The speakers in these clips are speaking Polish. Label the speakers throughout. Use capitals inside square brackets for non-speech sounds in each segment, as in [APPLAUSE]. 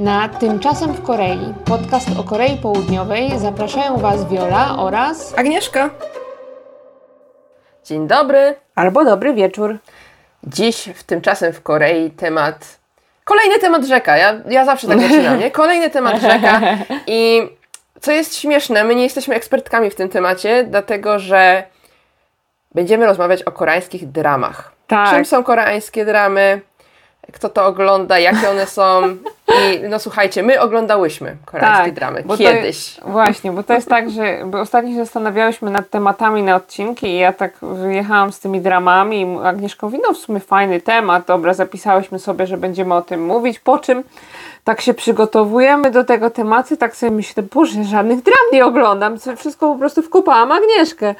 Speaker 1: Na Tymczasem w Korei, podcast o Korei Południowej, zapraszają Was Viola oraz
Speaker 2: Agnieszka. Dzień dobry.
Speaker 1: albo dobry wieczór.
Speaker 2: Dziś w Tymczasem w Korei temat... Kolejny temat rzeka. Ja, ja zawsze tak zaczynam, nie? Kolejny temat rzeka. I co jest śmieszne, my nie jesteśmy ekspertkami w tym temacie, dlatego że będziemy rozmawiać o koreańskich dramach.
Speaker 1: Tak.
Speaker 2: Czym są koreańskie dramy? Kto to ogląda? Jakie one są? I no słuchajcie, my oglądałyśmy koreańskie dramy
Speaker 1: Tak, to-
Speaker 2: kiedyś.
Speaker 1: właśnie, bo to jest tak, że bo ostatnio się zastanawiałyśmy nad tematami na odcinki i ja tak wyjechałam z tymi dramami i Agnieszka mówi, no w sumie fajny temat, dobra, zapisałyśmy sobie, że będziemy o tym mówić, po czym tak się przygotowujemy do tego tematu, tak sobie myślę, boże, żadnych dram nie oglądam, wszystko po prostu wkopałam Agnieszkę.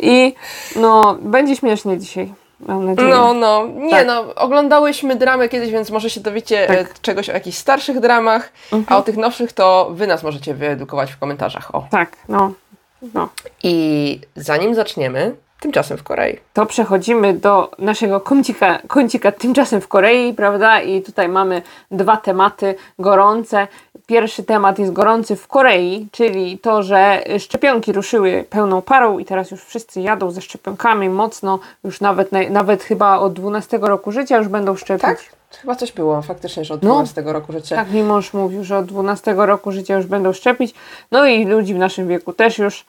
Speaker 1: I no, będzie śmiesznie dzisiaj, mam nadzieję.
Speaker 2: No, no, nie
Speaker 1: Tak.
Speaker 2: no, oglądałyśmy dramy kiedyś, więc może się dowiecie
Speaker 1: Tak.
Speaker 2: e, czegoś o jakichś starszych dramach, a o tych nowszych to wy nas możecie wyedukować w komentarzach. O.
Speaker 1: Tak, no, no.
Speaker 2: I zanim zaczniemy, tymczasem w Korei.
Speaker 1: to przechodzimy do naszego kącika, kącika tymczasem w Korei, prawda? I tutaj mamy dwa tematy gorące. Pierwszy temat jest gorący w Korei, czyli to, że szczepionki ruszyły pełną parą i teraz już wszyscy jadą ze szczepionkami mocno, już nawet, nawet chyba od 12 roku życia już będą szczepić.
Speaker 2: Tak? Chyba coś było faktycznie, że od
Speaker 1: No.
Speaker 2: 12 roku życia.
Speaker 1: Tak mi mąż mówił, że od 12 roku życia już będą szczepić. No i ludzi w naszym wieku też już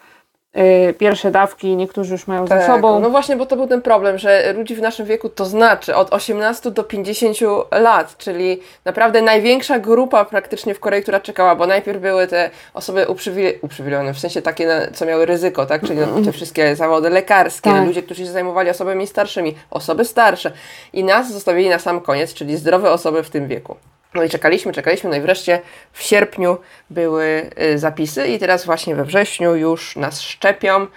Speaker 1: pierwsze dawki, niektórzy już mają za
Speaker 2: Tak,
Speaker 1: sobą.
Speaker 2: No właśnie, bo to był ten problem, że ludzi w naszym wieku to znaczy od 18 do 50 lat, czyli naprawdę największa grupa praktycznie w Korei, która czekała, bo najpierw były te osoby uprzywile- uprzywilejowane, w sensie takie, co miały ryzyko, tak? Czyli no, te wszystkie zawody lekarskie,
Speaker 1: Tak.
Speaker 2: ludzie, którzy się zajmowali osobami starszymi, osoby starsze. I nas zostawili na sam koniec, czyli zdrowe osoby w tym wieku. No i czekaliśmy, czekaliśmy, no i wreszcie w sierpniu były y, zapisy i teraz właśnie we wrześniu już nas szczepią.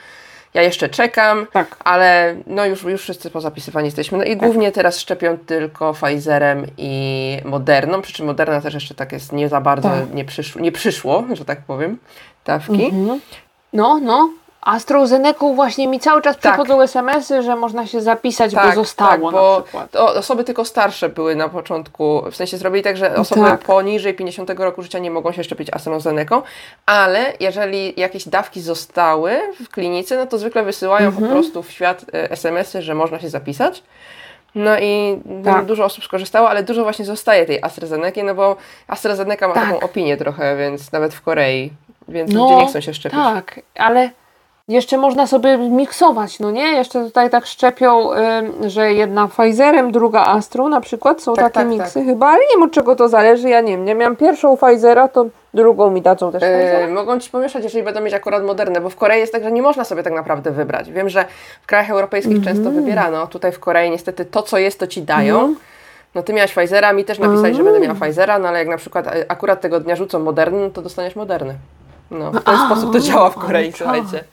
Speaker 2: Ja jeszcze czekam,
Speaker 1: Tak.
Speaker 2: ale no już, już wszyscy pozapisywani jesteśmy. No i głównie teraz szczepią tylko Pfizerem i Moderną, przy czym Moderna też jeszcze tak jest nie za bardzo,
Speaker 1: Tak.
Speaker 2: nie, przyszło, nie przyszło, że tak powiem, dawki.
Speaker 1: No, no. AstraZeneca właśnie mi cały czas
Speaker 2: Tak.
Speaker 1: przychodzą SMS-y, że można się zapisać, bo zostało
Speaker 2: tak, bo osoby tylko starsze były na początku, w sensie zrobili tak, że osoby
Speaker 1: tak.
Speaker 2: poniżej 50 roku życia nie mogą się szczepić AstraZeneką, ale jeżeli jakieś dawki zostały w klinice, no to zwykle wysyłają
Speaker 1: Mhm.
Speaker 2: po prostu w świat e, SMS-y, że można się zapisać. No i no,
Speaker 1: Tak.
Speaker 2: dużo osób skorzystało, ale dużo właśnie zostaje tej AstraZeneca, no bo AstraZeneca ma
Speaker 1: Tak.
Speaker 2: taką opinię trochę, więc nawet w Korei, więc
Speaker 1: No,
Speaker 2: ludzie nie chcą się szczepić.
Speaker 1: Tak, ale jeszcze można sobie miksować, no nie? Jeszcze tutaj tak szczepią, ym, że jedna Pfizerem, druga Astrą na przykład. Są
Speaker 2: Tak,
Speaker 1: takie
Speaker 2: tak,
Speaker 1: miksy chyba, ale nie wiem od czego to zależy, ja nie wiem. Ja miałam pierwszą Pfizera, to drugą mi dadzą też Pfizera.
Speaker 2: mogą ci pomieszać, jeżeli będą mieć akurat moderne, bo w Korei jest tak, że nie można sobie tak naprawdę wybrać. Wiem, że w krajach europejskich
Speaker 1: Mhm.
Speaker 2: często wybierano. Tutaj w Korei niestety to, co jest, to ci dają.
Speaker 1: Mhm.
Speaker 2: No ty miałaś Pfizera, mi też napisali, że będę miała Pfizera, no ale jak na przykład e, akurat tego dnia rzucą moderny, no to dostaniesz moderny. No, w ten
Speaker 1: A,
Speaker 2: sposób to działa w Korei,
Speaker 1: tak.
Speaker 2: słuchajcie.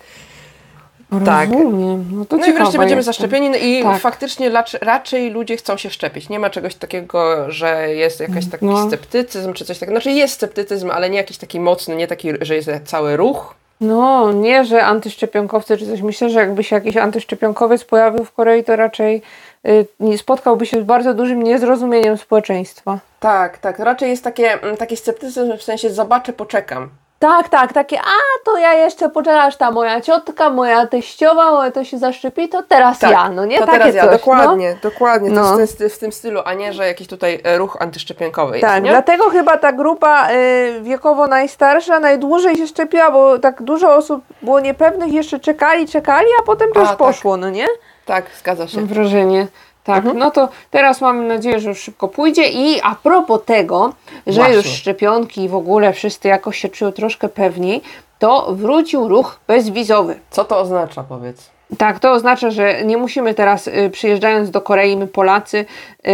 Speaker 2: Tak.
Speaker 1: Rozumiem. No, to
Speaker 2: No i wreszcie będziemy
Speaker 1: jestem.
Speaker 2: zaszczepieni no i
Speaker 1: Tak.
Speaker 2: faktycznie raczej, raczej ludzie chcą się szczepić. Nie ma czegoś takiego, że jest jakiś taki
Speaker 1: No.
Speaker 2: sceptycyzm czy coś takiego. Znaczy jest sceptycyzm, ale nie jakiś taki mocny, nie taki, że jest cały ruch.
Speaker 1: No, nie, że antyszczepionkowcy czy coś. Myślę, że jakby się jakiś antyszczepionkowiec pojawił w Korei, to raczej y, spotkałby się z bardzo dużym niezrozumieniem społeczeństwa.
Speaker 2: Tak, tak. Raczej jest takie, mm, taki sceptycyzm w sensie zobaczę, poczekam.
Speaker 1: Tak, tak, takie, a to ja jeszcze poczekam, aż ta moja ciotka, moja teściowa, moja to się zaszczepi, to teraz
Speaker 2: Tak,
Speaker 1: ja, no nie?
Speaker 2: To
Speaker 1: takie
Speaker 2: teraz ja,
Speaker 1: coś,
Speaker 2: dokładnie, dokładnie. To
Speaker 1: No.
Speaker 2: jest w, tym- stylu, a nie, że jakiś tutaj e, ruch antyszczepionkowy
Speaker 1: No.
Speaker 2: jest,
Speaker 1: Tak,
Speaker 2: nie?
Speaker 1: dlatego chyba ta grupa y, wiekowo najstarsza najdłużej się szczepiła, bo tak dużo osób było niepewnych, jeszcze czekali, czekali, a potem to
Speaker 2: A,
Speaker 1: już
Speaker 2: tak.
Speaker 1: poszło, no nie?
Speaker 2: Tak, zgadza się.
Speaker 1: Wrażenie. Tak,
Speaker 2: Mhm.
Speaker 1: no to teraz mamy nadzieję, że już szybko pójdzie. I a propos tego, że
Speaker 2: Właśnie.
Speaker 1: już szczepionki i w ogóle wszyscy jakoś się czują troszkę pewniej, to wrócił ruch bezwizowy.
Speaker 2: Co to oznacza, powiedz?
Speaker 1: Tak, to oznacza, że nie musimy teraz y, przyjeżdżając do Korei, my Polacy, y,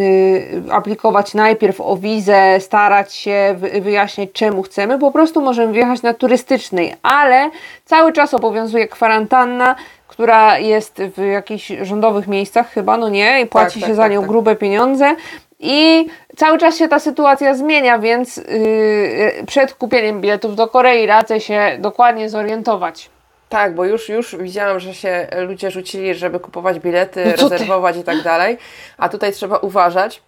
Speaker 1: y, aplikować najpierw o wizę, starać się wy, wyjaśniać czemu chcemy, po prostu możemy wjechać na turystycznej, ale cały czas obowiązuje kwarantanna, która jest w jakichś rządowych miejscach chyba, no nie, i płaci
Speaker 2: tak,
Speaker 1: się za
Speaker 2: tak,
Speaker 1: nią
Speaker 2: tak.
Speaker 1: grube pieniądze. I cały czas się ta sytuacja zmienia, więc yy, przed kupieniem biletów do Korei radzę się dokładnie zorientować.
Speaker 2: Tak, bo już, już widziałam, że się ludzie rzucili, żeby kupować bilety,
Speaker 1: No co ty?
Speaker 2: rezerwować i tak dalej. A tutaj trzeba uważać,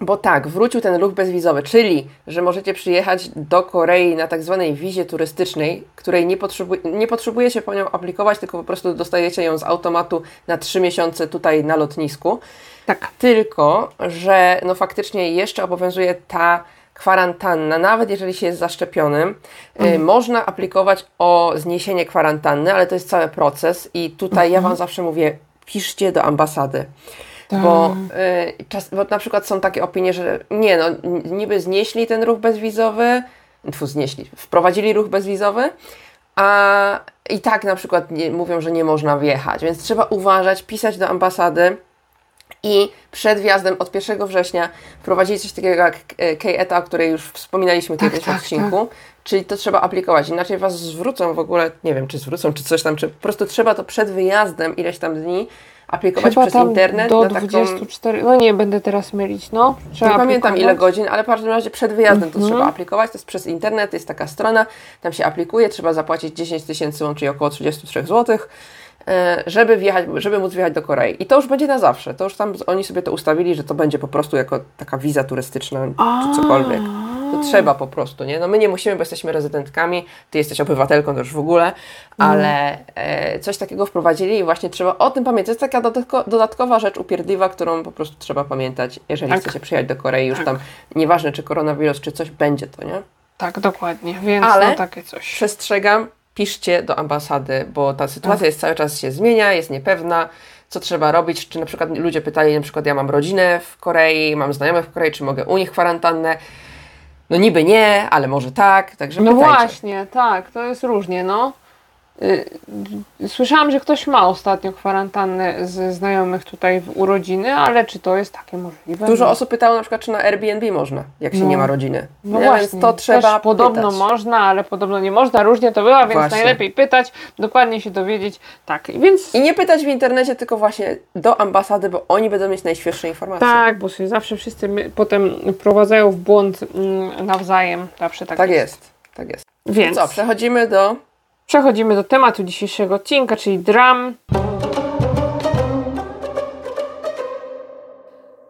Speaker 2: Bo tak, wrócił ten ruch bezwizowy, czyli, że możecie przyjechać do Korei na tak zwanej wizie turystycznej, której nie, potrzebu nie potrzebujecie po nią aplikować, tylko po prostu dostajecie ją z automatu na trzy miesiące tutaj na lotnisku.
Speaker 1: Tak.
Speaker 2: Tylko, że no faktycznie jeszcze obowiązuje ta kwarantanna, nawet jeżeli się jest zaszczepionym, y, można aplikować o zniesienie kwarantanny, ale to jest cały proces i tutaj ja Wam zawsze mówię, piszcie do ambasady. Bo, y, czas, bo na przykład są takie opinie, że nie no, niby znieśli ten ruch bezwizowy, tfu, znieśli, wprowadzili ruch bezwizowy, a i tak na przykład nie, mówią, że nie można wjechać, więc trzeba uważać, pisać do ambasady, i przed wjazdem od 1 września wprowadzili coś takiego jak e, K-ETA, o której już wspominaliśmy
Speaker 1: Tak,
Speaker 2: kiedyś
Speaker 1: tak,
Speaker 2: w odcinku. Czyli to trzeba aplikować, inaczej Was zwrócą w ogóle, nie wiem czy zwrócą, czy coś tam, czy po prostu trzeba to przed wyjazdem ileś tam dni aplikować
Speaker 1: Chyba
Speaker 2: przez internet
Speaker 1: do
Speaker 2: na taką...
Speaker 1: 24, no nie będę teraz mylić, no. Trzeba
Speaker 2: Nie pamiętam ile
Speaker 1: aplikować.
Speaker 2: godzin, ale w każdym razie przed wyjazdem
Speaker 1: Mhm.
Speaker 2: to trzeba aplikować. To jest przez internet, jest taka strona, tam się aplikuje, trzeba zapłacić 10 tysięcy, łącznie około 33 zł, e, żeby wjechać, żeby móc wjechać do Korei. I to już będzie na zawsze. To już tam oni sobie to ustawili, że to będzie po prostu jako taka wiza turystyczna czy cokolwiek. To trzeba po prostu, nie? No my nie musimy, bo jesteśmy rezydentkami, ty jesteś obywatelką to już w ogóle, ale e, coś takiego wprowadzili i właśnie trzeba o tym pamiętać. To jest taka dodatko, dodatkowa rzecz upierdliwa, którą po prostu trzeba pamiętać, jeżeli
Speaker 1: Tak.
Speaker 2: chcecie przyjechać do Korei, już
Speaker 1: Tak.
Speaker 2: tam nieważne czy koronawirus, czy coś będzie to, nie?
Speaker 1: Tak, dokładnie, więc
Speaker 2: Ale-
Speaker 1: no takie coś.
Speaker 2: Przestrzegam, piszcie do ambasady, bo ta sytuacja jest cały czas się zmienia, jest niepewna, co trzeba robić, czy na przykład ludzie pytali, na przykład ja mam rodzinę w Korei, mam znajomych w Korei, czy mogę u nich kwarantannę? No niby nie, ale może tak, także
Speaker 1: No
Speaker 2: pytajcie.
Speaker 1: właśnie, tak, to jest różnie, no. Y, Słyszałam, że ktoś ma ostatnio kwarantannę ze znajomych tutaj w urodziny, ale czy to jest takie możliwe?
Speaker 2: Dużo
Speaker 1: No.
Speaker 2: osób pytało na przykład, czy na Airbnb można, jak się
Speaker 1: No.
Speaker 2: nie ma rodziny.
Speaker 1: No
Speaker 2: Nie,
Speaker 1: właśnie,
Speaker 2: Więc to trzeba
Speaker 1: też podobno
Speaker 2: pytać.
Speaker 1: można, ale podobno nie można, różnie to bywa, więc
Speaker 2: Właśnie.
Speaker 1: najlepiej pytać, dokładnie się dowiedzieć. Tak, więc
Speaker 2: I nie pytać w internecie, tylko właśnie do ambasady, bo oni będą mieć najświeższe informacje.
Speaker 1: tak, bo się zawsze wszyscy potem wprowadzają w błąd mm, nawzajem. Zawsze tak,
Speaker 2: Tak
Speaker 1: jest.
Speaker 2: jest, tak jest.
Speaker 1: Więc
Speaker 2: Co, przechodzimy do...
Speaker 1: przechodzimy do tematu dzisiejszego odcinka, czyli dram.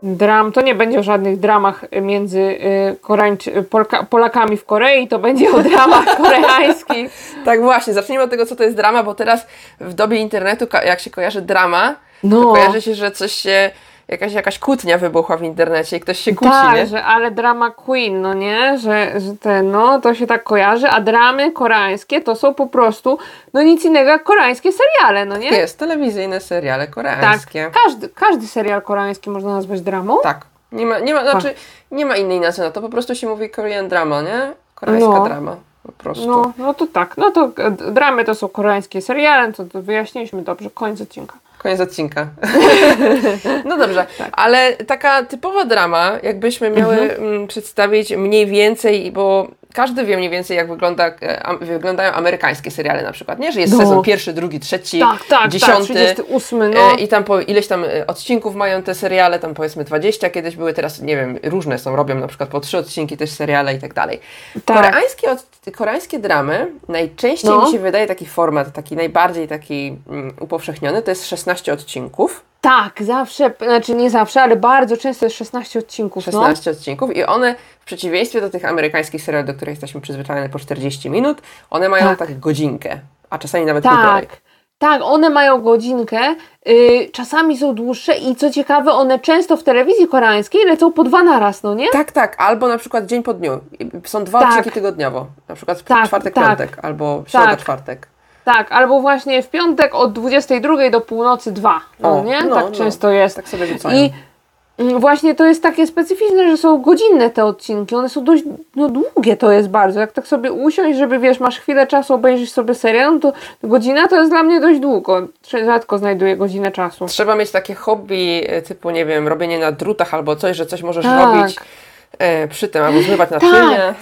Speaker 1: Dram, to nie będzie o żadnych dramach między y, Koreańczy, Polka, Polakami w Korei, to będzie o dramach [LAUGHS] koreańskich.
Speaker 2: Tak właśnie, zacznijmy od tego, co to jest drama, bo teraz w dobie internetu, jak się kojarzy drama, to
Speaker 1: No.
Speaker 2: kojarzy się, że coś się, jakaś, jakaś kłótnia wybuchła w internecie i ktoś się kłóci,
Speaker 1: Tak,
Speaker 2: nie?
Speaker 1: że ale drama queen, no nie? Że, że te, no, to się tak kojarzy, a dramy koreańskie to są po prostu, no nic innego jak koreańskie seriale, no nie?
Speaker 2: Jest, telewizyjne seriale
Speaker 1: tak,
Speaker 2: koreańskie.
Speaker 1: każdy, każdy serial koreański można nazwać dramą.
Speaker 2: Tak. Nie ma, nie ma, znaczy, nie ma innej nazwy na to, po prostu się mówi Korean drama, nie? Koreańska
Speaker 1: No.
Speaker 2: drama, po prostu.
Speaker 1: No, no to tak, no to e, dramy to są koreańskie seriale, to, to wyjaśniliśmy dobrze, koniec odcinka.
Speaker 2: Koniec odcinka. [LAUGHS] no dobrze,
Speaker 1: Tak.
Speaker 2: ale taka typowa drama, jakbyśmy miały
Speaker 1: Mhm.
Speaker 2: mm, przedstawić mniej więcej, bo każdy wie mniej więcej, jak wygląda, e, wyglądają amerykańskie seriale na przykład, nie? Że jest
Speaker 1: No.
Speaker 2: sezon pierwszy, drugi, trzeci,
Speaker 1: Tak, tak, tak,
Speaker 2: dziesiąty.
Speaker 1: 38, no.
Speaker 2: E, I tam po ileś tam e, odcinków mają te seriale, tam powiedzmy 20 kiedyś były, teraz nie wiem, różne są, robią na przykład po trzy odcinki też seriale i tak dalej.
Speaker 1: Tak.
Speaker 2: Koreańskie, koreańskie dramy, najczęściej
Speaker 1: No.
Speaker 2: mi się wydaje taki format, taki najbardziej taki mm, upowszechniony, to jest 16 odcinków.
Speaker 1: Tak, zawsze, znaczy nie zawsze, ale bardzo często jest 16 odcinków,
Speaker 2: 16 odcinków i one w przeciwieństwie do tych amerykańskich seriali, do których jesteśmy przyzwyczajeni po 40 minut, one mają
Speaker 1: Tak.
Speaker 2: tak, godzinkę, a czasami nawet
Speaker 1: no.
Speaker 2: półtorej.
Speaker 1: Tak. Tak, one mają godzinkę, y, czasami są dłuższe i co ciekawe, one często w telewizji koreańskiej lecą po dwa na raz, no nie?
Speaker 2: Tak, tak, albo na przykład dzień po dniu. Są dwa
Speaker 1: Tak.
Speaker 2: odcinki tygodniowo, na przykład
Speaker 1: Tak,
Speaker 2: czwartek,
Speaker 1: tak.
Speaker 2: piątek, albo środa,
Speaker 1: Tak.
Speaker 2: czwartek.
Speaker 1: Tak, albo właśnie w piątek od 22 do północy 2, no
Speaker 2: O,
Speaker 1: nie?
Speaker 2: no,
Speaker 1: tak
Speaker 2: no.
Speaker 1: często jest.
Speaker 2: Tak sobie rzucają.
Speaker 1: I mm, właśnie to jest takie specyficzne, że są godzinne te odcinki. One są dość no, długie to jest bardzo. Jak tak sobie usiąść, żeby wiesz, masz chwilę czasu, obejrzysz sobie serial, no to godzina to jest dla mnie dość długo. Rzadko znajduję godzinę czasu.
Speaker 2: Trzeba mieć takie hobby e, typu, nie wiem, robienie na drutach albo coś, że coś możesz
Speaker 1: Tak.
Speaker 2: robić e, przy tym, albo zmywać naczynie.
Speaker 1: Tak,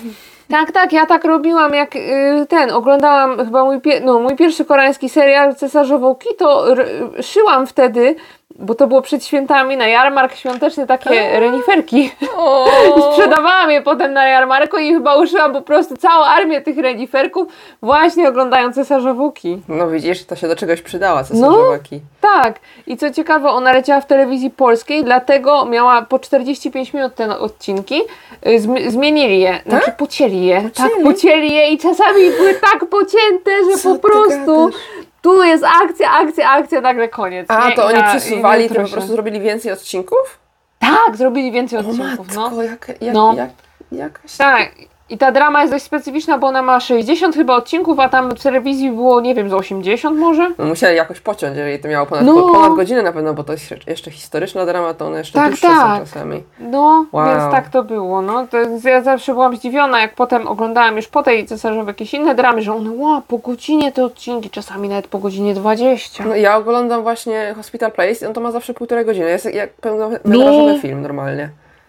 Speaker 1: tak, ja tak robiłam, jak y, ten, oglądałam chyba mój, pie, no, mój pierwszy koreański serial Cesarzową Ki, to r, szyłam wtedy bo to było przed świętami na jarmark świąteczny takie reniferki. [LAUGHS] Sprzedawałam je potem na jarmarku i chyba uszyłam po prostu całą armię tych reniferków właśnie oglądając cesarzowuki.
Speaker 2: no widzisz, to się do czegoś przydała, cesarzowaki.
Speaker 1: Tak. I co ciekawe, ona leciała w telewizji polskiej, dlatego miała po 45 minut te odcinki. Y, Zm- zmienili je, znaczy pocięli je. Tak,
Speaker 2: Pocięli?
Speaker 1: je i czasami były tak pocięte, że
Speaker 2: Co
Speaker 1: po prostu
Speaker 2: gadasz?
Speaker 1: Tu jest akcja, akcja, akcja, nagle koniec.
Speaker 2: A,
Speaker 1: nie?
Speaker 2: to oni
Speaker 1: na-
Speaker 2: przesuwali, to po prostu zrobili więcej odcinków?
Speaker 1: Tak, zrobili więcej
Speaker 2: O
Speaker 1: odcinków.
Speaker 2: matko,
Speaker 1: No.
Speaker 2: jak, jak,
Speaker 1: No.
Speaker 2: jak, jakaś...
Speaker 1: Tak. I ta drama jest dość specyficzna, bo ona ma 60 chyba odcinków, a tam w telewizji było, nie wiem, z 80 może?
Speaker 2: No, musieli jakoś pociąć, jeżeli to miało ponad,
Speaker 1: No.
Speaker 2: ponad godzinę na pewno, bo to jest jeszcze historyczna drama, to one jeszcze
Speaker 1: Tak,
Speaker 2: dłuższe
Speaker 1: tak.
Speaker 2: są czasami.
Speaker 1: No,
Speaker 2: Wow.
Speaker 1: więc tak to było. No. To ja zawsze byłam zdziwiona, jak potem oglądałam już po tej cesarzowej jakieś inne dramy, że one, ła, po godzinie te odcinki, czasami nawet po godzinie 20.
Speaker 2: No ja oglądam właśnie Hospital Place i on to ma zawsze półtorej godziny, jest jak pełnometrażowy
Speaker 1: No.
Speaker 2: film normalnie.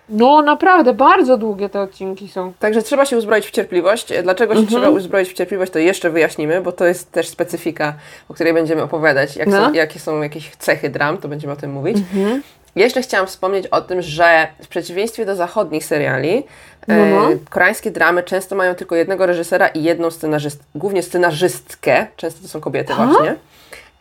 Speaker 1: No, naprawdę, bardzo długie te odcinki są.
Speaker 2: Także trzeba się uzbroić w cierpliwość. Dlaczego się
Speaker 1: Mhm.
Speaker 2: trzeba uzbroić w cierpliwość, to jeszcze wyjaśnimy, bo to jest też specyfika, o której będziemy opowiadać. Jak
Speaker 1: No.
Speaker 2: są, jakie są jakieś cechy dram, to będziemy o tym mówić.
Speaker 1: Mhm.
Speaker 2: Jeszcze chciałam wspomnieć o tym, że w przeciwieństwie do zachodnich seriali,
Speaker 1: No, no.
Speaker 2: e, koreańskie dramy często mają tylko jednego reżysera i jedną scenarzystkę, głównie scenarzystkę, często to są kobiety właśnie.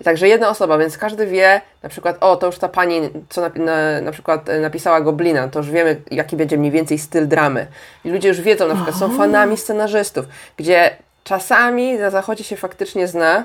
Speaker 2: Także jedna osoba, więc każdy wie, na przykład, o, to już ta pani, co na, na, na przykład e, napisała Goblina, to już wiemy, jaki będzie mniej więcej styl dramy. I ludzie już wiedzą, na przykład są fanami scenarzystów, gdzie czasami na zachodzie się faktycznie zna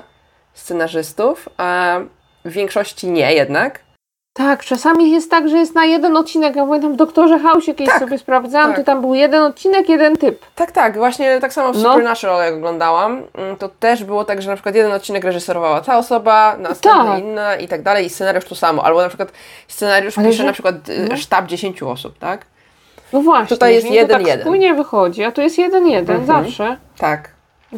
Speaker 2: scenarzystów, a w większości nie jednak.
Speaker 1: Tak, czasami jest tak, że jest na jeden odcinek, ja pamiętam w Doktorze House kiedyś
Speaker 2: Tak,
Speaker 1: sobie sprawdzałam,
Speaker 2: tak.
Speaker 1: to tam był jeden odcinek, jeden typ.
Speaker 2: Tak, tak, właśnie tak samo w
Speaker 1: No.
Speaker 2: Supernatural jak oglądałam, mm, to też było tak, że na przykład jeden odcinek reżyserowała ta osoba, następny
Speaker 1: Tak.
Speaker 2: inna i tak dalej i scenariusz to samo, albo na przykład scenariusz
Speaker 1: Ale
Speaker 2: pisze
Speaker 1: że-
Speaker 2: na przykład y,
Speaker 1: no.
Speaker 2: sztab 10 osób, tak?
Speaker 1: No właśnie,
Speaker 2: Tutaj jest
Speaker 1: nie to
Speaker 2: jeden,
Speaker 1: tak
Speaker 2: jeden.
Speaker 1: spójnie wychodzi, a tu jest jeden, jeden,
Speaker 2: Mhm.
Speaker 1: zawsze.
Speaker 2: Tak.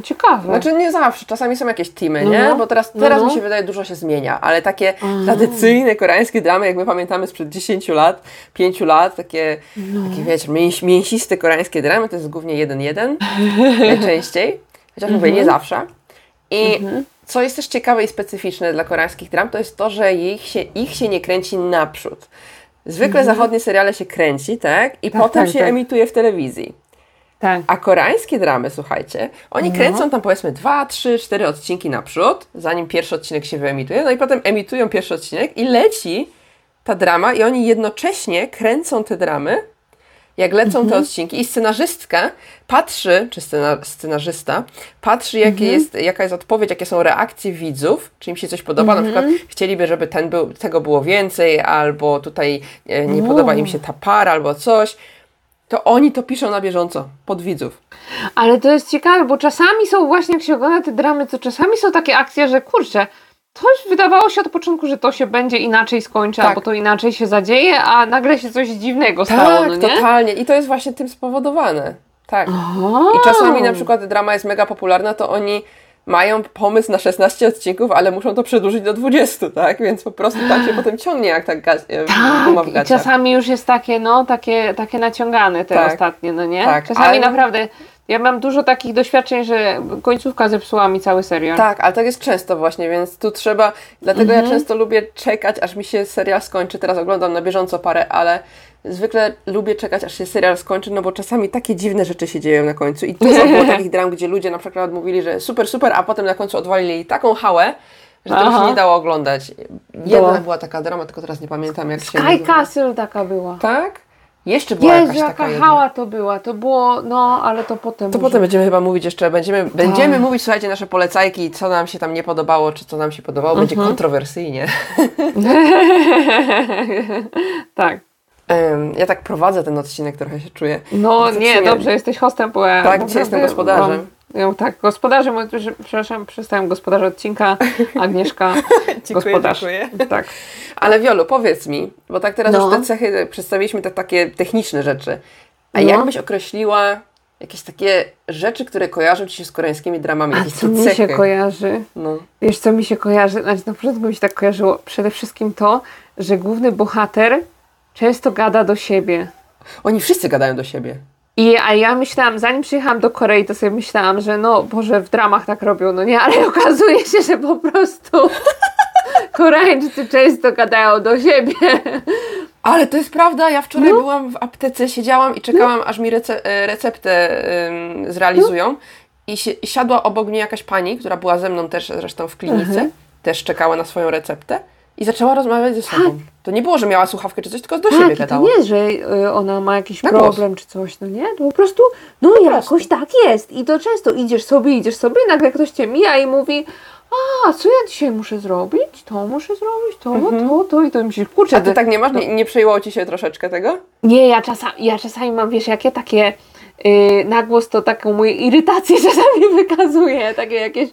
Speaker 1: Ciekawe.
Speaker 2: Znaczy nie zawsze, czasami są jakieś teamy,
Speaker 1: No,
Speaker 2: nie?
Speaker 1: no.
Speaker 2: Bo teraz,
Speaker 1: No,
Speaker 2: teraz
Speaker 1: no.
Speaker 2: mi się wydaje, dużo się zmienia, ale takie tradycyjne koreańskie dramy, jak my pamiętamy sprzed 10 lat, 5 lat, takie,
Speaker 1: No.
Speaker 2: takie wiecie, mięs, mięsiste koreańskie dramy, to jest głównie jeden jeden [LAUGHS] najczęściej, chociaż mówię,
Speaker 1: Mhm.
Speaker 2: nie zawsze. I co jest też ciekawe i specyficzne dla koreańskich dram, to jest to, że ich się, ich się nie kręci naprzód. Zwykle zachodnie seriale się kręci, tak? I
Speaker 1: Tak,
Speaker 2: potem
Speaker 1: tak,
Speaker 2: się
Speaker 1: tak.
Speaker 2: emituje w telewizji.
Speaker 1: Tak.
Speaker 2: A koreańskie dramy, słuchajcie, oni
Speaker 1: No.
Speaker 2: kręcą tam powiedzmy dwa, trzy, cztery odcinki naprzód, zanim pierwszy odcinek się wyemituje, no i potem emitują pierwszy odcinek i leci ta drama i oni jednocześnie kręcą te dramy, jak lecą te odcinki i scenarzystka patrzy, czy scena, scenarzysta, patrzy jakie jest, jaka jest odpowiedź, jakie są reakcje widzów, czy im się coś podoba, na przykład chcieliby, żeby ten był, tego było więcej, albo tutaj e, nie
Speaker 1: O.
Speaker 2: podoba im się ta para, albo coś, to oni to piszą na bieżąco, pod widzów.
Speaker 1: Ale to jest ciekawe, bo czasami są właśnie, jak się ogląda te dramy, to czasami są takie akcje, że kurczę, to już wydawało się od początku, że to się będzie inaczej skończy,
Speaker 2: Tak.
Speaker 1: albo to inaczej się zadzieje, a nagle się coś dziwnego stało,
Speaker 2: Tak,
Speaker 1: no nie?
Speaker 2: totalnie. I to jest właśnie tym spowodowane. Tak.
Speaker 1: O.
Speaker 2: I czasami na przykład drama jest mega popularna, to oni mają pomysł na 16 odcinków, ale muszą to przedłużyć do 20, tak? Więc po prostu tak się [GASPS] potem ciągnie, jak tak ga- e, w
Speaker 1: Tak, i
Speaker 2: gaciach.
Speaker 1: czasami już jest takie, no, takie, takie naciągane te
Speaker 2: Tak.
Speaker 1: ostatnie, no nie?
Speaker 2: Tak,
Speaker 1: czasami
Speaker 2: ale-
Speaker 1: naprawdę, ja mam dużo takich doświadczeń, że końcówka zepsuła mi cały serial.
Speaker 2: Tak, ale tak jest często właśnie, więc tu trzeba. Dlatego
Speaker 1: Mhm.
Speaker 2: ja często lubię czekać, aż mi się serial skończy. Teraz oglądam na bieżąco parę, ale zwykle lubię czekać, aż się serial skończy, no bo czasami takie dziwne rzeczy się dzieją na końcu. I dużo [LAUGHS] było takich dram, gdzie ludzie na przykład mówili, że super, super, a potem na końcu odwalili taką hałę, że tego
Speaker 1: Aha.
Speaker 2: się nie dało oglądać. Jedna
Speaker 1: Była.
Speaker 2: była taka drama, tylko teraz nie pamiętam jak się
Speaker 1: Sky. Castle taka była.
Speaker 2: Tak? Jeszcze była
Speaker 1: Jezu,
Speaker 2: jakaś taka
Speaker 1: jaka hała to była, to było, no, ale to potem
Speaker 2: To
Speaker 1: może.
Speaker 2: potem będziemy chyba mówić jeszcze, będziemy, będziemy
Speaker 1: Tak.
Speaker 2: mówić, słuchajcie, nasze polecajki, co nam się tam nie podobało, czy co nam się podobało, będzie
Speaker 1: Mhm.
Speaker 2: kontrowersyjnie. [LAUGHS] [LAUGHS]
Speaker 1: tak.
Speaker 2: Ja tak prowadzę ten odcinek, trochę się czuję.
Speaker 1: No nie,
Speaker 2: sumie-
Speaker 1: dobrze, jesteś hostem, bo ja
Speaker 2: Tak, dzisiaj jestem gospodarzem.
Speaker 1: mam- Ja, tak, gospodarzem, przepraszam, przestałem [LAUGHS] gospodarz odcinka, Agnieszka, gospodarz. Tak.
Speaker 2: Ale Wiolu, powiedz mi, bo tak teraz
Speaker 1: No.
Speaker 2: już te cechy przedstawiliśmy, te takie techniczne rzeczy. A
Speaker 1: No.
Speaker 2: jak byś określiła jakieś takie rzeczy, które kojarzą Ci się z koreańskimi dramami?
Speaker 1: A co mi się kojarzy?
Speaker 2: No.
Speaker 1: Wiesz, co mi się kojarzy? Znaczy, na początku mi się tak kojarzyło przede wszystkim to, że główny bohater często gada do siebie.
Speaker 2: Oni wszyscy gadają do siebie.
Speaker 1: I, a ja myślałam, zanim przyjechałam do Korei, to sobie myślałam, że no, Boże, w dramach tak robią, no nie, ale [LAUGHS] okazuje się, że po prostu [LAUGHS] Koreańczycy często gadają do siebie.
Speaker 2: Ale to jest prawda, ja wczoraj
Speaker 1: No.
Speaker 2: byłam w aptece, siedziałam i czekałam, aż mi rece- e, receptę ym, zrealizują. I, si- siadła obok mnie jakaś pani, która była ze mną też zresztą w klinice,
Speaker 1: Mhm.
Speaker 2: też czekała na swoją receptę i zaczęła rozmawiać ze sobą. To nie było, że miała słuchawkę czy coś, tylko do siebie
Speaker 1: Tak, to
Speaker 2: gadała.
Speaker 1: nie, że y, ona ma jakiś
Speaker 2: Na głos.
Speaker 1: problem czy coś, no nie? To po prostu, no jakoś tak jest. I to często idziesz sobie, idziesz sobie nagle ktoś cię mija i mówi a, co ja dzisiaj muszę zrobić? To muszę zrobić, to, to, to i to myślisz, kurczę,
Speaker 2: Mhm. A ty tak nie masz? Nie, nie przejęło ci się troszeczkę tego?
Speaker 1: Nie, ja, czasami, ja czasami mam, wiesz, jakie takie yy, na głos to taką moją irytację [LAUGHS] czasami wykazuję, takie jakieś,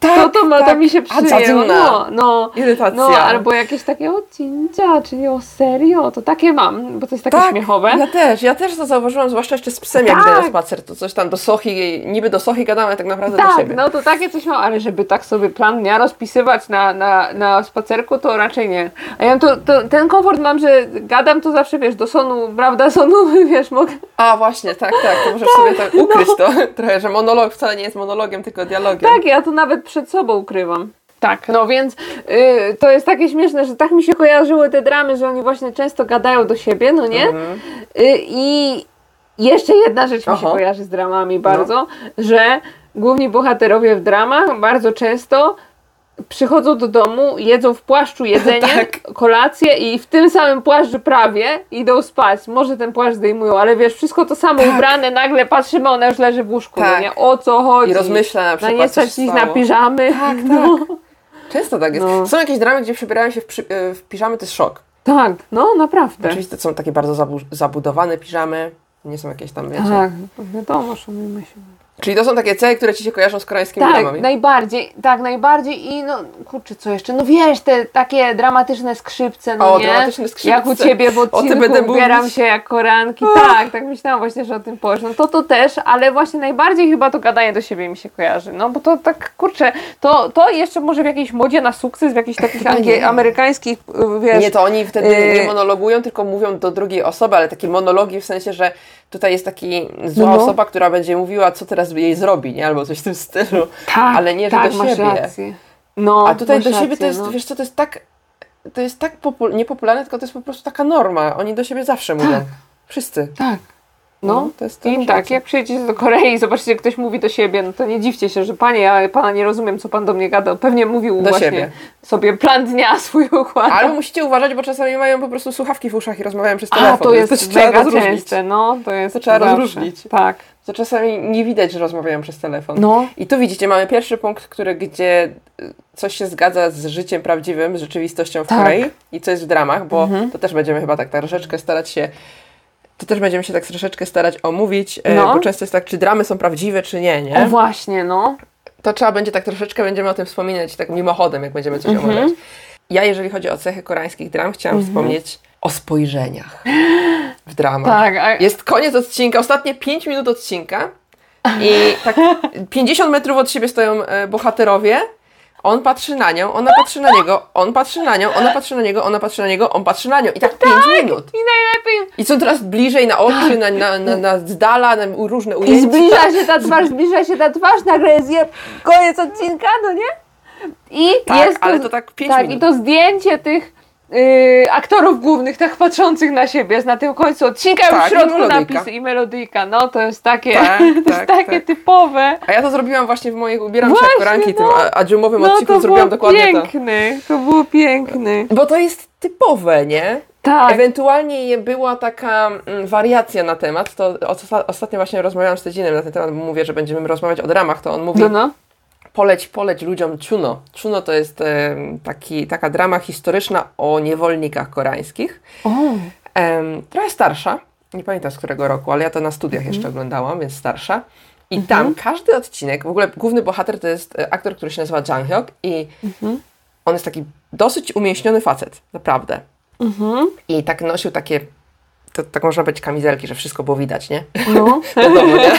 Speaker 2: Tak,
Speaker 1: to, to, ma, to
Speaker 2: tak.
Speaker 1: mi się przyjęło, no, no,
Speaker 2: Irytacja.
Speaker 1: no, albo jakieś takie o cincia, czyli o serio, to takie mam, bo to jest takie śmiechowe.
Speaker 2: Tak, ja też, ja też to zauważyłam, zwłaszcza jeszcze z psem, jak
Speaker 1: Tak.
Speaker 2: idę na spacer, to coś tam do Sochi, niby do Sochi gadamy, ale tak naprawdę do
Speaker 1: Tak,
Speaker 2: siebie.
Speaker 1: no to takie coś mam, ale żeby tak sobie plan dnia rozpisywać na, na, na spacerku, to raczej nie. A ja to, to, ten komfort mam, że gadam to zawsze, wiesz, do sonu, prawda, sonu, [LAUGHS] wiesz, mogę,
Speaker 2: A właśnie, tak, tak, możesz sobie tak ukryć to [LAUGHS] trochę, że monolog wcale nie jest monologiem, tylko dialogiem.
Speaker 1: Tak, ja to nawet przed sobą ukrywam. Tak, no więc y, to jest takie śmieszne, że tak mi się kojarzyły te dramy, że oni właśnie często gadają do siebie, no nie?
Speaker 2: Mhm.
Speaker 1: Y, I jeszcze jedna rzecz mi się kojarzy z dramami bardzo, że główni bohaterowie w dramach bardzo często przychodzą do domu, jedzą w płaszczu jedzenie, [LAUGHS]
Speaker 2: Tak.
Speaker 1: kolację i w tym samym płaszczu prawie idą spać. Może ten płaszcz zdejmują, ale wiesz, wszystko to samo
Speaker 2: Tak.
Speaker 1: ubrane, nagle patrzymy, ona już leży w łóżku,
Speaker 2: Tak.
Speaker 1: no nie? O co chodzi?
Speaker 2: I rozmyśla na
Speaker 1: Na
Speaker 2: przykład,
Speaker 1: nie
Speaker 2: co się
Speaker 1: stać ich na piżamy.
Speaker 2: Tak, [LAUGHS]
Speaker 1: No.
Speaker 2: Często tak jest.
Speaker 1: No.
Speaker 2: Są jakieś dramy, gdzie przebierają się w, przy, e, w piżamy, to jest szok.
Speaker 1: Tak, no naprawdę.
Speaker 2: Oczywiście to są takie bardzo zabu zabudowane piżamy, nie są jakieś tam, wiecie.
Speaker 1: Tak, wiadomo, szanujmy się.
Speaker 2: Czyli to są takie cechy, które ci się kojarzą z koreańskimi
Speaker 1: Tak,
Speaker 2: dramami.
Speaker 1: najbardziej, tak, najbardziej i no, kurczę, co jeszcze? No wiesz, te takie dramatyczne skrzypce, no
Speaker 2: O,
Speaker 1: nie?
Speaker 2: dramatyczne skrzypce.
Speaker 1: Jak u Ciebie w odcinku ubieram
Speaker 2: mówić.
Speaker 1: się jak koranki, tak, tak myślałam właśnie, że o tym powiesz. No to to też, ale właśnie najbardziej chyba to gadanie do siebie mi się kojarzy, no bo to tak, kurczę, to, to jeszcze może w jakiejś modzie na sukces, w jakichś takich angie- amerykańskich, wiesz...
Speaker 2: Nie, to oni wtedy
Speaker 1: Yy.
Speaker 2: nie monologują, tylko mówią do drugiej osoby, ale takie monologi w sensie, że tutaj jest taki zła
Speaker 1: No.
Speaker 2: osoba, która będzie mówiła, co teraz jej zrobi, nie? Albo coś w tym stylu.
Speaker 1: tak,
Speaker 2: ale nie, że
Speaker 1: tak,
Speaker 2: do siebie.
Speaker 1: Rację. No,
Speaker 2: A tutaj do siebie
Speaker 1: rację,
Speaker 2: to jest,
Speaker 1: no.
Speaker 2: wiesz co, to jest tak, to jest tak popul- niepopularne, tylko to jest po prostu taka norma. Oni do siebie zawsze mówią. Wszyscy.
Speaker 1: Tak. No,
Speaker 2: No, to jest to
Speaker 1: i tak, jak przyjedziecie do Korei i zobaczycie, jak ktoś mówi do siebie, no to nie dziwcie się, że panie, ja pana nie rozumiem, co pan do mnie gada. Pewnie mówił
Speaker 2: Do
Speaker 1: właśnie
Speaker 2: siebie.
Speaker 1: sobie plan dnia [LAUGHS] swój układa.
Speaker 2: Ale musicie uważać, bo czasami mają po prostu słuchawki w uszach i rozmawiają przez
Speaker 1: A,
Speaker 2: telefon.
Speaker 1: to
Speaker 2: więc
Speaker 1: jest
Speaker 2: trzeba
Speaker 1: mega częste, no, to jest
Speaker 2: To trzeba
Speaker 1: zawsze.
Speaker 2: rozróżnić.
Speaker 1: Tak.
Speaker 2: To czasami nie widać, że rozmawiają przez telefon.
Speaker 1: No.
Speaker 2: I tu widzicie, mamy pierwszy punkt, który, gdzie y, coś się zgadza z życiem prawdziwym, z rzeczywistością w
Speaker 1: Tak. Mhm.
Speaker 2: Korei i co jest w dramach, bo to też będziemy chyba tak troszeczkę starać się to też będziemy się tak troszeczkę starać omówić, e,
Speaker 1: No.
Speaker 2: bo często jest tak, czy dramy są prawdziwe, czy nie,
Speaker 1: O
Speaker 2: nie?
Speaker 1: właśnie, no.
Speaker 2: To trzeba będzie tak troszeczkę, będziemy o tym wspominać tak mimochodem, jak będziemy coś
Speaker 1: Mhm.
Speaker 2: omawiać. Ja, jeżeli chodzi o cechy koreańskich dram, chciałam wspomnieć o spojrzeniach [GASPS] w dramach.
Speaker 1: Tak, a,
Speaker 2: Jest koniec odcinka, ostatnie 5 minut odcinka i tak [LAUGHS] 50 metrów od siebie stoją e, bohaterowie. On patrzy na nią, ona patrzy na niego, on patrzy na nią, ona patrzy na niego, ona patrzy na niego, on patrzy na nią. I tak 5 minut.
Speaker 1: i najlepiej
Speaker 2: I są teraz bliżej na oczy, na, na, na, na z dala, na różne
Speaker 1: i
Speaker 2: ujęcia.
Speaker 1: zbliża się ta twarz, zbliża się ta twarz, nagle jest je, koniec odcinka, no nie? I
Speaker 2: Tak,
Speaker 1: jest
Speaker 2: ale to tak 5
Speaker 1: Tak,
Speaker 2: minut.
Speaker 1: i to zdjęcie tych y, aktorów głównych, tak patrzących na siebie, jest na tym końcu odcinka,
Speaker 2: Tak,
Speaker 1: w środku
Speaker 2: melodyjka.
Speaker 1: napis i melodyjka. No to jest takie,
Speaker 2: Tak, [LAUGHS]
Speaker 1: to jest
Speaker 2: tak,
Speaker 1: takie
Speaker 2: tak.
Speaker 1: typowe.
Speaker 2: A ja to zrobiłam właśnie w moich ubieram się koranki, tym
Speaker 1: no.
Speaker 2: a- adżumowym
Speaker 1: No
Speaker 2: odcinku
Speaker 1: to
Speaker 2: zrobiłam dokładnie to.
Speaker 1: piękne, to było piękne.
Speaker 2: Bo to jest typowe, nie?
Speaker 1: Tak,
Speaker 2: Ewentualnie była taka mm, wariacja na temat, to osta- ostatnio właśnie rozmawiałam z Tedzinem na ten temat, bo mówię, że będziemy rozmawiać o dramach, to on mówi,
Speaker 1: no no.
Speaker 2: Poleć, poleć ludziom Chuno. Chuno to jest taki, taka drama historyczna o niewolnikach koreańskich.
Speaker 1: O,
Speaker 2: trochę starsza, nie pamiętam z którego roku, ale ja to na studiach jeszcze oglądałam, więc starsza. I tam każdy odcinek, w ogóle główny bohater to jest e, aktor, który się nazywa Jang Hyuk i on jest taki dosyć umięśniony facet, naprawdę. I tak nosił takie, to, tak można być kamizelki, że wszystko było widać, nie?
Speaker 1: no. [LAUGHS]
Speaker 2: Wiadomo, nie?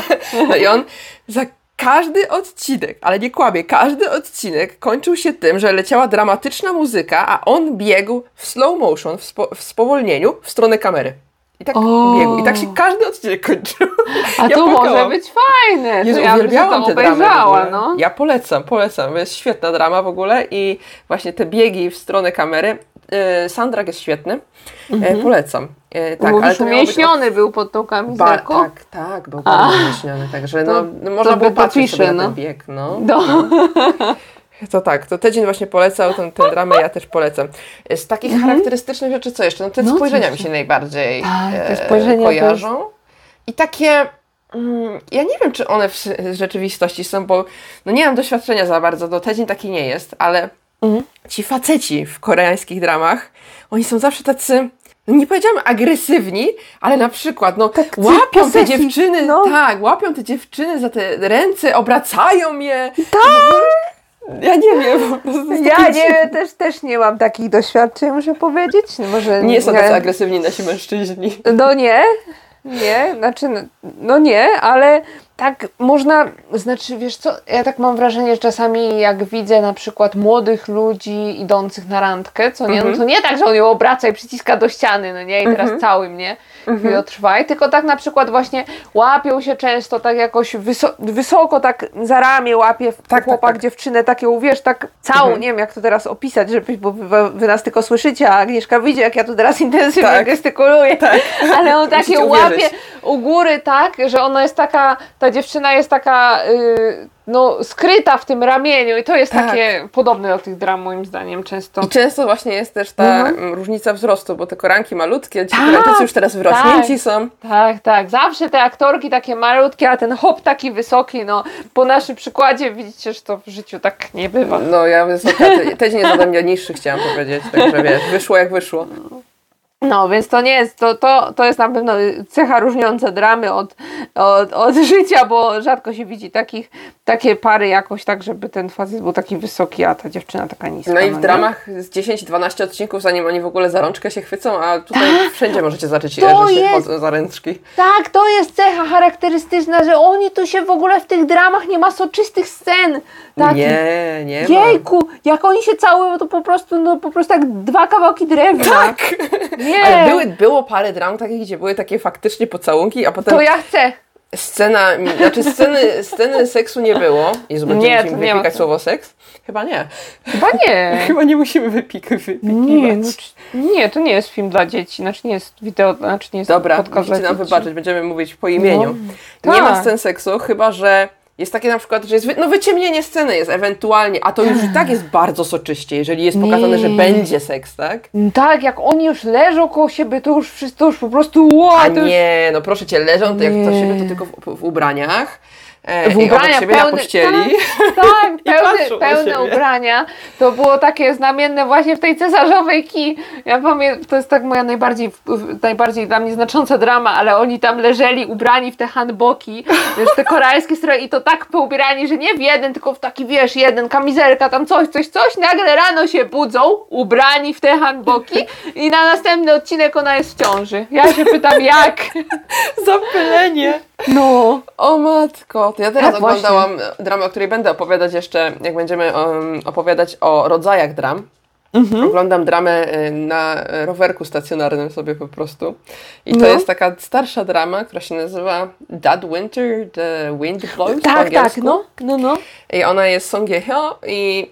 Speaker 2: No i on za każdy odcinek, ale nie kłamie, każdy odcinek kończył się tym, że leciała dramatyczna muzyka, a on biegł w slow motion, w, spo, w spowolnieniu w stronę kamery. I tak
Speaker 1: O.
Speaker 2: biegł. I tak się każdy odcinek kończył. [LAUGHS]
Speaker 1: A
Speaker 2: Ja
Speaker 1: to może
Speaker 2: płakałam.
Speaker 1: być fajne.
Speaker 2: Jezu,
Speaker 1: ja
Speaker 2: uwielbiałam
Speaker 1: obejrzała,
Speaker 2: ogóle.
Speaker 1: no.
Speaker 2: Ja polecam, polecam. Jest świetna drama w ogóle i właśnie te biegi w stronę kamery. E, Soundtrack jest świetny. E, polecam. E, tak,
Speaker 1: Mówisz,
Speaker 2: to miało być
Speaker 1: umieśniony był pod tą
Speaker 2: Ba,
Speaker 1: kamizelką.
Speaker 2: tak, tak, był bardzo umieśniony, także no,
Speaker 1: To-
Speaker 2: no, można
Speaker 1: to
Speaker 2: było
Speaker 1: by
Speaker 2: patrzeć
Speaker 1: dopiszę,
Speaker 2: sobie na
Speaker 1: no.
Speaker 2: ten bieg, no.
Speaker 1: No. [LAUGHS]
Speaker 2: To tak, to Tedzin właśnie polecał tę, tę dramę, ja też polecam. Z takich charakterystycznych rzeczy co jeszcze? No te
Speaker 1: Mhm. No,
Speaker 2: spojrzenia mi się najbardziej
Speaker 1: Tak,
Speaker 2: e, kojarzą. I takie, mm, ja nie wiem, czy one w rzeczywistości są, bo no nie mam doświadczenia za bardzo, no Tedzin taki nie jest, ale
Speaker 1: Mhm.
Speaker 2: ci faceci w koreańskich dramach, oni są zawsze tacy, no nie powiedziałam agresywni, ale na przykład, no łapią te dziewczyny,
Speaker 1: no.
Speaker 2: tak, łapią te dziewczyny za te ręce, obracają je. Tak! Ja nie wiem, po prostu.
Speaker 1: Ja nie, też, też nie mam takich doświadczeń, muszę powiedzieć. No Może
Speaker 2: Nie są tacy agresywni nasi mężczyźni.
Speaker 1: No nie, nie, znaczy, no- no nie, ale tak można, znaczy wiesz co, ja tak mam wrażenie, że czasami jak widzę na przykład młodych ludzi idących na randkę, co nie, no to nie tak, że on ją obraca i przyciska do ściany, no nie, i teraz cały mnie chwilę trwaj, tylko tak na przykład właśnie łapią się często tak jakoś wyso- wysoko tak za ramię łapie
Speaker 2: Tak, tak,
Speaker 1: chłopak
Speaker 2: tak.
Speaker 1: dziewczynę taką, wiesz, tak całą, nie wiem jak to teraz opisać, żeby, bo wy, wy nas tylko słyszycie, a Agnieszka widzi, jak ja tu teraz intensywnie
Speaker 2: Tak.
Speaker 1: gestykuluję, [LAUGHS] ale on takie
Speaker 2: Musicie
Speaker 1: łapie u góry tak, że ona jest taka, ta dziewczyna jest taka y, no, skryta w tym ramieniu i to jest
Speaker 2: Tak.
Speaker 1: takie podobne do tych dram moim zdaniem często.
Speaker 2: I często właśnie jest też ta
Speaker 1: Mhm.
Speaker 2: różnica wzrostu, bo te koranki malutkie, ci
Speaker 1: Tak,
Speaker 2: już teraz wyrośnięci są.
Speaker 1: Tak, tak. Zawsze te aktorki takie malutkie, a ten hop taki wysoki, no po naszym przykładzie widzicie, że to w życiu tak nie bywa.
Speaker 2: No ja wysoka, Tedzin jest ode mnie niższy, chciałam powiedzieć, także wiesz, wyszło jak wyszło.
Speaker 1: No, więc to nie jest, to, to, to jest na pewno cecha różniąca dramy od, od, od [LAUGHS] życia, bo rzadko się widzi takich, takie pary jakoś tak, żeby ten facet był taki wysoki, a ta dziewczyna taka niska.
Speaker 2: No i w
Speaker 1: nie?
Speaker 2: dramach z 10-12 odcinków, zanim oni w ogóle za rączkę się chwycą, a tutaj wszędzie możecie zacząć,
Speaker 1: To
Speaker 2: że się
Speaker 1: jest-
Speaker 2: chodzą za ręczki.
Speaker 1: Tak, to jest cecha charakterystyczna, że oni tu się w ogóle w tych dramach nie ma soczystych scen. Takich.
Speaker 2: Nie, nie ma.
Speaker 1: Jejku, jak oni się całują, to po prostu, no po prostu jak dwa kawałki drewna.
Speaker 2: Tak!
Speaker 1: Nie,
Speaker 2: Ale były, było parę dram takich, gdzie były takie faktycznie pocałunki, a potem
Speaker 1: to ja chcę.
Speaker 2: scena, znaczy sceny, sceny seksu nie było. Jezu,
Speaker 1: Nie,
Speaker 2: będziemy
Speaker 1: nie
Speaker 2: wypikać
Speaker 1: sensu.
Speaker 2: słowo seks? Chyba nie.
Speaker 1: Chyba nie. [LAUGHS]
Speaker 2: Chyba nie musimy wypik wypikiwać.
Speaker 1: Nie, no, nie, to nie jest film dla dzieci, znaczy nie jest wideo, znaczy nie jest
Speaker 2: Dobra, musicie nam wybaczyć, będziemy mówić po imieniu.
Speaker 1: No,
Speaker 2: nie ma
Speaker 1: tak.
Speaker 2: scen seksu, chyba że jest takie na przykład, że jest wy, no wyciemnienie sceny jest ewentualnie, a to już i tak jest bardzo soczyście, jeżeli jest pokazane, że
Speaker 1: Nie.
Speaker 2: będzie seks, tak?
Speaker 1: Tak, jak oni już leżą koło siebie, to już wszystko już po prostu wow,
Speaker 2: A
Speaker 1: to już
Speaker 2: nie, no proszę cię, leżą to jak to
Speaker 1: Nie.
Speaker 2: siebie, to tylko w, w ubraniach. E,
Speaker 1: W ubraniach
Speaker 2: siebie na
Speaker 1: pełne-
Speaker 2: pościeli.
Speaker 1: Tak, [LAUGHS]
Speaker 2: I
Speaker 1: pełne,
Speaker 2: na
Speaker 1: pełne ubrania. To było takie znamienne właśnie w tej cesarzowej ki. Ja pamiętam, to jest tak moja najbardziej, najbardziej dla mnie znacząca drama, ale oni tam leżeli ubrani w te hanboki, wiesz, te koreańskie stroje i to tak poubierani, że nie w jeden, tylko w taki, wiesz, jeden, kamizelka, tam coś, coś, coś. Nagle rano się budzą, ubrani w te hanboki i na następny odcinek ona jest w ciąży. Ja się pytam, jak? [LAUGHS]
Speaker 2: Zapylenie.
Speaker 1: No.
Speaker 2: O matko, to ja teraz
Speaker 1: Tak, właśnie.
Speaker 2: oglądałam dramę, o której będę opowiadać jeszcze, jak będziemy um, opowiadać o rodzajach dram.
Speaker 1: Mhm.
Speaker 2: Oglądam dramę y, na rowerku stacjonarnym sobie po prostu. I to
Speaker 1: No.
Speaker 2: jest taka starsza drama, która się nazywa That Winter, The Wind Blows
Speaker 1: Tak, tak, no, no, no.
Speaker 2: I ona jest Song Ye-hyo i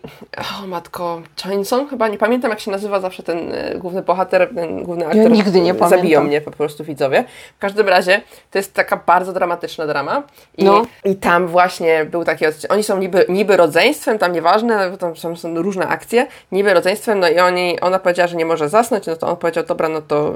Speaker 2: o matko, Chainson chyba, nie pamiętam jak się nazywa zawsze ten y, główny bohater, ten główny aktor.
Speaker 1: nigdy nie
Speaker 2: Zabiją
Speaker 1: pamiętam.
Speaker 2: mnie po prostu widzowie. W każdym razie to jest taka bardzo dramatyczna drama i,
Speaker 1: No.
Speaker 2: i tam właśnie był taki odcinek, oni są niby, niby rodzeństwem, tam nieważne, tam są różne akcje, niby rodzeństwem, no i oni, ona powiedziała, że nie może zasnąć, no to on powiedział, dobra, no to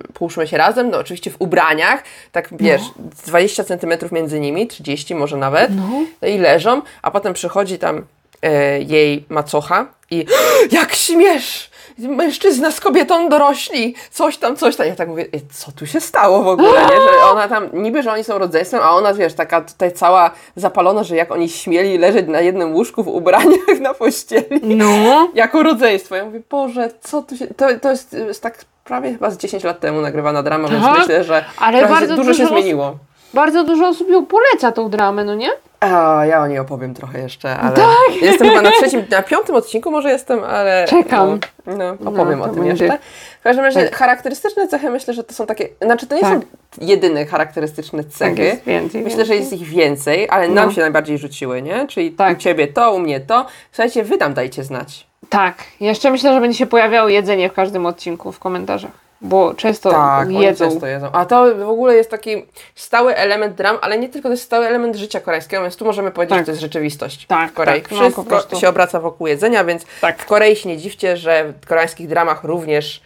Speaker 2: y, połóżmy się razem, no oczywiście w ubraniach, tak wiesz, 20 centymetrów między nimi, 30 może nawet, no. i leżą, a potem przychodzi tam e, jej macocha i [GASPS] jak śmiesz! Mężczyzna z kobietą dorośli, coś tam, coś tam. Ja tak mówię, "Ej, co tu się stało w ogóle, nie? Że ona tam, niby, że oni są rodzeństwem, a ona, wiesz, taka tutaj cała zapalona, że jak oni śmieli leżeć na jednym łóżku w ubraniach na pościeli,
Speaker 1: No. [LAUGHS]
Speaker 2: jako rodzeństwo. Ja mówię, Boże, co tu się... To, to jest, jest tak prawie chyba z 10 lat temu nagrywana drama, więc
Speaker 1: Tak?
Speaker 2: myślę, że
Speaker 1: Ale bardzo
Speaker 2: się, dużo się
Speaker 1: dużo osób-
Speaker 2: zmieniło.
Speaker 1: Bardzo dużo osób ją poleca tą dramę, no nie?
Speaker 2: A, ja o niej opowiem trochę jeszcze, ale tak. jestem chyba na trzecim, na piątym odcinku może jestem, ale...
Speaker 1: Czekam.
Speaker 2: No, no opowiem
Speaker 1: No,
Speaker 2: o tym
Speaker 1: będzie-
Speaker 2: jeszcze. W każdym razie
Speaker 1: Tak.
Speaker 2: charakterystyczne cechy myślę, że to są takie, znaczy to nie
Speaker 1: Tak.
Speaker 2: są jedyne charakterystyczne
Speaker 1: Tak
Speaker 2: cechy.
Speaker 1: jest więcej.
Speaker 2: Myślę, że jest ich więcej, ale nam
Speaker 1: No.
Speaker 2: się najbardziej rzuciły, nie? Czyli
Speaker 1: Tak.
Speaker 2: u Ciebie to, u mnie to. Słuchajcie, Wy tam dajcie znać.
Speaker 1: Tak. Jeszcze myślę, że będzie się pojawiało jedzenie w każdym odcinku w komentarzach. Bo często
Speaker 2: Tak, oni
Speaker 1: jedzą.
Speaker 2: często jedzą. A to w ogóle jest taki stały element dram, ale nie tylko to jest stały element życia koreańskiego, więc tu możemy powiedzieć,
Speaker 1: Tak.
Speaker 2: że to jest rzeczywistość
Speaker 1: Tak,
Speaker 2: w Korei.
Speaker 1: tak, no,
Speaker 2: Wszystko
Speaker 1: prostu.
Speaker 2: się obraca wokół jedzenia, więc
Speaker 1: Tak.
Speaker 2: w Korei się nie dziwcie, że w koreańskich dramach również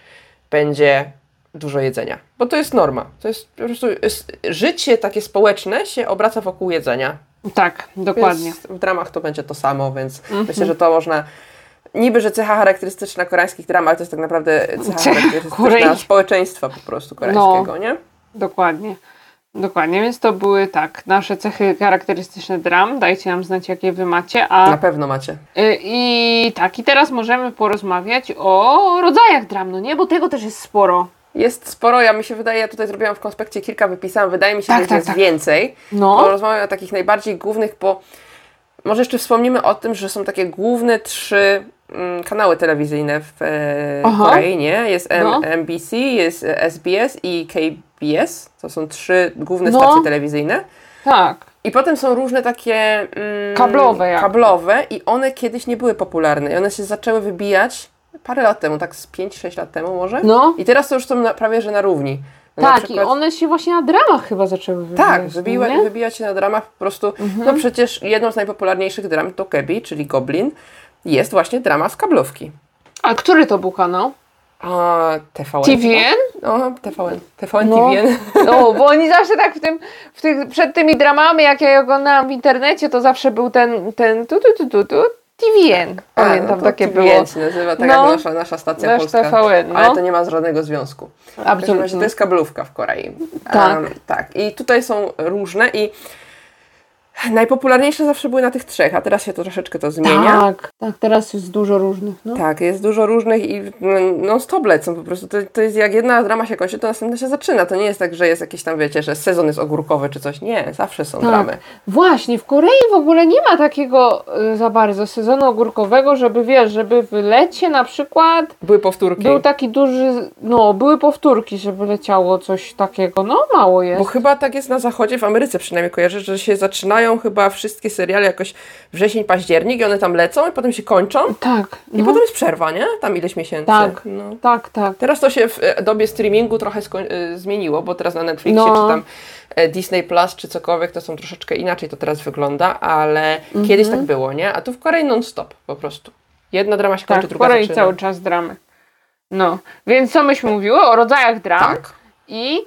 Speaker 2: będzie dużo jedzenia. Bo to jest norma. To jest po prostu jest, życie takie społeczne się obraca wokół jedzenia.
Speaker 1: Tak, dokładnie.
Speaker 2: Więc w dramach to będzie to samo, więc
Speaker 1: Mhm.
Speaker 2: myślę, że to można. Niby, że cecha charakterystyczna koreańskich dram, ale to jest tak naprawdę cecha charakterystyczna
Speaker 1: Korei.
Speaker 2: społeczeństwa po prostu koreańskiego,
Speaker 1: No.
Speaker 2: nie?
Speaker 1: Dokładnie. Dokładnie, więc to były tak, nasze cechy charakterystyczne dram. Dajcie nam znać, jakie wy macie. A
Speaker 2: Na pewno macie.
Speaker 1: y, i tak, i teraz możemy porozmawiać o rodzajach dram, no nie? Bo tego też jest sporo.
Speaker 2: Jest sporo, ja mi się wydaje, ja tutaj zrobiłam w konspekcie kilka, wypisałam, wydaje mi się,
Speaker 1: Tak,
Speaker 2: że
Speaker 1: tak,
Speaker 2: jest
Speaker 1: tak.
Speaker 2: więcej.
Speaker 1: No.
Speaker 2: Bo rozmawiamy o takich najbardziej głównych, bo może jeszcze wspomnimy o tym, że są takie główne trzy kanały telewizyjne w e,
Speaker 1: Aha.
Speaker 2: Korei, nie? Jest
Speaker 1: No.
Speaker 2: MBC, jest e, SBS i KBS. To są trzy główne
Speaker 1: No.
Speaker 2: stacje telewizyjne.
Speaker 1: Tak.
Speaker 2: I potem są różne takie mm,
Speaker 1: Kablowe jakby.
Speaker 2: kablowe i one kiedyś nie były popularne. I one się zaczęły wybijać parę lat temu, tak z 5-6 lat temu może.
Speaker 1: No.
Speaker 2: I teraz to już są na, prawie że na równi. No na
Speaker 1: Tak,
Speaker 2: przykład-
Speaker 1: i one się właśnie na dramach chyba zaczęły wybijać.
Speaker 2: tak,
Speaker 1: no
Speaker 2: wybiła, wybijać się na dramach po prostu.
Speaker 1: Mhm.
Speaker 2: No przecież jedną z najpopularniejszych dram to Kebi, czyli Goblin, jest właśnie drama z kablówki.
Speaker 1: A który to był kanał?
Speaker 2: A TVN.
Speaker 1: TVN?
Speaker 2: No, TVN. TVN,
Speaker 1: No.
Speaker 2: TVN.
Speaker 1: No, bo oni zawsze tak w tym, w tych, przed tymi dramami, jak ja oglądałam w internecie, to zawsze był ten, ten tu, tu, tu, tu, tu, TVN.
Speaker 2: A,
Speaker 1: Pamiętam,
Speaker 2: no
Speaker 1: takie
Speaker 2: TVN
Speaker 1: było.
Speaker 2: się nazywa, tak
Speaker 1: No.
Speaker 2: jak nasza, nasza stacja
Speaker 1: Nasz
Speaker 2: polska.
Speaker 1: TVN, no.
Speaker 2: Ale to nie ma żadnego związku.
Speaker 1: Absolutnie.
Speaker 2: to jest kablówka w Korei.
Speaker 1: Tak.
Speaker 2: Em, tak. I tutaj są różne i najpopularniejsze zawsze były na tych trzech, a teraz się to troszeczkę to zmienia.
Speaker 1: Tak, tak, teraz jest dużo różnych, no.
Speaker 2: Tak, jest dużo różnych i non stop lecą po prostu. To, to jest jak jedna drama się kończy, to następna się zaczyna. To nie jest tak, że jest jakieś tam, wiecie, że sezon jest ogórkowy czy coś. Nie, zawsze są dramy.
Speaker 1: Tak. Właśnie, w Korei w ogóle nie ma takiego y, za bardzo sezonu ogórkowego, żeby wiesz, żeby w lecie na przykład
Speaker 2: Były powtórki.
Speaker 1: był taki duży, no, były powtórki, żeby leciało coś takiego, no mało jest.
Speaker 2: Bo chyba tak jest na zachodzie, w Ameryce przynajmniej kojarzę, że się zaczynają chyba wszystkie seriale jakoś wrzesień, październik i one tam lecą i potem się kończą
Speaker 1: Tak,
Speaker 2: i
Speaker 1: no.
Speaker 2: potem jest przerwa, nie? Tam ileś miesięcy.
Speaker 1: Tak.
Speaker 2: No.
Speaker 1: tak, tak.
Speaker 2: Teraz to się w e, dobie streamingu trochę e, zmieniło, bo teraz na Netflixie
Speaker 1: No.
Speaker 2: czy tam e, Disney Plus czy cokolwiek to są troszeczkę inaczej to teraz wygląda, ale
Speaker 1: Mhm.
Speaker 2: kiedyś tak było, nie? A tu w Korei non-stop po prostu. Jedna drama się kończy,
Speaker 1: Tak, w
Speaker 2: druga
Speaker 1: Korei
Speaker 2: zaczyna.
Speaker 1: cały czas dramy. No, więc co myśmy mówiły? O rodzajach dram.
Speaker 2: Tak.
Speaker 1: I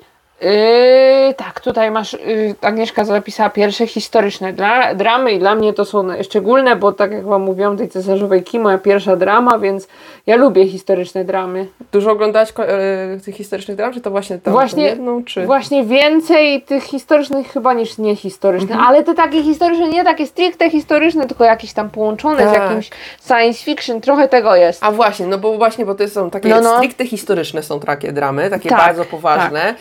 Speaker 1: yy, tak, tutaj masz, yy, Agnieszka zapisała pierwsze historyczne dla, dramy i dla mnie to są szczególne, bo tak jak Wam mówiłam, tej cesarzowej Ki, moja pierwsza drama, więc ja lubię historyczne dramy.
Speaker 2: Dużo oglądałaś e, tych historycznych dram, czy to właśnie tam
Speaker 1: Właśnie-
Speaker 2: jedną, czy...
Speaker 1: Właśnie więcej tych historycznych chyba niż niehistorycznych,
Speaker 2: Mhm.
Speaker 1: ale te takie historyczne, nie takie stricte historyczne, tylko jakieś tam połączone z
Speaker 2: Tak.
Speaker 1: jakimś science fiction, trochę tego jest.
Speaker 2: A właśnie, no bo właśnie, bo to są takie
Speaker 1: No, no.
Speaker 2: stricte historyczne są takie dramy, takie
Speaker 1: Tak,
Speaker 2: bardzo poważne. E,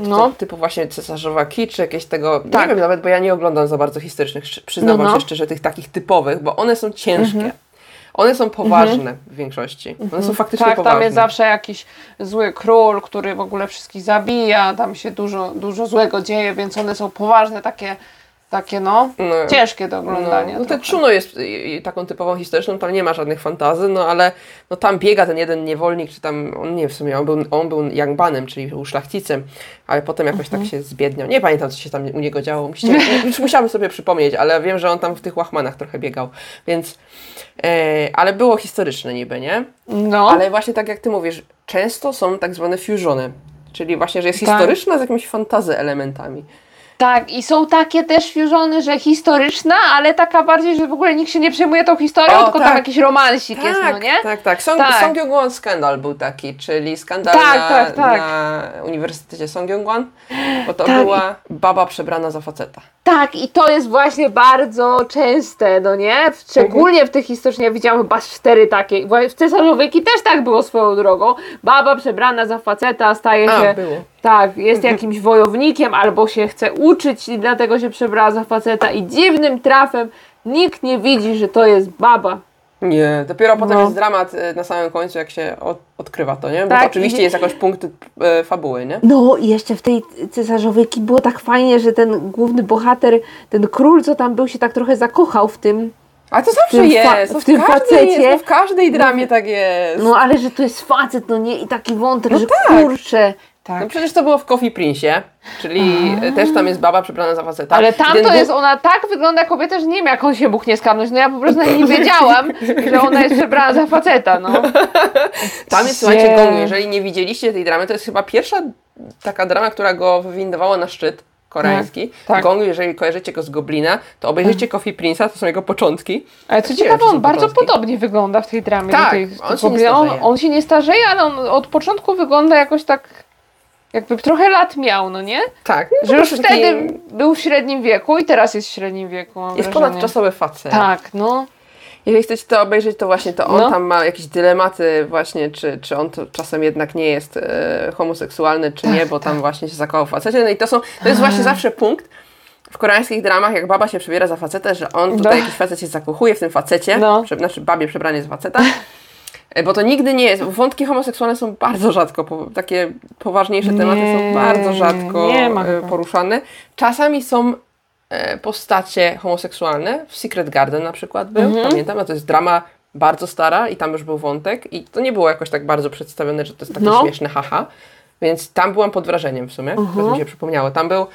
Speaker 1: No.
Speaker 2: No. Typu właśnie Cesarzowa Ki, czy jakieś tego,
Speaker 1: Tak.
Speaker 2: nie wiem nawet, bo ja nie oglądam za bardzo historycznych, przyznam
Speaker 1: No, no.
Speaker 2: się szczerze, tych takich typowych, bo one są ciężkie. One są poważne w większości. One są faktycznie
Speaker 1: tak,
Speaker 2: poważne.
Speaker 1: tam jest zawsze jakiś zły król, który w ogóle wszystkich zabija, tam się dużo, dużo złego dzieje, więc one są poważne, takie, takie no,
Speaker 2: No.
Speaker 1: ciężkie do oglądania.
Speaker 2: No, no te. Chuno jest y, y, taką typową historyczną, tam nie ma żadnych fantazy, no ale no, tam biega ten jeden niewolnik, czy tam, on nie w sumie, on był, on był Yangbanem, czyli był szlachcicem, ale potem jakoś
Speaker 1: Mhm.
Speaker 2: tak się zbiedniał. Nie pamiętam, co się tam u niego działo, [LAUGHS] już musiałam sobie przypomnieć, ale wiem, że on tam w tych łachmanach trochę biegał, więc, e, ale było historyczne niby, nie?
Speaker 1: No,
Speaker 2: Ale właśnie tak jak ty mówisz, często są tak zwane fusiony, czyli właśnie, że jest
Speaker 1: Tak.
Speaker 2: historyczna z jakimiś fantazy elementami.
Speaker 1: Tak, i są takie też fusiony, że historyczna, ale taka bardziej, że w ogóle nikt się nie przejmuje tą historią,
Speaker 2: O,
Speaker 1: tylko
Speaker 2: tak.
Speaker 1: tam jakiś romansik jest, no nie?
Speaker 2: Tak, tak. Song,
Speaker 1: Tak.
Speaker 2: Songyungwon skandal był taki, czyli skandal
Speaker 1: Tak,
Speaker 2: na,
Speaker 1: tak, tak.
Speaker 2: na Uniwersytecie Songyungwon, bo to
Speaker 1: Tak,
Speaker 2: była baba przebrana za faceta.
Speaker 1: Tak, i to jest właśnie bardzo częste, no nie? Szczególnie w tych historycznych, ja widziałam chyba cztery takie. W Cesarzowieki też tak było swoją drogą. Baba przebrana za faceta staje
Speaker 2: A,
Speaker 1: się...
Speaker 2: było.
Speaker 1: Tak, jest jakimś wojownikiem albo się chce uczyć i dlatego się przebrała za faceta i dziwnym trafem nikt nie widzi, że to jest baba.
Speaker 2: Nie, dopiero potem
Speaker 1: No.
Speaker 2: jest dramat e, na samym końcu, jak się od, odkrywa to, nie? Bo
Speaker 1: Tak,
Speaker 2: to oczywiście
Speaker 1: i-
Speaker 2: jest jakoś punkt e, fabuły, nie?
Speaker 1: No i jeszcze w tej Cesarzowieki było tak fajnie, że ten główny bohater, ten król, co tam był, się tak trochę zakochał w tym.
Speaker 2: A to zawsze jest, to
Speaker 1: w tym
Speaker 2: każdej
Speaker 1: facecie.
Speaker 2: jest, no w każdej dramie tak jest.
Speaker 1: No ale że to jest facet, no nie? I taki wątek, że
Speaker 2: tak.
Speaker 1: kurczę. Tak.
Speaker 2: No przecież to było w Coffee Prince'ie, czyli e, też tam jest baba przebrana za faceta.
Speaker 1: Ale tam to jest, ona tak wygląda kobieta, że nie wiem jak on się mógł nie skapnąć. No ja po prostu nie [LAUGHS] wiedziałam, że ona jest przebrana za faceta, no. [LAUGHS]
Speaker 2: Tam jest, słuchajcie. Gong. Jeżeli nie widzieliście tej dramy, to jest chyba pierwsza taka drama, która go wywindowała na szczyt koreański.
Speaker 1: tak.
Speaker 2: Gong, jeżeli kojarzycie go z Goblina, to obejrzyjcie Coffee Prince'a, to są jego początki.
Speaker 1: Ale co ciekawe, on bardzo
Speaker 2: początki.
Speaker 1: podobnie wygląda w tej dramie.
Speaker 2: Tak,
Speaker 1: tej,
Speaker 2: on się
Speaker 1: on,
Speaker 2: starzeje.
Speaker 1: on się nie starzeje, ale on od początku wygląda jakoś tak, jakby trochę lat miał, no nie?
Speaker 2: Tak. no
Speaker 1: Że już
Speaker 2: prostu
Speaker 1: wtedy
Speaker 2: taki-
Speaker 1: był w średnim wieku i teraz jest w średnim wieku,
Speaker 2: Jest
Speaker 1: wrażenie.
Speaker 2: ponadczasowy facet.
Speaker 1: Tak, no.
Speaker 2: Jeżeli chcecie to obejrzeć, to właśnie to on
Speaker 1: No.
Speaker 2: tam ma jakieś dylematy właśnie, czy, czy on to czasem jednak nie jest e, homoseksualny, czy nie, bo tam właśnie się zakochał w facecie. No i to są, to jest właśnie zawsze punkt w koreańskich dramach, jak baba się przebiera za facetę, że on tutaj
Speaker 1: No.
Speaker 2: jakiś facet się zakochuje w tym facecie,
Speaker 1: No.
Speaker 2: prze, znaczy babie przebranie za faceta. [LAUGHS] E, Bo to nigdy nie jest. Wątki homoseksualne są bardzo rzadko, po, takie poważniejsze tematy
Speaker 1: Nie,
Speaker 2: są bardzo rzadko e, poruszane. Czasami są e, postacie homoseksualne. W Secret Garden na przykład był,
Speaker 1: Mhm.
Speaker 2: pamiętam, a to jest drama bardzo stara i tam już był wątek i to nie było jakoś tak bardzo przedstawione, że to jest takie
Speaker 1: No.
Speaker 2: śmieszne haha. Więc tam byłam pod wrażeniem w sumie,
Speaker 1: Mhm.
Speaker 2: teraz mi się przypomniało. Tam był,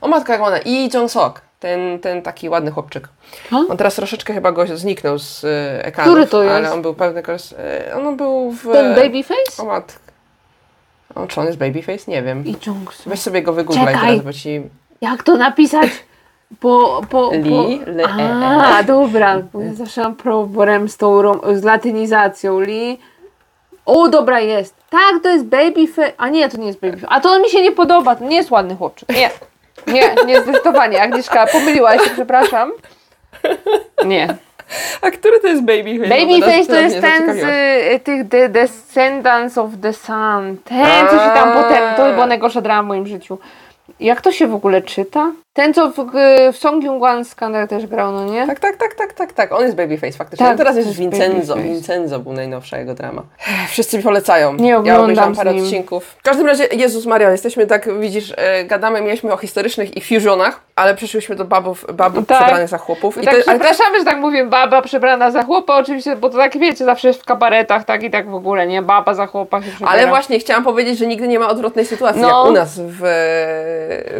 Speaker 2: o matka jak ona, Lee Jong-sok, ten, ten taki ładny chłopczyk.
Speaker 1: A?
Speaker 2: On teraz troszeczkę chyba go zniknął z e, ekranu.
Speaker 1: Który to jest?
Speaker 2: Ale on był pewny, e, on był w...
Speaker 1: Ten babyface?
Speaker 2: O matka. O, czy on jest babyface? Nie wiem.
Speaker 1: I Jungsu.
Speaker 2: Weź sobie go wygooglaj teraz, bo ci...
Speaker 1: Jak to napisać? Po, po, po...
Speaker 2: Li, le, e,
Speaker 1: A, dobra, bo ja zawsze mam problem z tą rom- z latynizacją. Li. O, dobra, jest. Tak, to jest babyface. A nie, to nie jest babyface. A to on mi się nie podoba. To nie jest ładny chłopczyk. Nie. Nie, nie, zdecydowanie. Agnieszka, pomyliłaś się, przepraszam. Nie.
Speaker 2: A który to jest babyface? No,
Speaker 1: Babyface to jest ten z y, tych The Descendants of the Sun. Ten, co się tam potem. To była najgorsza drama w moim życiu. Jak to się w ogóle czyta? Ten, co w, w Song Jung-wan Skandal też grał, no nie?
Speaker 2: Tak, tak, tak, tak, tak, tak. On jest babyface faktycznie.
Speaker 1: Tak,
Speaker 2: Tak, teraz jest Vincenzo.
Speaker 1: babyface.
Speaker 2: Vincenzo był najnowsza jego drama. Wszyscy mi polecają.
Speaker 1: Nie
Speaker 2: ja
Speaker 1: oglądam
Speaker 2: obejrzałam
Speaker 1: z
Speaker 2: parę
Speaker 1: nim.
Speaker 2: odcinków. W każdym razie, Jezus Maria, jesteśmy tak, widzisz, e, gadamy, mieliśmy o historycznych i fusionach, ale przeszłyśmy do babów, babów
Speaker 1: Tak.
Speaker 2: przebranych za chłopów. I
Speaker 1: tak,
Speaker 2: to, ale to
Speaker 1: przepraszamy, że tak mówię, baba przebrana za chłopa, oczywiście, bo to tak wiecie, zawsze jest w kabaretach, tak i tak w ogóle, nie? Baba za chłopa się przebiera.
Speaker 2: Ale właśnie chciałam powiedzieć, że nigdy nie ma odwrotnej sytuacji.
Speaker 1: No.
Speaker 2: Jak u nas w,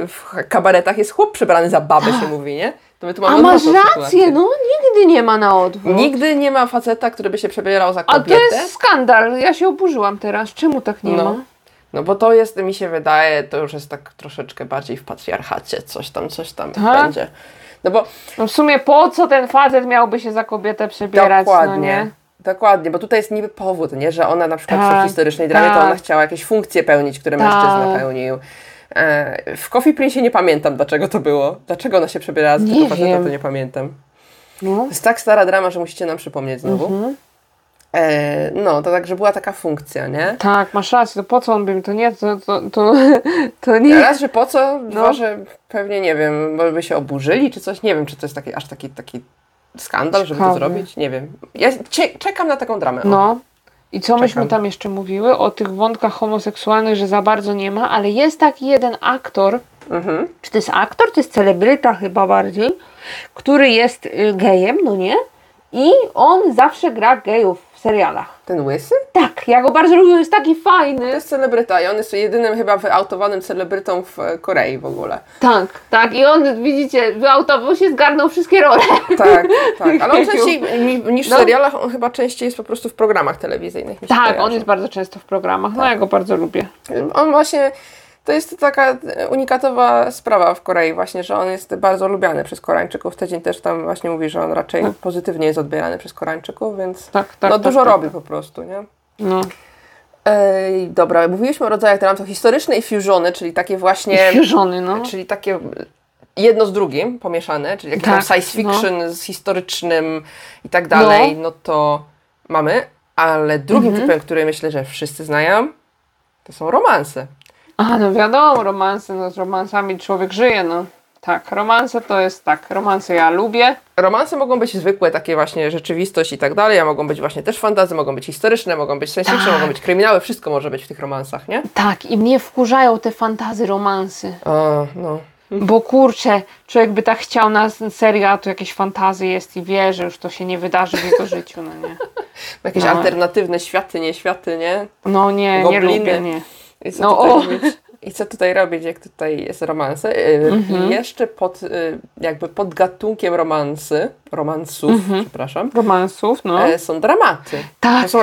Speaker 2: w kabaretach jest chłop przebrany za babę, się [GASPS] mówi, nie? To my tu mamy
Speaker 1: A masz
Speaker 2: odwrotną
Speaker 1: rację, no nigdy nie ma na odwrót.
Speaker 2: Nigdy nie ma faceta, który by się przebierał za
Speaker 1: A
Speaker 2: kobietę.
Speaker 1: to jest skandal, ja się oburzyłam teraz, czemu tak nie
Speaker 2: No.
Speaker 1: ma?
Speaker 2: No bo to jest, mi się wydaje, to już jest tak troszeczkę bardziej w patriarchacie, coś tam, coś tam
Speaker 1: Tak?
Speaker 2: będzie. No bo
Speaker 1: No w sumie po co ten facet miałby się za kobietę przebierać, no
Speaker 2: dokładnie,
Speaker 1: nie?
Speaker 2: dokładnie, bo tutaj jest niby powód, nie, że ona na przykład
Speaker 1: Tak,
Speaker 2: w historycznej dramie to
Speaker 1: tak.
Speaker 2: ona chciała jakieś funkcje pełnić, które
Speaker 1: Tak.
Speaker 2: mężczyzna pełnił. E, w Coffee Prince nie pamiętam, dlaczego to było. Dlaczego ona się przebierała
Speaker 1: Nie
Speaker 2: tego faceta, to nie pamiętam.
Speaker 1: No.
Speaker 2: To jest tak stara drama, że musicie nam przypomnieć znowu.
Speaker 1: Mhm.
Speaker 2: E, no, to także była taka funkcja, nie?
Speaker 1: Tak, masz rację, to po co on by mi to nie, to, to, to, [LAUGHS] to nie.
Speaker 2: Raz, że po co?
Speaker 1: No.
Speaker 2: Dwa, że pewnie, nie wiem, bo by się oburzyli, czy coś. Nie wiem, czy to jest taki, aż taki, taki skandal, żeby to zrobić. Nie wiem. Ja cie, czekam na taką dramę.
Speaker 1: No. I co myśmy
Speaker 2: Czekam.
Speaker 1: tam jeszcze mówiły? O tych wątkach homoseksualnych, że za bardzo nie ma, ale jest taki jeden aktor,
Speaker 2: Mhm.
Speaker 1: czy to jest aktor, to jest celebryta chyba bardziej, który jest y, gejem, no nie? I on zawsze gra gejów serialach.
Speaker 2: Ten łysy?
Speaker 1: Tak, ja go bardzo lubię, jest taki
Speaker 2: To
Speaker 1: fajny.
Speaker 2: jest celebryta i on jest jedynym chyba wyautowanym celebrytą w e, Korei w ogóle.
Speaker 1: Tak, tak. I on, widzicie, wyautował się, zgarnął wszystkie role.
Speaker 2: Tak, tak. Ale on [LAUGHS] częściej ni- niż w
Speaker 1: No.
Speaker 2: serialach, on chyba częściej jest po prostu w programach telewizyjnych.
Speaker 1: Tak, on jest bardzo często w programach. No ja go bardzo lubię.
Speaker 2: On właśnie, to jest taka unikatowa sprawa w Korei właśnie, że on jest bardzo lubiany przez Koreańczyków. Tydzień też tam właśnie mówi, że on raczej pozytywnie jest odbierany przez Koreańczyków, więc
Speaker 1: Tak, tak.
Speaker 2: no
Speaker 1: tak,
Speaker 2: dużo
Speaker 1: tak.
Speaker 2: robi po prostu, nie?
Speaker 1: No.
Speaker 2: Ej, dobra, mówiliśmy o rodzajach dram, to historyczne i fusiony, czyli takie właśnie,
Speaker 1: Fusiony, no.
Speaker 2: czyli takie jedno z drugim pomieszane, czyli jakiś
Speaker 1: Tak,
Speaker 2: tam science fiction z historycznym i tak dalej, no, to mamy. Ale drugim
Speaker 1: Mhm.
Speaker 2: typem, który myślę, że wszyscy znają, to są romanse.
Speaker 1: A, no wiadomo, romanse, no z romansami człowiek żyje, no. Tak, romanse to jest tak, romanse ja lubię.
Speaker 2: Romanse mogą być zwykłe, takie właśnie rzeczywistość i tak dalej, a mogą być właśnie też fantazy, mogą być historyczne, mogą być science fiction,
Speaker 1: Tak.
Speaker 2: mogą być kryminały, wszystko może być w tych romansach, nie?
Speaker 1: Tak, i mnie wkurzają te fantazy romansy.
Speaker 2: O, no.
Speaker 1: Bo kurczę, człowiek by tak chciał na serię, a tu jakieś fantazy jest i wie, że już to się nie wydarzy w jego życiu, no nie. [LAUGHS]
Speaker 2: Jakieś
Speaker 1: No.
Speaker 2: alternatywne światy, nie światy, nie?
Speaker 1: No nie, nie
Speaker 2: Gobliny.
Speaker 1: lubię, nie.
Speaker 2: I co,
Speaker 1: No,
Speaker 2: tutaj, robić? I co tutaj robić, jak tutaj jest romanse? Yy,
Speaker 1: Mhm.
Speaker 2: I jeszcze pod, yy, jakby pod gatunkiem romansy, romansów, przepraszam,
Speaker 1: Romansów, no.
Speaker 2: e, są dramaty.
Speaker 1: tak,
Speaker 2: są,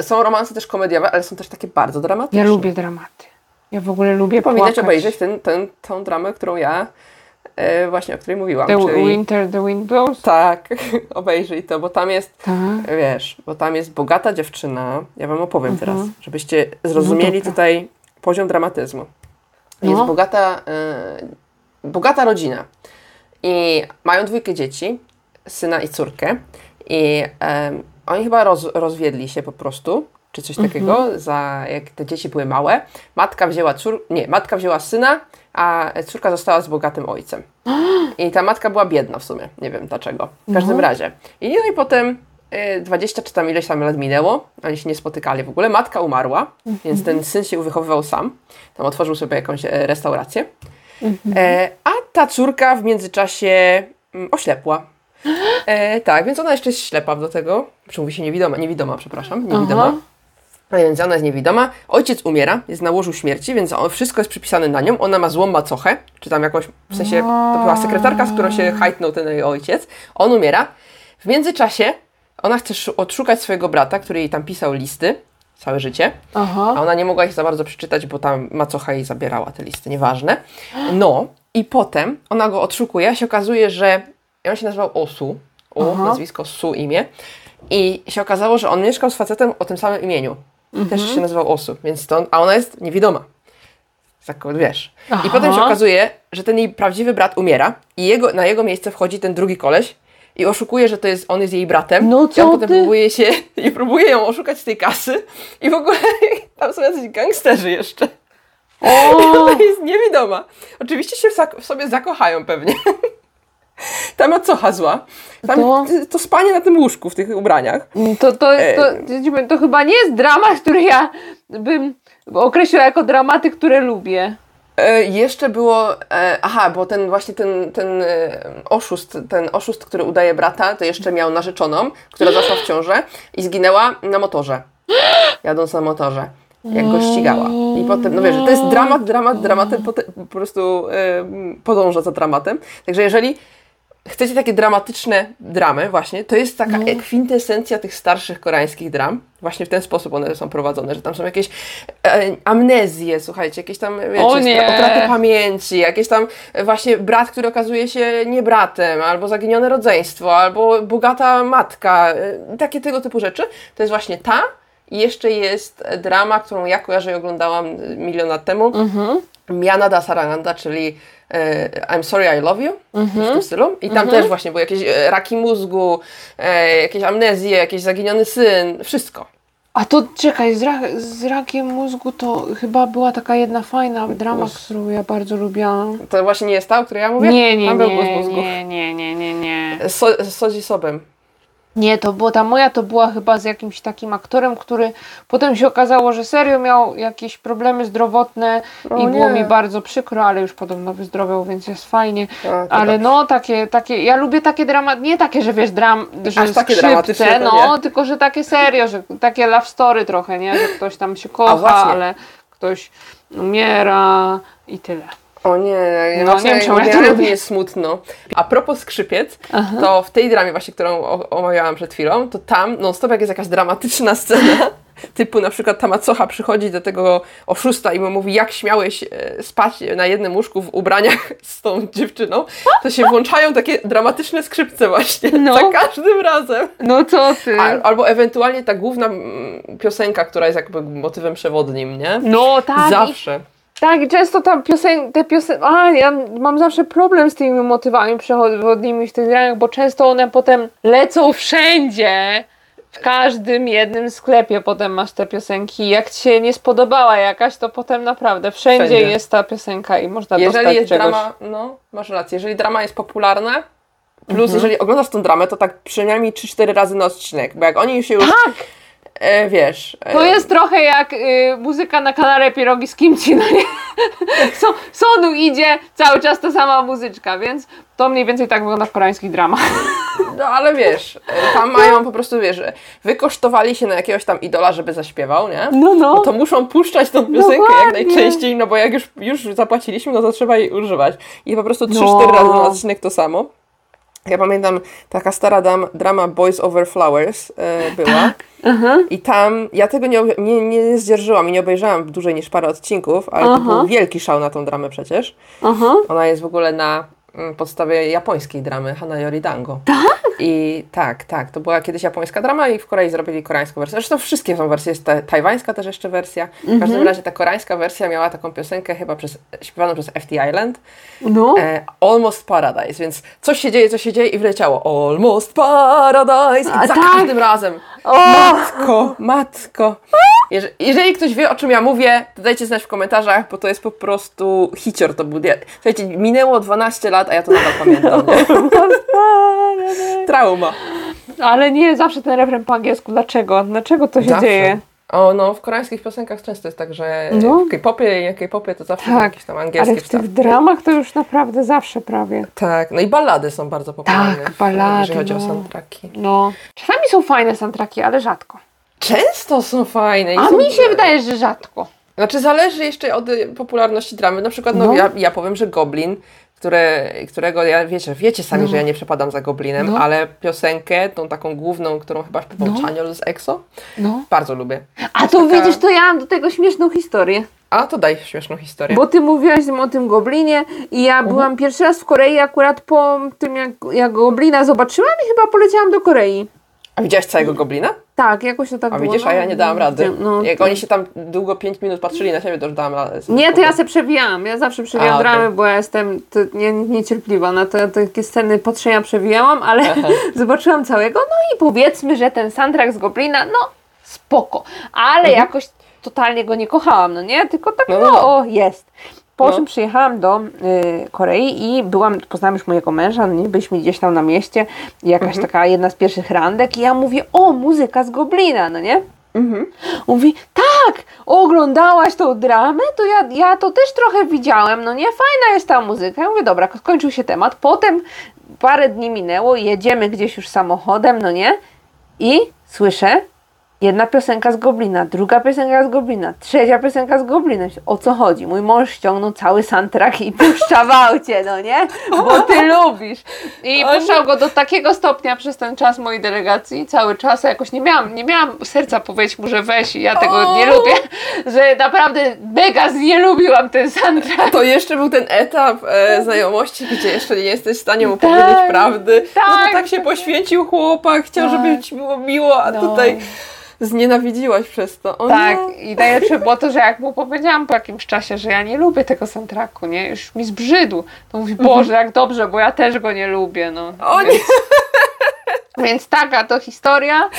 Speaker 2: są romanse też komediowe, ale są też takie bardzo dramatyczne.
Speaker 1: ja lubię dramaty. Ja w ogóle lubię
Speaker 2: Powinnaś
Speaker 1: płakać.
Speaker 2: obejrzeć ten, ten, tą dramę, którą ja e, właśnie, o której mówiłam.
Speaker 1: The
Speaker 2: czyli...
Speaker 1: Winter, The Wind Blows?
Speaker 2: Tak, [LAUGHS] obejrzyj to, bo tam jest,
Speaker 1: Tak.
Speaker 2: wiesz, bo tam jest bogata dziewczyna. Ja wam opowiem teraz, żebyście zrozumieli
Speaker 1: Mhm. No
Speaker 2: tutaj poziom dramatyzmu. Jest
Speaker 1: No.
Speaker 2: bogata, e, bogata rodzina i mają dwójkę dzieci, syna i córkę i em, oni chyba roz, rozwiedli się po prostu, czy coś takiego,
Speaker 1: Mhm.
Speaker 2: za jak te dzieci były małe. Matka wzięła cór, nie, matka wzięła syna, a córka została z bogatym ojcem. [GASPS] I ta matka była biedna w sumie, nie wiem dlaczego. W każdym
Speaker 1: No.
Speaker 2: razie. I, no i potem y, 20 czy tam ileś tam lat minęło, oni się nie spotykali w ogóle. Matka umarła, więc ten syn się wychowywał sam. Tam otworzył sobie jakąś e, restaurację. E, a ta córka w międzyczasie mm, oślepła. E, tak, więc ona jeszcze jest ślepa do tego. Czy mówi się niewidoma? Niewidoma, przepraszam. Niewidoma.
Speaker 1: Aha.
Speaker 2: A więc ona jest niewidoma. Ojciec umiera, jest na łożu śmierci, więc wszystko jest przypisane na nią. Ona ma złą macochę, czy tam jakąś, w sensie to była sekretarka, z którą się hajtnął ten jej ojciec. On umiera. W międzyczasie ona chce sz- odszukać swojego brata, który jej tam pisał listy całe życie.
Speaker 1: Aha.
Speaker 2: A ona nie mogła ich za bardzo przeczytać, bo tam macocha jej zabierała te listy, nieważne. No i potem ona go odszukuje, a się okazuje, że on się nazywał Osu, o,
Speaker 1: Aha.
Speaker 2: nazwisko Su imię. I się okazało, że on mieszkał z facetem o tym samym imieniu. Też się nazywał Osu, więc to, a ona jest niewidoma. Tak, wiesz. I
Speaker 1: Aha.
Speaker 2: potem się okazuje, że ten jej prawdziwy brat umiera i jego, na jego miejsce wchodzi ten drugi koleś i oszukuje, że to jest, on jest jej bratem.
Speaker 1: No
Speaker 2: I on
Speaker 1: co
Speaker 2: potem
Speaker 1: ty?
Speaker 2: próbuje się, [LAUGHS] i próbuje ją oszukać z tej kasy i w ogóle [LAUGHS] tam są jacyś gangsterzy jeszcze.
Speaker 1: O, [LAUGHS]
Speaker 2: Ona jest niewidoma. Oczywiście się w, sobie zakochają pewnie. Ta macocha zła. Tam
Speaker 1: To-
Speaker 2: to... spanie na tym łóżku w tych ubraniach.
Speaker 1: to, to,
Speaker 2: E.
Speaker 1: to, to, to chyba nie jest dramat, który ja bym określiła jako dramaty, które lubię.
Speaker 2: E, jeszcze było, e, aha, bo ten właśnie ten, ten e, oszust, ten oszust, który udaje brata, to jeszcze miał narzeczoną, która zaszła w ciążę i zginęła na motorze, jadąc na motorze, jak go ścigała. I potem, no wiesz, to jest dramat, dramat, dramatem, pote- po prostu podąża za dramatem. Także jeżeli chcecie takie dramatyczne dramy właśnie, to jest taka kwintesencja tych starszych koreańskich dram. Właśnie w ten sposób one są prowadzone, że tam są jakieś e, amnezje, słuchajcie, jakieś tam, wiecie, utraty pamięci, jakieś tam e, właśnie brat, który okazuje się nie bratem, albo zaginione rodzeństwo, albo bogata matka, e, takie tego typu rzeczy. To jest właśnie ta i jeszcze jest drama, którą ja kojarzę i oglądałam e, milion lat temu.
Speaker 1: Mhm.
Speaker 2: Miana da Saranda, czyli I'm sorry I love you
Speaker 1: Mhm.
Speaker 2: w tym stylu. I tam też właśnie były jakieś e, raki mózgu, e, jakieś amnezje, jakiś zaginiony syn, wszystko.
Speaker 1: A to czekaj, z, ra z rakiem mózgu to chyba była taka jedna fajna drama, którą ja bardzo lubiłam.
Speaker 2: To właśnie nie jest ta, o której ja mówię?
Speaker 1: Nie, nie, nie,
Speaker 2: mózgu.
Speaker 1: nie, nie, nie, nie, nie.
Speaker 2: So, z Sodzi Sobem.
Speaker 1: Nie, to było ta moja, to była chyba z jakimś takim aktorem, który potem się okazało, że serio miał jakieś problemy zdrowotne
Speaker 2: O
Speaker 1: i było
Speaker 2: nie.
Speaker 1: mi bardzo przykro, ale już podobno wyzdrowiał, więc jest fajnie.
Speaker 2: A,
Speaker 1: Ale
Speaker 2: tak.
Speaker 1: no takie, takie, ja lubię takie dramat, nie takie, że wiesz, dram, że
Speaker 2: Aż takie dramatyczne
Speaker 1: no, tylko że takie serio, że takie love story trochę, nie, że ktoś tam się kocha, ale ktoś umiera i tyle.
Speaker 2: O nie, ja
Speaker 1: No, nie wiem, czemu ja to
Speaker 2: jest smutno. A propos skrzypiec, to w tej dramie właśnie, którą omawiałam przed chwilą, to tam non stop jak jest jakaś dramatyczna scena, [LAUGHS] typu na przykład ta macocha przychodzi do tego oszusta i mu mówi, jak śmiałeś e, spać na jednym łóżku w ubraniach [LAUGHS] z tą dziewczyną, to się włączają takie dramatyczne skrzypce właśnie, [LAUGHS]
Speaker 1: No.
Speaker 2: za każdym razem.
Speaker 1: No co ty?
Speaker 2: A, albo ewentualnie ta główna mm, piosenka, która jest jakby motywem przewodnim, nie?
Speaker 1: No tak, i
Speaker 2: Zawsze.
Speaker 1: Tak, i często tam piosen, te piosenki, a ja mam zawsze problem z tymi motywami przewodnimi w tych grach, bo często one potem lecą wszędzie. W każdym jednym sklepie potem masz te piosenki. Jak ci się nie spodobała jakaś, to potem naprawdę wszędzie,
Speaker 2: Wszędzie.
Speaker 1: jest ta piosenka i można
Speaker 2: Jeżeli
Speaker 1: dostać
Speaker 2: jest
Speaker 1: czegoś.
Speaker 2: drama, no masz rację, jeżeli drama jest popularna, plus
Speaker 1: Mhm.
Speaker 2: jeżeli oglądasz tą dramę, to tak przynajmniej 3-4 razy na odcinek, bo jak oni się już,
Speaker 1: Tak!
Speaker 2: E, wiesz... E,
Speaker 1: To jest trochę jak y, muzyka na kanale Pierogi z Kimchi, no nie? [LAUGHS] So, Sonu idzie, cały czas ta sama muzyczka, więc to mniej więcej tak wygląda w koreańskich dramach. [LAUGHS]
Speaker 2: No ale wiesz, e, tam mają po prostu, wiesz, wykosztowali się na jakiegoś tam idola, żeby zaśpiewał, nie?
Speaker 1: No, no.
Speaker 2: No to muszą puszczać tą piosenkę jak
Speaker 1: Dokładnie.
Speaker 2: najczęściej, no bo jak już, już zapłaciliśmy, no to trzeba jej używać. I po prostu 3-4
Speaker 1: No.
Speaker 2: razy na odcinek to samo. Ja pamiętam, taka stara dam, drama Boys Over Flowers e, była. I tam, ja tego nie, nie, nie zdzierżyłam i nie obejrzałam dłużej niż parę odcinków, ale to
Speaker 1: Aha.
Speaker 2: był wielki szał na tą dramę przecież.
Speaker 1: Aha.
Speaker 2: Ona jest w ogóle na mm, podstawie japońskiej dramy Hanayori Dango. Tak? I tak, tak. To była kiedyś japońska drama i w Korei zrobili koreańską wersję. Zresztą wszystkie są wersje. Jest ta, tajwańska też jeszcze wersja. W każdym razie ta koreańska wersja miała taką piosenkę chyba przez, śpiewaną przez FT Island.
Speaker 1: No.
Speaker 2: E, Almost Paradise, więc coś się dzieje, coś się dzieje i wleciało Almost Paradise i
Speaker 1: A
Speaker 2: za
Speaker 1: tak?
Speaker 2: każdym razem.
Speaker 1: O!
Speaker 2: Matko, matko. Jeże- Jeżeli ktoś wie, o czym ja mówię, to dajcie znać w komentarzach, bo to jest po prostu hicior to był. Słuchajcie, minęło 12 lat, a ja to nadal pamiętam. [LAUGHS] Trauma.
Speaker 1: Ale nie, zawsze ten refren po angielsku. Dlaczego? Dlaczego to się
Speaker 2: Zawsze.
Speaker 1: dzieje?
Speaker 2: O, no, w koreańskich piosenkach często jest tak, że
Speaker 1: No.
Speaker 2: w K-popie, K-popie to zawsze
Speaker 1: Tak,
Speaker 2: jakieś tam angielskie
Speaker 1: ale w tych dramach to już naprawdę zawsze prawie.
Speaker 2: Tak, no i ballady są bardzo popularne.
Speaker 1: Tak, ballady,
Speaker 2: Jeżeli chodzi o
Speaker 1: no.
Speaker 2: soundtracki.
Speaker 1: No. Czasami są fajne soundtracki, ale rzadko.
Speaker 2: Często są fajne. i
Speaker 1: A
Speaker 2: są-
Speaker 1: mi się wydaje, że rzadko.
Speaker 2: Znaczy zależy jeszcze od y, popularności dramy. Na przykład, no,
Speaker 1: No.
Speaker 2: Ja, ja powiem, że Goblin, które, którego ja, wiecie, wiecie sami, że ja nie przepadam za Goblinem,
Speaker 1: No.
Speaker 2: ale piosenkę, tą taką główną, którą chyba śpiewał
Speaker 1: No.
Speaker 2: Chaniol z EXO,
Speaker 1: No.
Speaker 2: bardzo lubię.
Speaker 1: A to
Speaker 2: taka-
Speaker 1: widzisz, to ja mam do tego śmieszną historię.
Speaker 2: A to daj śmieszną historię.
Speaker 1: Bo ty mówiłaś o tym goblinie i ja byłam pierwszy raz w Korei akurat po tym, jak, jak goblina zobaczyłam i chyba poleciałam do Korei.
Speaker 2: A widziałaś całego Goblina?
Speaker 1: Tak, jakoś to tak
Speaker 2: A
Speaker 1: było.
Speaker 2: widzisz,
Speaker 1: no.
Speaker 2: a ja nie dałam rady.
Speaker 1: No,
Speaker 2: Jak
Speaker 1: to-
Speaker 2: oni się tam długo 5 minut patrzyli na siebie, to już dałam radę.
Speaker 1: Nie, to ja se przewijałam. Ja zawsze przewijam
Speaker 2: A, okej.
Speaker 1: dramy, bo ja jestem nie, niecierpliwa na te, takie sceny patrzenia przewijałam, ale [LAUGHS] zobaczyłam całego. No i powiedzmy, że ten soundtrack z Goblina, no spoko. Ale jakoś totalnie go nie kochałam, no nie? Tylko tak, no,
Speaker 2: Mhm. No, no.
Speaker 1: o, jest. Po
Speaker 2: No.
Speaker 1: czym przyjechałam do y, Korei i byłam, poznałam już mojego męża, no nie? byliśmy gdzieś tam na mieście, jakaś
Speaker 2: Mhm.
Speaker 1: taka jedna z pierwszych randek i ja mówię, o, muzyka z Goblina, no nie?
Speaker 2: Mhm.
Speaker 1: Mówi, tak, oglądałaś tą dramę, to ja, ja to też trochę widziałem, no nie, fajna jest ta muzyka. Ja mówię, dobra, skończył się temat, potem parę dni minęło, jedziemy gdzieś już samochodem, no nie, i słyszę, jedna piosenka z Goblina, druga piosenka z Goblina, trzecia piosenka z Goblina. O co chodzi? Mój mąż ściągnął cały soundtrack i puszcza w aucie, no nie? Bo ty [LAUGHS] lubisz. I puszczał go do takiego stopnia przez ten czas mojej delegacji, cały czas, a jakoś nie miałam, nie miałam serca powiedzieć mu, że weź, ja tego nie lubię, że naprawdę mega nie lubiłam ten soundtrack.
Speaker 2: To jeszcze był ten etap e, znajomości, gdzie jeszcze nie jesteś w stanie mu
Speaker 1: Tak,
Speaker 2: powiedzieć prawdy. No
Speaker 1: tak,
Speaker 2: bo tak się
Speaker 1: tak.
Speaker 2: poświęcił chłopak, chciał,
Speaker 1: Tak.
Speaker 2: żeby ci było miło, a
Speaker 1: No.
Speaker 2: tutaj znienawidziłaś przez to. O
Speaker 1: Tak,
Speaker 2: nie.
Speaker 1: i najlepsze było to, że jak mu powiedziałam po jakimś czasie, że ja nie lubię tego soundtracku, nie, już mi zbrzydł, to mówi, Boże, jak dobrze, bo ja też go nie lubię, no.
Speaker 2: Mhm. O nie.
Speaker 1: więc, więc taka to historia.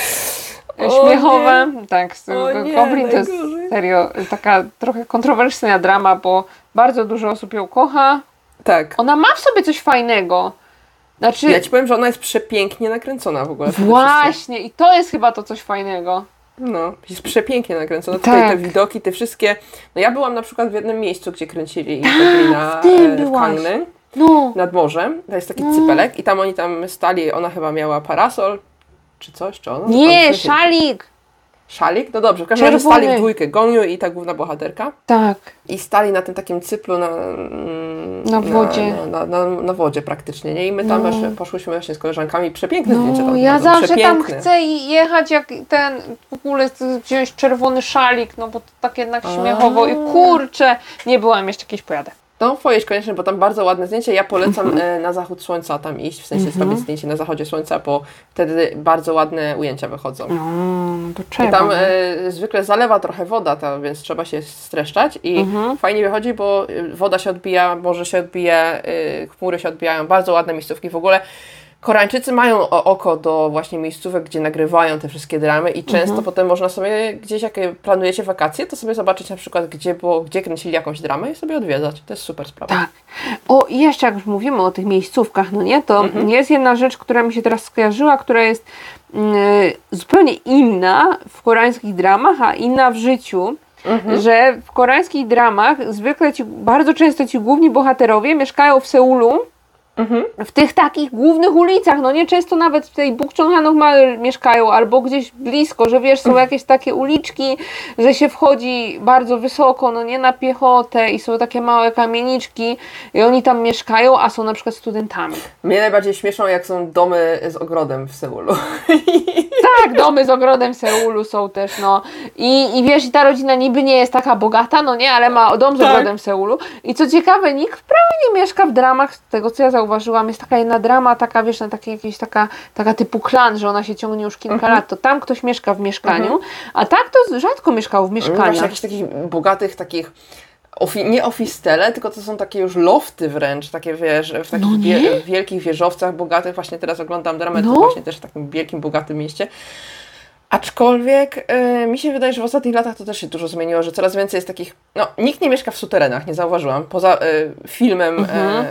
Speaker 2: O
Speaker 1: Śmiechowa, tak, z
Speaker 2: O nie,
Speaker 1: Goblin to jest serio taka trochę kontrowersyjna drama, bo bardzo dużo osób ją kocha.
Speaker 2: Tak.
Speaker 1: Ona ma w sobie coś fajnego. Znaczy,
Speaker 2: Ja ci powiem, że ona jest przepięknie nakręcona w ogóle.
Speaker 1: właśnie, i to jest chyba to coś fajnego.
Speaker 2: No, jest przepięknie nakręcona. Tutaj
Speaker 1: Tak.
Speaker 2: te widoki, te wszystkie. No ja byłam na przykład w jednym miejscu, gdzie kręcili
Speaker 1: Tak, w tym
Speaker 2: e, w
Speaker 1: byłaś.
Speaker 2: Kanny
Speaker 1: No,
Speaker 2: nad morzem. To jest taki cypelek i tam oni tam stali, ona chyba miała parasol czy coś, czy ona?
Speaker 1: nie, szalik.
Speaker 2: Szalik? No dobrze, w każdym razie stali w dwójkę, Goniu i ta główna bohaterka.
Speaker 1: Tak.
Speaker 2: I stali na tym takim cyplu na, mm,
Speaker 1: Na wodzie.
Speaker 2: Na, na, na, na wodzie praktycznie, nie? I my tam
Speaker 1: No.
Speaker 2: właśnie poszłyśmy właśnie z koleżankami. Przepiękne
Speaker 1: No,
Speaker 2: tam
Speaker 1: ja
Speaker 2: będą,
Speaker 1: zawsze tam
Speaker 2: przepiękne.
Speaker 1: chcę jechać jak ten, w ogóle wziąć czerwony szalik, no bo to tak jednak śmiechowo i kurczę, nie byłam jeszcze kiedyś pojadę.
Speaker 2: No, pojedź koniecznie, bo tam bardzo ładne zdjęcie. Ja polecam [LAUGHS] e, na zachód słońca tam iść, w sensie zrobić zdjęcie na zachodzie słońca, bo wtedy bardzo ładne ujęcia wychodzą.
Speaker 1: No, to
Speaker 2: I
Speaker 1: trzeba.
Speaker 2: tam e, zwykle zalewa trochę woda, ta, więc trzeba się streszczać i fajnie wychodzi, bo e, woda się odbija, morze się odbija, e, chmury się odbijają, bardzo ładne miejscówki. W ogóle Koreańczycy mają oko do właśnie miejscówek, gdzie nagrywają te wszystkie dramy i często potem można sobie gdzieś, jak planujecie wakacje, to sobie zobaczyć na przykład, gdzie, było, gdzie kręcili jakąś dramę i sobie odwiedzać. To jest super sprawa.
Speaker 1: Tak. O, i jeszcze jak już mówimy o tych miejscówkach, no nie, to
Speaker 2: Mhm.
Speaker 1: jest jedna rzecz, która mi się teraz skojarzyła, która jest mm, zupełnie inna w koreańskich dramach, a inna w życiu.
Speaker 2: Mhm.
Speaker 1: Że w koreańskich dramach zwykle ci, bardzo często ci główni bohaterowie mieszkają w Seulu,
Speaker 2: Mhm.
Speaker 1: w tych takich głównych ulicach, no nie często nawet w tej Bukchonghanook Mall mieszkają, albo gdzieś blisko, że wiesz, są jakieś takie uliczki, że się wchodzi bardzo wysoko, no nie na piechotę i są takie małe kamieniczki i oni tam mieszkają, a są na przykład studentami.
Speaker 2: Mnie najbardziej śmieszą, jak są domy z ogrodem w Seulu. [LAUGHS]
Speaker 1: Tak, domy z ogrodem w Seulu są też, no. I, I wiesz, i ta rodzina niby nie jest taka bogata, no nie, ale ma dom z
Speaker 2: Tak.
Speaker 1: ogrodem w Seulu. I co ciekawe, nikt prawie nie mieszka w dramach, z tego co ja zauważyłam, jest taka jedna drama, taka wiesz, na takiej jakiejś taka, taka typu klan, że ona się ciągnie już kilka
Speaker 2: Mhm.
Speaker 1: lat, to tam ktoś mieszka w mieszkaniu, a tak to rzadko mieszkał w
Speaker 2: Właśnie
Speaker 1: mieszkaniach.
Speaker 2: jakichś takich bogatych, takich ofi- nie ofistele, tylko to są takie już lofty wręcz, takie wiesz, w takich
Speaker 1: No
Speaker 2: wie- wielkich wieżowcach bogatych. Właśnie teraz oglądam dramę,
Speaker 1: No.
Speaker 2: to właśnie też w takim wielkim, bogatym mieście. Aczkolwiek e, mi się wydaje, że w ostatnich latach to też się dużo zmieniło, że coraz więcej jest takich. No, nikt nie mieszka w suterenach, nie zauważyłam. Poza e, filmem
Speaker 1: Mhm.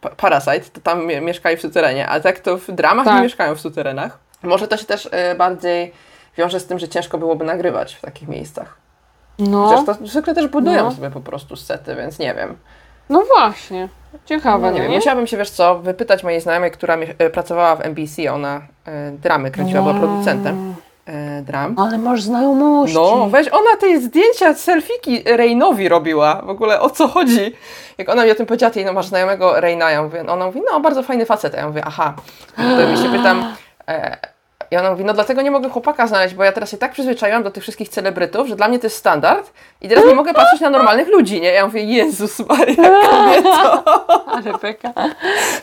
Speaker 2: Pa- Parasite, to tam mie- mieszkali w suterenie, a tak to w dramach
Speaker 1: Tak.
Speaker 2: nie mieszkają w suterenach. Może to się też e, bardziej wiąże z tym, że ciężko byłoby nagrywać w takich miejscach.
Speaker 1: No,
Speaker 2: Chociaż to zwykle też budują
Speaker 1: No.
Speaker 2: sobie po prostu sety, więc nie wiem.
Speaker 1: no właśnie. Ciekawe,
Speaker 2: No
Speaker 1: no
Speaker 2: nie wiem. Musiałabym się, wiesz co, wypytać mojej znajomej, która e, pracowała w NBC, ona e, dramy kręciła, była producentem e, dram.
Speaker 1: Ale masz znajomości.
Speaker 2: No, weź, ona te zdjęcia, selfiki Reinowi robiła. W ogóle o co chodzi? Jak ona mi o tym powiedziała, jej, no masz znajomego Reina, ja mówię, ona mówi, no bardzo fajny facet. A ja mówię, aha. To mi się [GASPS] pytam, e, i ona mówi, no dlatego nie mogę chłopaka znaleźć, bo ja teraz się tak przyzwyczaiłam do tych wszystkich celebrytów, że dla mnie to jest standard i teraz nie mogę patrzeć na normalnych ludzi, nie? Ja mówię, Jezus Maria, kobieto. [LAUGHS]
Speaker 1: Ale beka.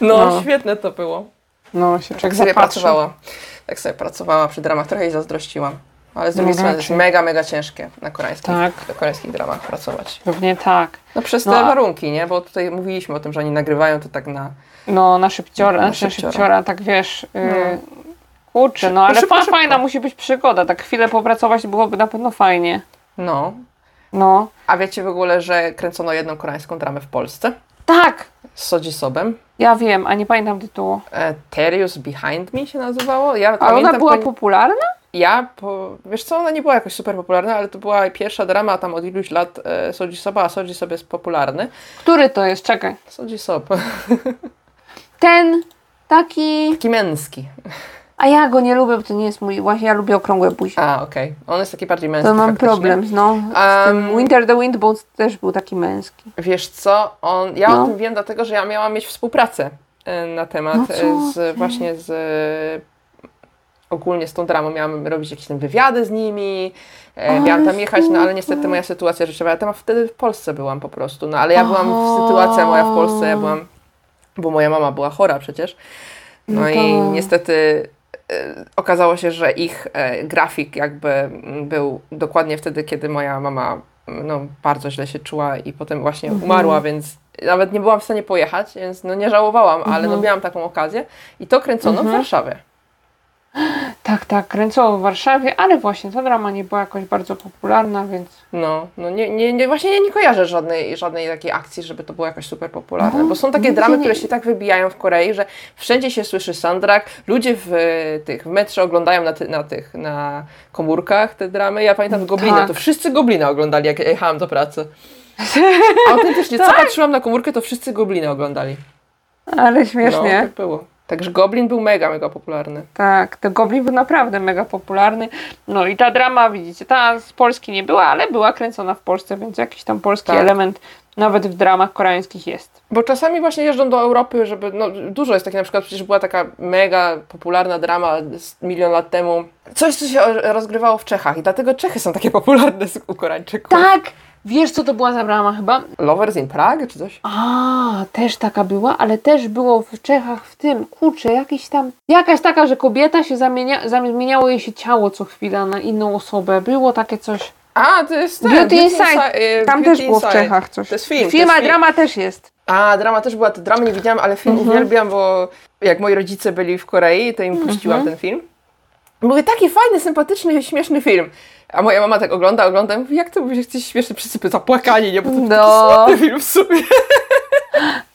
Speaker 2: No,
Speaker 1: No.
Speaker 2: świetne to było.
Speaker 1: No, się
Speaker 2: Tak
Speaker 1: czek
Speaker 2: sobie
Speaker 1: zapatrzy.
Speaker 2: pracowała. Tak sobie pracowała przy dramach, trochę jej zazdrościłam. Ale z drugiej
Speaker 1: No
Speaker 2: strony jest
Speaker 1: raczej.
Speaker 2: mega, mega ciężkie na koreańskich,
Speaker 1: Tak.
Speaker 2: na koreańskich dramach pracować.
Speaker 1: Pewnie tak.
Speaker 2: No przez te
Speaker 1: No,
Speaker 2: warunki, nie? Bo tutaj mówiliśmy o tym, że oni nagrywają to tak na...
Speaker 1: No, na szybciora,
Speaker 2: Na
Speaker 1: na
Speaker 2: szybciora.
Speaker 1: szybciora, tak wiesz. Yy,
Speaker 2: No.
Speaker 1: Kurczę, no ale
Speaker 2: szybko,
Speaker 1: fa-
Speaker 2: szybko.
Speaker 1: fajna musi być przygoda. Tak chwilę popracować byłoby na pewno fajnie.
Speaker 2: No.
Speaker 1: No.
Speaker 2: A wiecie w ogóle, że kręcono jedną koreańską dramę w Polsce?
Speaker 1: Tak!
Speaker 2: Z Sojisobem.
Speaker 1: Ja wiem, a nie pamiętam tytułu.
Speaker 2: E, Terius Behind Me się nazywało. Ja pamiętam,
Speaker 1: ona była
Speaker 2: po-
Speaker 1: popularna?
Speaker 2: Ja, po, wiesz co, ona nie była jakoś super popularna, ale to była pierwsza drama tam od iluś lat e, Sojisoba, a Sojisob jest popularny.
Speaker 1: Który to jest? Czekaj.
Speaker 2: Sojisob. [LAUGHS]
Speaker 1: Ten taki.
Speaker 2: Taki męski.
Speaker 1: A ja go nie lubię, bo to nie jest mój. Właśnie ja lubię okrągłe buzie.
Speaker 2: A, okej. On jest taki bardziej męski
Speaker 1: To mam
Speaker 2: faktycznie.
Speaker 1: problem, no.
Speaker 2: Em,
Speaker 1: Winter the Wind, bo też był taki męski.
Speaker 2: Wiesz co, on, ja
Speaker 1: No.
Speaker 2: o tym wiem dlatego, że ja miałam mieć współpracę e, na temat
Speaker 1: No ty?
Speaker 2: z, właśnie z ogólnie z tą dramą. Miałam robić jakieś tam wywiady z nimi, e, miałam tam jechać, no ale niestety moja sytuacja życiowa, ja tam wtedy w Polsce byłam po prostu, no ale ja byłam,
Speaker 1: Aha.
Speaker 2: sytuacja moja w Polsce, ja byłam, bo moja mama była chora przecież, no,
Speaker 1: No
Speaker 2: i
Speaker 1: tak.
Speaker 2: niestety okazało się, że ich e, grafik jakby był dokładnie wtedy, kiedy moja mama mm, no, bardzo źle się czuła i potem właśnie
Speaker 1: Mhm.
Speaker 2: umarła, więc nawet nie byłam w stanie pojechać, więc no nie żałowałam, ale no
Speaker 1: Mhm.
Speaker 2: miałam taką okazję i to kręcono w Warszawie.
Speaker 1: Tak, tak, kręcoło w Warszawie, ale właśnie ta drama nie była jakoś bardzo popularna, więc.
Speaker 2: No, no nie, nie, nie, właśnie ja nie kojarzę żadnej, żadnej takiej akcji, żeby to było jakoś super popularne,
Speaker 1: No,
Speaker 2: bo są takie dramy,
Speaker 1: nie-
Speaker 2: które się tak wybijają w Korei, że wszędzie się słyszy soundtrack, ludzie w e, tych w metrze oglądają na, ty, na tych, na komórkach te dramy, ja pamiętam Goblina,
Speaker 1: Tak.
Speaker 2: to wszyscy Goblina oglądali, jak jechałam do pracy. [LAUGHS] Autentycznie, co
Speaker 1: Tak.
Speaker 2: patrzyłam na komórkę, to wszyscy Goblina oglądali.
Speaker 1: Ale
Speaker 2: No,
Speaker 1: śmiesznie.
Speaker 2: tak było. Także Goblin był mega, mega popularny.
Speaker 1: Tak, ten Goblin był naprawdę mega popularny. No i ta drama, widzicie, ta z Polski nie była, ale była kręcona w Polsce, więc jakiś tam polski
Speaker 2: Tak.
Speaker 1: element nawet w dramach koreańskich jest.
Speaker 2: Bo czasami właśnie jeżdżą do Europy, żeby, no dużo jest takich, na przykład przecież była taka mega popularna drama milion lat temu. Coś, co się rozgrywało w Czechach i dlatego Czechy są takie popularne u Koreańczyków.
Speaker 1: Tak! Wiesz, co to była za brama chyba?
Speaker 2: Lovers in Prague czy coś?
Speaker 1: A, też taka była, ale też było w Czechach w tym, kurczę, jakiś tam, jakaś taka, że kobieta się zamienia, zamieniało jej się ciało co chwila na inną osobę. Było takie coś.
Speaker 2: A, to jest ten,
Speaker 1: Beauty Inside.
Speaker 2: Insi- y,
Speaker 1: Tam
Speaker 2: Beauty
Speaker 1: też było w
Speaker 2: Inside.
Speaker 1: Czechach coś.
Speaker 2: To jest film.
Speaker 1: Film,
Speaker 2: jest
Speaker 1: a
Speaker 2: film.
Speaker 1: drama też jest.
Speaker 2: A, drama też była, to dramy nie widziałam, ale film
Speaker 1: Mhm.
Speaker 2: uwielbiam, bo jak moi rodzice byli w Korei, to im puściłam
Speaker 1: Mhm.
Speaker 2: ten film. Mówię, taki fajny, sympatyczny, śmieszny film. A moja mama tak ogląda, ogląda i mówi, jak to mówisz, jesteś śmieszny, wszyscy by zapłakali, nie? Bo to
Speaker 1: No.
Speaker 2: taki film w sumie. [LAUGHS]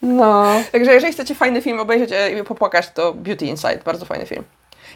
Speaker 1: No.
Speaker 2: Także jeżeli chcecie fajny film obejrzeć e, i popłakać, to Beauty Inside, bardzo fajny film.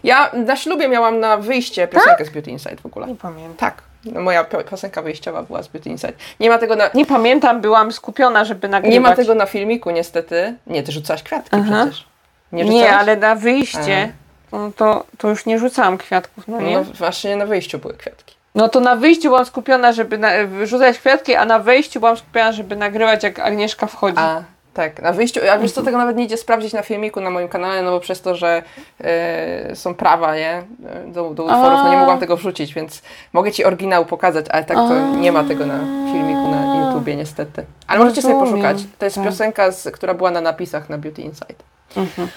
Speaker 2: Ja na ślubie miałam na wyjście piosenkę z Beauty Inside w ogóle.
Speaker 1: Nie pamiętam.
Speaker 2: Tak, moja pi- piosenka wyjściowa była z Beauty Inside. Nie ma tego na,
Speaker 1: Nie pamiętam, byłam skupiona, żeby nagrywać.
Speaker 2: nie ma tego na filmiku niestety. Nie, ty rzucałaś kwiatki
Speaker 1: Aha.
Speaker 2: przecież. Nie,
Speaker 1: Nie, ale na wyjście no to, to już nie rzucałam kwiatków, no nie?
Speaker 2: No właśnie na wyjściu były kwiatki.
Speaker 1: No to na wyjściu byłam skupiona, żeby na, rzucać kwiatki, a na wejściu byłam skupiona, żeby nagrywać, jak Agnieszka wchodzi.
Speaker 2: A, tak, na wyjściu, a wiesz co, tego nawet nie idzie sprawdzić na filmiku na moim kanale, no bo przez to, że e, są prawa, nie, do, do utworów, no nie mogłam tego wrzucić, więc mogę Ci oryginał pokazać, ale tak to nie ma tego na filmiku na YouTubie niestety. Ale możecie sobie poszukać. To jest
Speaker 1: tak.
Speaker 2: piosenka, z, która była na napisach na Beauty Inside.
Speaker 1: Mhm.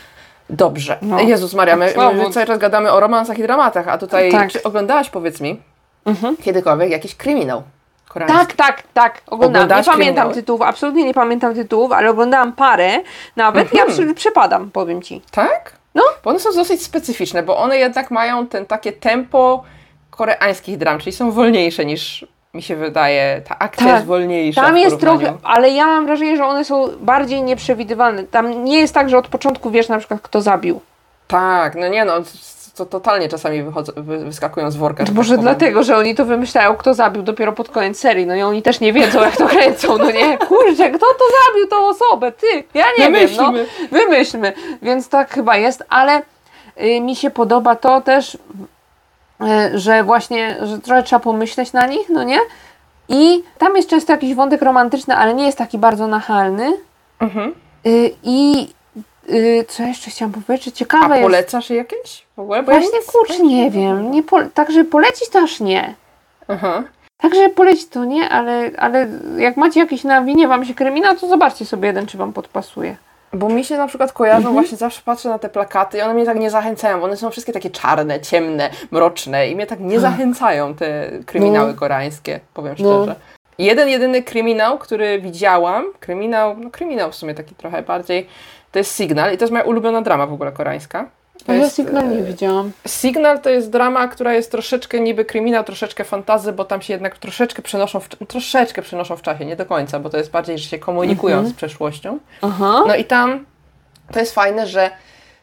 Speaker 2: Dobrze.
Speaker 1: No.
Speaker 2: Jezus Maria, my,
Speaker 1: Słabo.
Speaker 2: my cały czas gadamy o romansach i dramatach, a tutaj
Speaker 1: Tak.
Speaker 2: czy oglądałaś, powiedz mi,
Speaker 1: Mhm.
Speaker 2: kiedykolwiek jakiś kryminał koreański?
Speaker 1: Tak, tak, tak. Oglądałam. Nie
Speaker 2: Oglądałaś
Speaker 1: pamiętam
Speaker 2: kryminały?
Speaker 1: tytułów, absolutnie nie pamiętam tytułów, ale oglądałam parę. Nawet ja przy- przepadam, powiem ci.
Speaker 2: Tak?
Speaker 1: No.
Speaker 2: Bo one są dosyć specyficzne, bo one jednak mają ten takie tempo koreańskich dram, czyli są wolniejsze niż mi się wydaje. Ta akcja
Speaker 1: Tak.
Speaker 2: jest wolniejsza.
Speaker 1: Tam jest trochę, ale ja mam wrażenie, że one są bardziej nieprzewidywalne. Tam nie jest tak, że od początku wiesz na przykład, kto zabił.
Speaker 2: Tak, no nie no, to totalnie czasami wychodzą, wy, wyskakują z worka. że
Speaker 1: Może
Speaker 2: tak
Speaker 1: dlatego, że oni to wymyślają, kto zabił dopiero pod koniec serii. No i oni też nie wiedzą, jak to kręcą, no nie? [LAUGHS] Kurczę, kto to zabił tą osobę? Ty! Ja nie
Speaker 2: Wymyślmy.
Speaker 1: wiem, no. Wymyślmy. Więc tak chyba jest, ale y, mi się podoba to też, y, że właśnie, że trochę trzeba pomyśleć na nich, no nie? I tam jest często jakiś wątek romantyczny, ale nie jest taki bardzo nachalny.
Speaker 2: Mhm.
Speaker 1: Y, I co jeszcze chciałam powiedzieć? Ciekawe
Speaker 2: A
Speaker 1: jest.
Speaker 2: polecasz jakieś w ogóle? Bo ja
Speaker 1: Właśnie
Speaker 2: nic-
Speaker 1: kurczę, nie wiem. Nie po, także polecić to aż nie.
Speaker 2: Aha.
Speaker 1: Także polecić to nie, ale, ale jak macie jakiś na winie wam się kryminał, to zobaczcie sobie jeden, czy wam podpasuje.
Speaker 2: Bo mi się na przykład kojarzą,
Speaker 1: Mhm.
Speaker 2: właśnie zawsze patrzę na te plakaty i one mnie tak nie zachęcają. One są wszystkie takie czarne, ciemne, mroczne i mnie tak nie zachęcają te kryminały
Speaker 1: No.
Speaker 2: koreańskie, powiem
Speaker 1: No.
Speaker 2: szczerze. Jeden, jedyny kryminał, który widziałam, kryminał, no kryminał w sumie taki trochę bardziej, to jest Signal i to jest moja ulubiona drama w ogóle koreańska. To
Speaker 1: ja
Speaker 2: jest,
Speaker 1: sygnał nie
Speaker 2: e,
Speaker 1: widziałam.
Speaker 2: Signal to jest drama, która jest troszeczkę niby kryminał, troszeczkę fantazy, bo tam się jednak troszeczkę przenoszą w, troszeczkę przenoszą w czasie, nie do końca, bo to jest bardziej, że się komunikują
Speaker 1: Mhm.
Speaker 2: z przeszłością.
Speaker 1: Aha.
Speaker 2: No i tam to jest fajne, że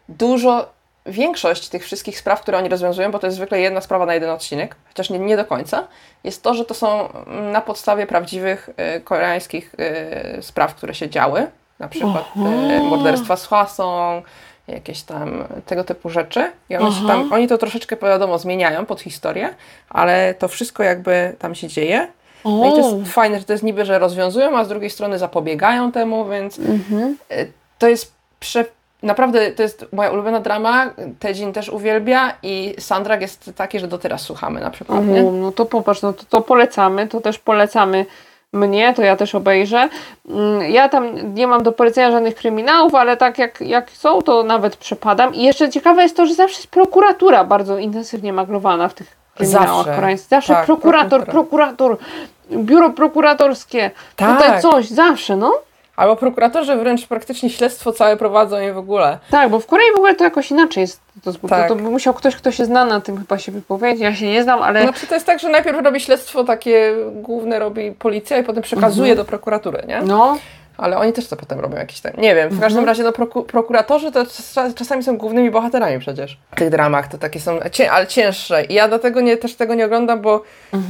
Speaker 2: dużo, większość tych wszystkich spraw, które oni rozwiązują, bo to jest zwykle jedna sprawa na jeden odcinek, chociaż nie, nie do końca, jest to, że to są na podstawie prawdziwych e, koreańskich e, spraw, które się działy. Na przykład e, morderstwa z Hwasong, jakieś tam tego typu rzeczy. I one się tam, oni to troszeczkę wiadomo zmieniają pod historię, ale to wszystko jakby tam się dzieje. No i to jest fajne, że to jest niby, że rozwiązują, a z drugiej strony zapobiegają temu, więc
Speaker 1: Mhm.
Speaker 2: e, to jest prze... Naprawdę, to jest moja ulubiona drama, Tedzin też uwielbia i Sandrak jest taki, że do teraz słuchamy na przykład,
Speaker 1: no to popatrz, no to, to polecamy, to też polecamy mnie, to ja też obejrzę. Mm, Ja tam nie mam do polecenia żadnych kryminałów, ale tak jak, jak są, to nawet przepadam. I jeszcze ciekawe jest to, że zawsze jest prokuratura bardzo intensywnie maglowana w tych kryminałach
Speaker 2: Zawsze.
Speaker 1: koreańskich. Zawsze
Speaker 2: Tak,
Speaker 1: prokurator,
Speaker 2: prokurator.
Speaker 1: prokurator, biuro prokuratorskie,
Speaker 2: Tak.
Speaker 1: tutaj coś, zawsze, no.
Speaker 2: Albo prokuratorzy wręcz praktycznie śledztwo całe prowadzą i w ogóle.
Speaker 1: Tak, bo w Korei w ogóle to jakoś inaczej jest. To, to,
Speaker 2: Tak.
Speaker 1: to by musiał ktoś, kto się zna na tym chyba się wypowiedzieć. Ja się nie znam, ale
Speaker 2: Znaczy to jest tak, że najpierw robi śledztwo takie główne robi policja i potem przekazuje
Speaker 1: Mhm.
Speaker 2: do prokuratury, nie?
Speaker 1: no,
Speaker 2: Ale oni też to potem robią jakieś tam. Nie wiem, w każdym razie no, proku- prokuratorzy to czas- czasami są głównymi bohaterami przecież. W tych dramach to takie są, cię- ale cięższe. I ja dlatego nie, też tego nie oglądam, bo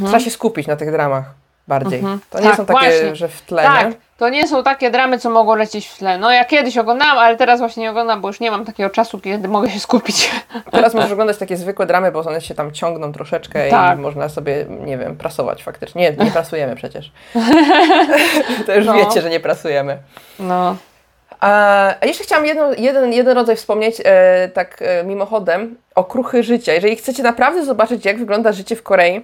Speaker 2: trzeba się skupić na tych dramach bardziej. To nie
Speaker 1: Tak,
Speaker 2: są takie,
Speaker 1: właśnie.
Speaker 2: że w tle,
Speaker 1: Tak,
Speaker 2: nie?
Speaker 1: to nie są takie dramy, co mogą lecieć w tle. No ja kiedyś oglądałam, ale teraz właśnie nie oglądam, bo już nie mam takiego czasu, kiedy mogę się skupić. [LAUGHS]
Speaker 2: Teraz możesz oglądać takie zwykłe dramy, bo one się tam ciągną troszeczkę
Speaker 1: Tak.
Speaker 2: i można sobie, nie wiem, prasować faktycznie. Nie, nie prasujemy przecież. [LAUGHS] to już
Speaker 1: No.
Speaker 2: wiecie, że nie prasujemy.
Speaker 1: No.
Speaker 2: A jeszcze chciałam jeden, jeden rodzaj wspomnieć, e, tak e, mimochodem, okruchy życia. Jeżeli chcecie naprawdę zobaczyć, jak wygląda życie w Korei,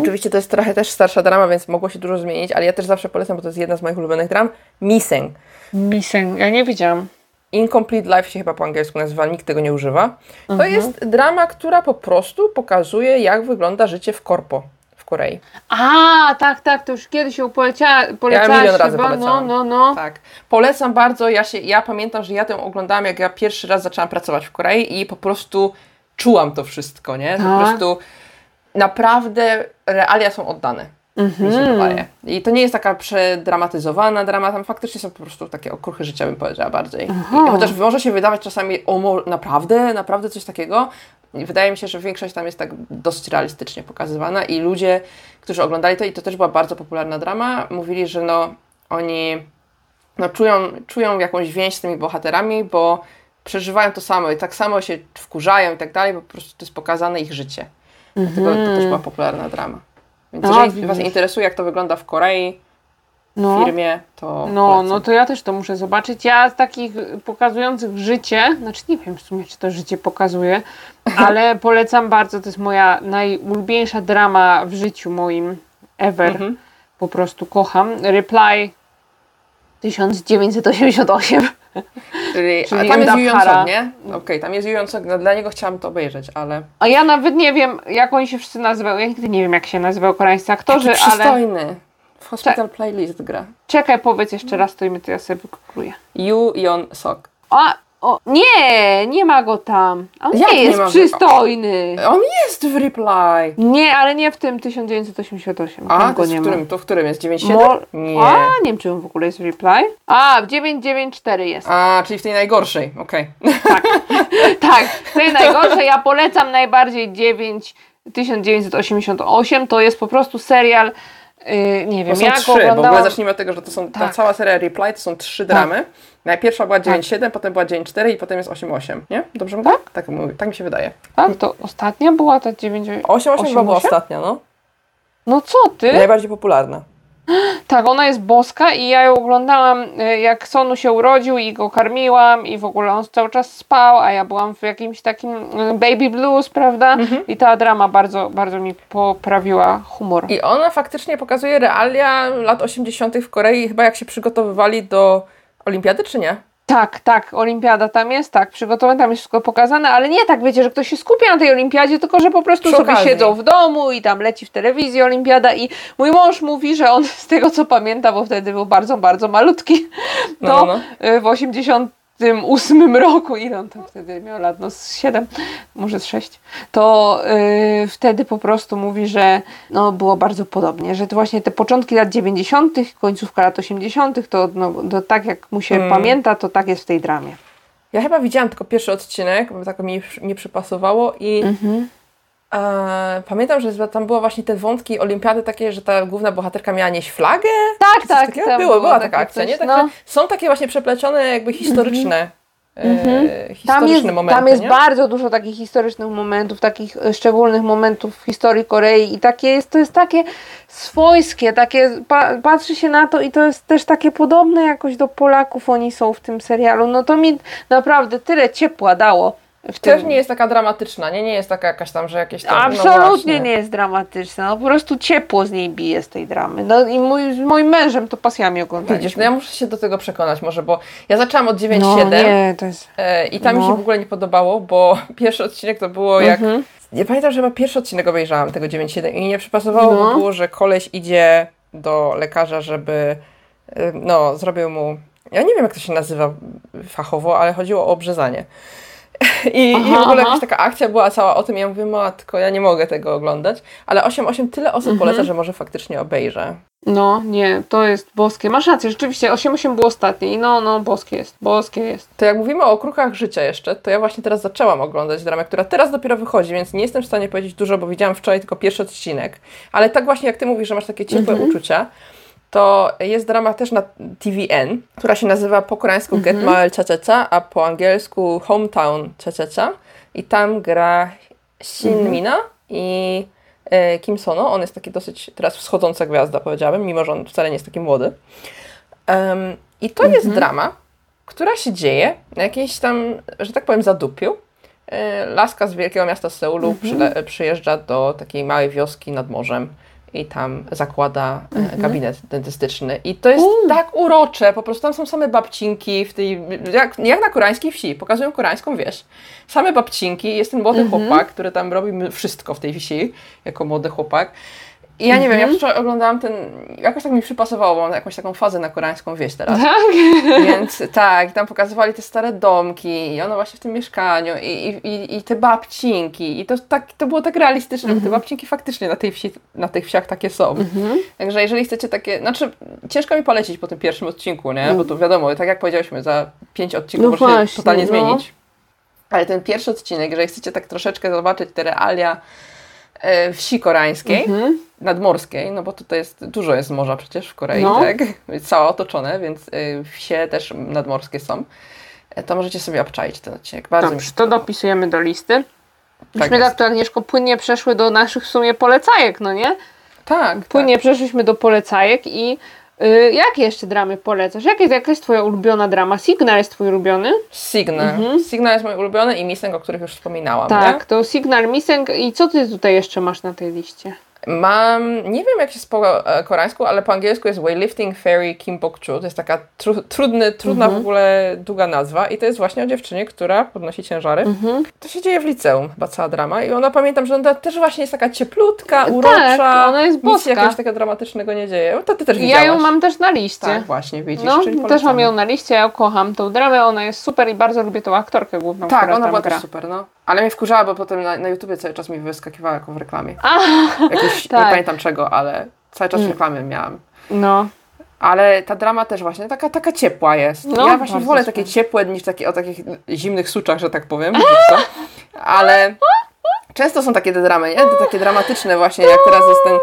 Speaker 2: Oczywiście to jest trochę też starsza drama, więc mogło się dużo zmienić, ale ja też zawsze polecam, bo to jest jedna z moich ulubionych dram. Missing.
Speaker 1: Missing, ja nie widziałam.
Speaker 2: Incomplete Life się chyba po angielsku nazywa, nikt tego nie używa. To jest drama, która po prostu pokazuje, jak wygląda życie w korpo w Korei.
Speaker 1: A, tak, tak, to już kiedyś ją polecia,
Speaker 2: Ja
Speaker 1: polecałaś
Speaker 2: milion razy
Speaker 1: chyba, no,
Speaker 2: polecałam.
Speaker 1: no, no.
Speaker 2: Tak. Polecam bardzo. Ja, się, ja pamiętam, że ja tę oglądałam, jak ja pierwszy raz zaczęłam pracować w Korei i po prostu czułam to wszystko, nie? Po
Speaker 1: Tak.
Speaker 2: prostu naprawdę realia są oddane. Mi się
Speaker 1: Mhm.
Speaker 2: wydaje. I to nie jest taka przedramatyzowana drama, tam faktycznie są po prostu takie okruchy życia, bym powiedziała bardziej. I chociaż może się wydawać czasami, o naprawdę, naprawdę coś takiego, wydaje mi się, że większość tam jest tak dosyć realistycznie pokazywana i ludzie, którzy oglądali to, i to też była bardzo popularna drama, mówili, że no oni no, czują, czują jakąś więź z tymi bohaterami, bo przeżywają to samo i tak samo się wkurzają i tak dalej, bo po prostu to jest pokazane ich życie. Dlatego to też była popularna drama. Więc
Speaker 1: A,
Speaker 2: jeżeli Was
Speaker 1: widzisz.
Speaker 2: interesuje, jak to wygląda w Korei, w
Speaker 1: no.
Speaker 2: firmie, to
Speaker 1: No,
Speaker 2: polecam.
Speaker 1: no to ja też to muszę zobaczyć. Ja z takich pokazujących życie, znaczy nie wiem w sumie, czy to życie pokazuje, [LAUGHS] ale polecam bardzo, to jest moja najulubieńsza drama w życiu moim ever.
Speaker 2: Mhm.
Speaker 1: Po prostu kocham. Reply 1988.
Speaker 2: Czyli,
Speaker 1: czyli
Speaker 2: a tam jest
Speaker 1: Enda
Speaker 2: Yu
Speaker 1: Hara.
Speaker 2: Yeon nie? Okej, tam jest Yu Yeon no, dla niego chciałam to obejrzeć, ale...
Speaker 1: A ja nawet nie wiem, jak oni się wszyscy nazywają. Ja nigdy nie wiem, jak się nazywają koreańscy aktorzy,
Speaker 2: Taki
Speaker 1: ale
Speaker 2: przystojny. W Hospital Playlist gra.
Speaker 1: czekaj, powiedz jeszcze raz, to i my to ja sobie wykluję.
Speaker 2: Yu Yeon Sok.
Speaker 1: A, o, nie, nie ma go tam. On
Speaker 2: Jak
Speaker 1: nie
Speaker 2: nie
Speaker 1: jest
Speaker 2: ma go?
Speaker 1: przystojny.
Speaker 2: On jest w Reply.
Speaker 1: Nie, ale nie w tym 1988.
Speaker 2: A,
Speaker 1: tam go nie
Speaker 2: w
Speaker 1: ma.
Speaker 2: którym? To w którym jest? 97?
Speaker 1: Mo-
Speaker 2: Nie.
Speaker 1: A, nie wiem, czy on w ogóle jest w reply. A, w 994 jest.
Speaker 2: A, czyli w tej najgorszej, okej.
Speaker 1: Tak, [LAUGHS] to jest najgorsze. Ja polecam najbardziej 9 1988. To jest po prostu serial. Yy, nie
Speaker 2: To
Speaker 1: wiem,
Speaker 2: są
Speaker 1: ja
Speaker 2: trzy, bo w ogóle
Speaker 1: oglądałam.
Speaker 2: zacznijmy od tego, że to są, ta
Speaker 1: Tak.
Speaker 2: cała seria Reply to są trzy dramy. Najpierwsza była 9.7, potem była 9.4 i potem jest 8.8, nie? Dobrze mówię? Tak? Tak, mówię, tak mi się wydaje.
Speaker 1: Tak, to ostatnia była ta 9.
Speaker 2: 8.8 chyba była
Speaker 1: 8?
Speaker 2: ostatnia, no.
Speaker 1: No co ty?
Speaker 2: Najbardziej popularna.
Speaker 1: Tak, ona jest boska i ja ją oglądałam y, jak Sonu się urodził i go karmiłam i w ogóle on cały czas spał, a ja byłam w jakimś takim y, baby blues, prawda?
Speaker 2: Mhm.
Speaker 1: I ta drama bardzo, bardzo mi poprawiła humor.
Speaker 2: I ona faktycznie pokazuje realia lat 80. w Korei, chyba jak się przygotowywali do olimpiady, czy nie?
Speaker 1: Tak, tak, olimpiada tam jest, tak, przygotowane, tam jest wszystko pokazane, ale nie tak, wiecie, że ktoś się skupia na tej olimpiadzie, tylko że po prostu
Speaker 2: Przy
Speaker 1: sobie
Speaker 2: okazji.
Speaker 1: siedzą w domu i tam leci w telewizji olimpiada i mój mąż mówi, że on z tego co pamięta, bo wtedy był bardzo, bardzo malutki,
Speaker 2: No,
Speaker 1: to
Speaker 2: no,
Speaker 1: y, w 88 roku, ile on tam wtedy miał lat, no z 7, może z 6, to y, wtedy po prostu mówi, że no, było bardzo podobnie, że to właśnie te początki lat 90., końcówka lat 80., to, no, to tak jak mu się
Speaker 2: Mm.
Speaker 1: pamięta, to tak jest w tej dramie.
Speaker 2: Ja chyba widziałam tylko pierwszy odcinek, bo tak mi nie przypasowało i
Speaker 1: Mhm.
Speaker 2: E, pamiętam, że tam było właśnie te wątki olimpiady takie, że ta główna bohaterka miała nieść flagę.
Speaker 1: Tak, tak,
Speaker 2: takiego?
Speaker 1: tam
Speaker 2: było, była taka akcja,
Speaker 1: coś,
Speaker 2: nie? Także
Speaker 1: no.
Speaker 2: są takie właśnie przeplecione jakby historyczne, e,
Speaker 1: Tam
Speaker 2: historyczne
Speaker 1: jest,
Speaker 2: momenty,
Speaker 1: tam jest
Speaker 2: nie?
Speaker 1: bardzo dużo takich historycznych momentów, takich e, szczególnych momentów w historii Korei i takie jest, to jest takie swojskie, takie, pa, patrzy się na to i to jest też takie podobne jakoś do Polaków oni są w tym serialu, no to mi naprawdę tyle ciepła dało
Speaker 2: Też nie jest taka dramatyczna, nie? Nie jest taka jakaś tam, że jakieś tam... no
Speaker 1: Absolutnie
Speaker 2: właśnie.
Speaker 1: nie jest dramatyczna, no po prostu ciepło z niej bije z tej dramy. No i mój, z moim mężem to pasjami oglądaliśmy.
Speaker 2: Widzisz, no ja muszę się do tego przekonać może, bo ja zaczęłam od 9.7
Speaker 1: no, nie, to jest...
Speaker 2: e, i tam mi
Speaker 1: No.
Speaker 2: się w ogóle nie podobało, bo [LAUGHS] pierwszy odcinek to było jak...
Speaker 1: Mhm.
Speaker 2: Nie pamiętam, że chyba pierwszy odcinek obejrzałam tego 9.7 i mi nie przypasowało,
Speaker 1: No.
Speaker 2: było, że koleś idzie do lekarza, żeby e, no, zrobił mu... Ja nie wiem, jak to się nazywa fachowo, ale chodziło o obrzezanie. I, I w ogóle jakaś taka akcja była cała o tym, ja mówię, matko, ja nie mogę tego oglądać, ale 8.8 tyle osób
Speaker 1: Mhm.
Speaker 2: poleca, że może faktycznie obejrzę.
Speaker 1: No, nie, to jest boskie. Masz rację, rzeczywiście 8-8 było ostatnie i no, no, boskie jest, boskie jest.
Speaker 2: To jak mówimy o okrukach życia jeszcze, to ja właśnie teraz zaczęłam oglądać dramę, która teraz dopiero wychodzi, więc nie jestem w stanie powiedzieć dużo, bo widziałam wczoraj tylko pierwszy odcinek. Ale tak właśnie jak ty mówisz, że masz takie ciepłe
Speaker 1: Mhm.
Speaker 2: uczucia, to jest drama też na TVN, która się nazywa po koreańsku Get
Speaker 1: Mhm.
Speaker 2: Mael Cha Cha Cha, a po angielsku Hometown Cha Cha Cha. I tam gra Shin
Speaker 1: Mhm.
Speaker 2: Mina i e, Kim Sono. On jest taki dosyć teraz wschodząca gwiazda, powiedziałabym, mimo że on wcale nie jest taki młody. Em, I to jest
Speaker 1: Mhm.
Speaker 2: drama, która się dzieje na jakiejś tam, że tak powiem, zadupiu, e, laska z wielkiego miasta Seulu
Speaker 1: Mhm.
Speaker 2: przyjeżdża do takiej małej wioski nad morzem i tam zakłada e, gabinet dentystyczny. I to jest
Speaker 1: Mhm. U.
Speaker 2: tak urocze, po prostu tam są same babcinki w tej, jak, jak na koreańskiej wsi, pokazują koreańską wieś. Same babcinki, jest ten młody
Speaker 1: Mhm.
Speaker 2: chłopak, który tam robi wszystko w tej wsi, jako młody chłopak. I ja nie wiem, ja
Speaker 1: Mhm.
Speaker 2: wczoraj oglądałam ten, jakoś tak mi przypasowało, mam jakąś taką fazę na koreańską wieś teraz.
Speaker 1: Tak? [LAUGHS]
Speaker 2: Więc tak, tam pokazywali te stare domki i ona właśnie w tym mieszkaniu i, i, i, te babcinki i to, tak, to było tak realistyczne,
Speaker 1: Mhm.
Speaker 2: bo te babcinki faktycznie na, tej wsi, na tych wsiach takie są. Także jeżeli chcecie takie, znaczy ciężko mi polecić po tym pierwszym odcinku, nie? Bo to wiadomo, tak jak powiedzieliśmy, za pięć odcinków
Speaker 1: No właśnie,
Speaker 2: totalnie
Speaker 1: no.
Speaker 2: zmienić. Ale ten pierwszy odcinek, jeżeli chcecie tak troszeczkę zobaczyć te realia wsi koreańskiej,
Speaker 1: Mhm.
Speaker 2: nadmorskiej, no bo tutaj jest, dużo jest morza przecież w Korei,
Speaker 1: No.
Speaker 2: tak? [LAUGHS] Całe otoczone, więc y, wsie też nadmorskie są. E, To możecie sobie obczaić ten odcinek. Bardzo
Speaker 1: Dobrze, to dopisujemy do listy.
Speaker 2: Tak
Speaker 1: Myśmy tak to Agnieszko płynnie przeszły do naszych w sumie polecajek, no nie?
Speaker 2: Tak,
Speaker 1: Płynnie przeszliśmy do polecajek i jakie jeszcze dramy polecasz? Jakie, jaka jest twoja ulubiona drama? Signal jest twój ulubiony?
Speaker 2: tak. Signal. Signal jest mój ulubiony i Missing, o których już wspominałam.
Speaker 1: Tak,
Speaker 2: Nie?
Speaker 1: to Signal Missing i co ty tutaj jeszcze masz na tej liście?
Speaker 2: Mam, nie wiem jak się po e, koreańsku, ale po angielsku jest Weightlifting Fairy Kim Bok-chu. To jest taka tru, trudny, trudna
Speaker 1: Mhm.
Speaker 2: w ogóle długa nazwa i to jest właśnie o dziewczynie, która podnosi ciężary.
Speaker 1: Mhm.
Speaker 2: To się dzieje w liceum, chyba cała drama i ona pamiętam, że ona też właśnie jest taka cieplutka, urocza.
Speaker 1: Tak, ona jest
Speaker 2: Nic
Speaker 1: boska.
Speaker 2: jakiegoś takiego dramatycznego nie dzieje. To ty też
Speaker 1: Ja
Speaker 2: widziałaś.
Speaker 1: ją mam też na liście.
Speaker 2: Tak, właśnie, widzisz.
Speaker 1: no, też mam ją na liście, ja kocham tą dramę, ona jest super i bardzo lubię tą aktorkę główną,
Speaker 2: Tak, ona była
Speaker 1: gra.
Speaker 2: też super, no. Ale mnie wkurzała, bo potem na, na YouTubie cały czas mi wyskakiwała jako w reklamie.
Speaker 1: A, Tak.
Speaker 2: nie pamiętam czego, ale cały czas reklamy miałam.
Speaker 1: no,
Speaker 2: Ale ta drama też właśnie taka, taka ciepła jest.
Speaker 1: No,
Speaker 2: ja właśnie wolę takie ciepłe niż takie o takich zimnych suczach, że tak powiem. Ale często są takie te dramy, nie? Te takie dramatyczne właśnie, jak teraz jest ten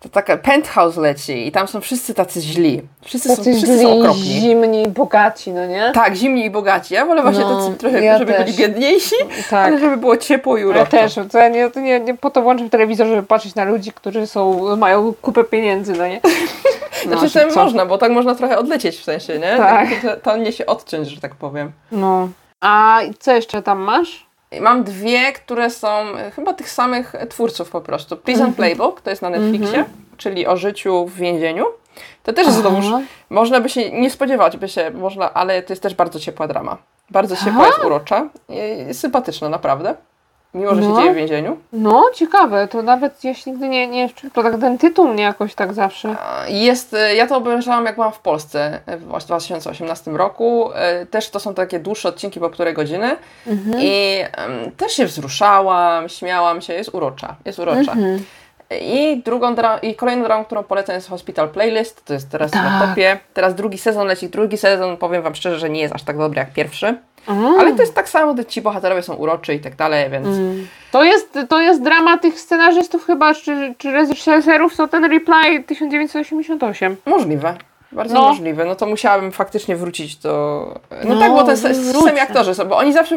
Speaker 2: to taka penthouse leci i tam są wszyscy tacy źli. Wszyscy, są,
Speaker 1: tacy
Speaker 2: wszyscy są
Speaker 1: źli,
Speaker 2: okropni.
Speaker 1: zimni, bogaci, no nie?
Speaker 2: Tak, zimni i bogaci. Ja wolę właśnie
Speaker 1: No,
Speaker 2: tacy trochę,
Speaker 1: ja
Speaker 2: żeby
Speaker 1: też.
Speaker 2: byli biedniejsi,
Speaker 1: Tak.
Speaker 2: ale żeby było ciepło i
Speaker 1: Ja
Speaker 2: uroczo.
Speaker 1: też, to ja nie, to nie, nie po to włączam telewizor, żeby patrzeć na ludzi, którzy są, mają kupę pieniędzy, no nie? [LAUGHS] No,
Speaker 2: Znaczy, to
Speaker 1: co?
Speaker 2: można, bo tak można trochę odlecieć w sensie, nie?
Speaker 1: Tak.
Speaker 2: To, to nie się odciąć, że tak powiem.
Speaker 1: No. A co jeszcze tam masz?
Speaker 2: Mam dwie, które są e, chyba tych samych twórców po prostu. Prison
Speaker 1: Mhm.
Speaker 2: Playbook, to jest na Netflixie, czyli o życiu w więzieniu. To też jest znowuż, można by się nie spodziewać, by się można, ale to jest też bardzo ciepła drama. Bardzo ciepła, jest urocza, i sympatyczna naprawdę. Mimo, że
Speaker 1: No.
Speaker 2: się dzieje w więzieniu.
Speaker 1: No, ciekawe, to nawet jeśli nigdy nie, nie to tak ten tytuł mnie jakoś tak zawsze.
Speaker 2: Jest, e, ja to obejrzałam jak byłam w Polsce e, w 2018 roku. E, Też to są takie dłuższe odcinki po półtorej godziny.
Speaker 1: Mhm.
Speaker 2: I em, też się wzruszałam, śmiałam się, jest urocza, jest urocza.
Speaker 1: Mhm.
Speaker 2: I drugą i kolejną dramą, którą polecam jest Hospital Playlist, to jest teraz na
Speaker 1: Tak.
Speaker 2: topie. Teraz drugi sezon leci, drugi sezon, powiem Wam szczerze, że nie jest aż tak dobry jak pierwszy.
Speaker 1: Mm.
Speaker 2: Ale to jest tak samo, że ci bohaterowie są uroczy i tak dalej, więc
Speaker 1: Mm. To jest, to jest drama tych scenarzystów chyba, czy, czy reżyserów, to ten Reply 1988.
Speaker 2: możliwe. Bardzo
Speaker 1: No.
Speaker 2: możliwe. No to musiałabym faktycznie wrócić do... No,
Speaker 1: No,
Speaker 2: tak, bo to jest sami aktorzy są, bo oni zawsze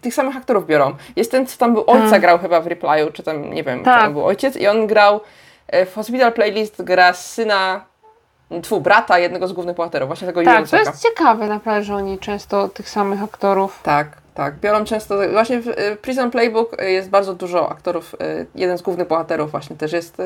Speaker 2: tych samych aktorów biorą. Jest ten, co tam był ojca
Speaker 1: Tak.
Speaker 2: grał chyba w Reply'u, czy tam, nie wiem,
Speaker 1: Tak.
Speaker 2: był ojciec i on grał e, w Hospital Playlist gra syna, twój brata, jednego z głównych bohaterów, właśnie tego
Speaker 1: Tak, to jest ciekawe naprawdę, że oni często tych samych aktorów.
Speaker 2: Tak, tak. Biorą często. Właśnie w y, Prison Playbook y, jest bardzo dużo aktorów. y, Jeden z głównych bohaterów właśnie też jest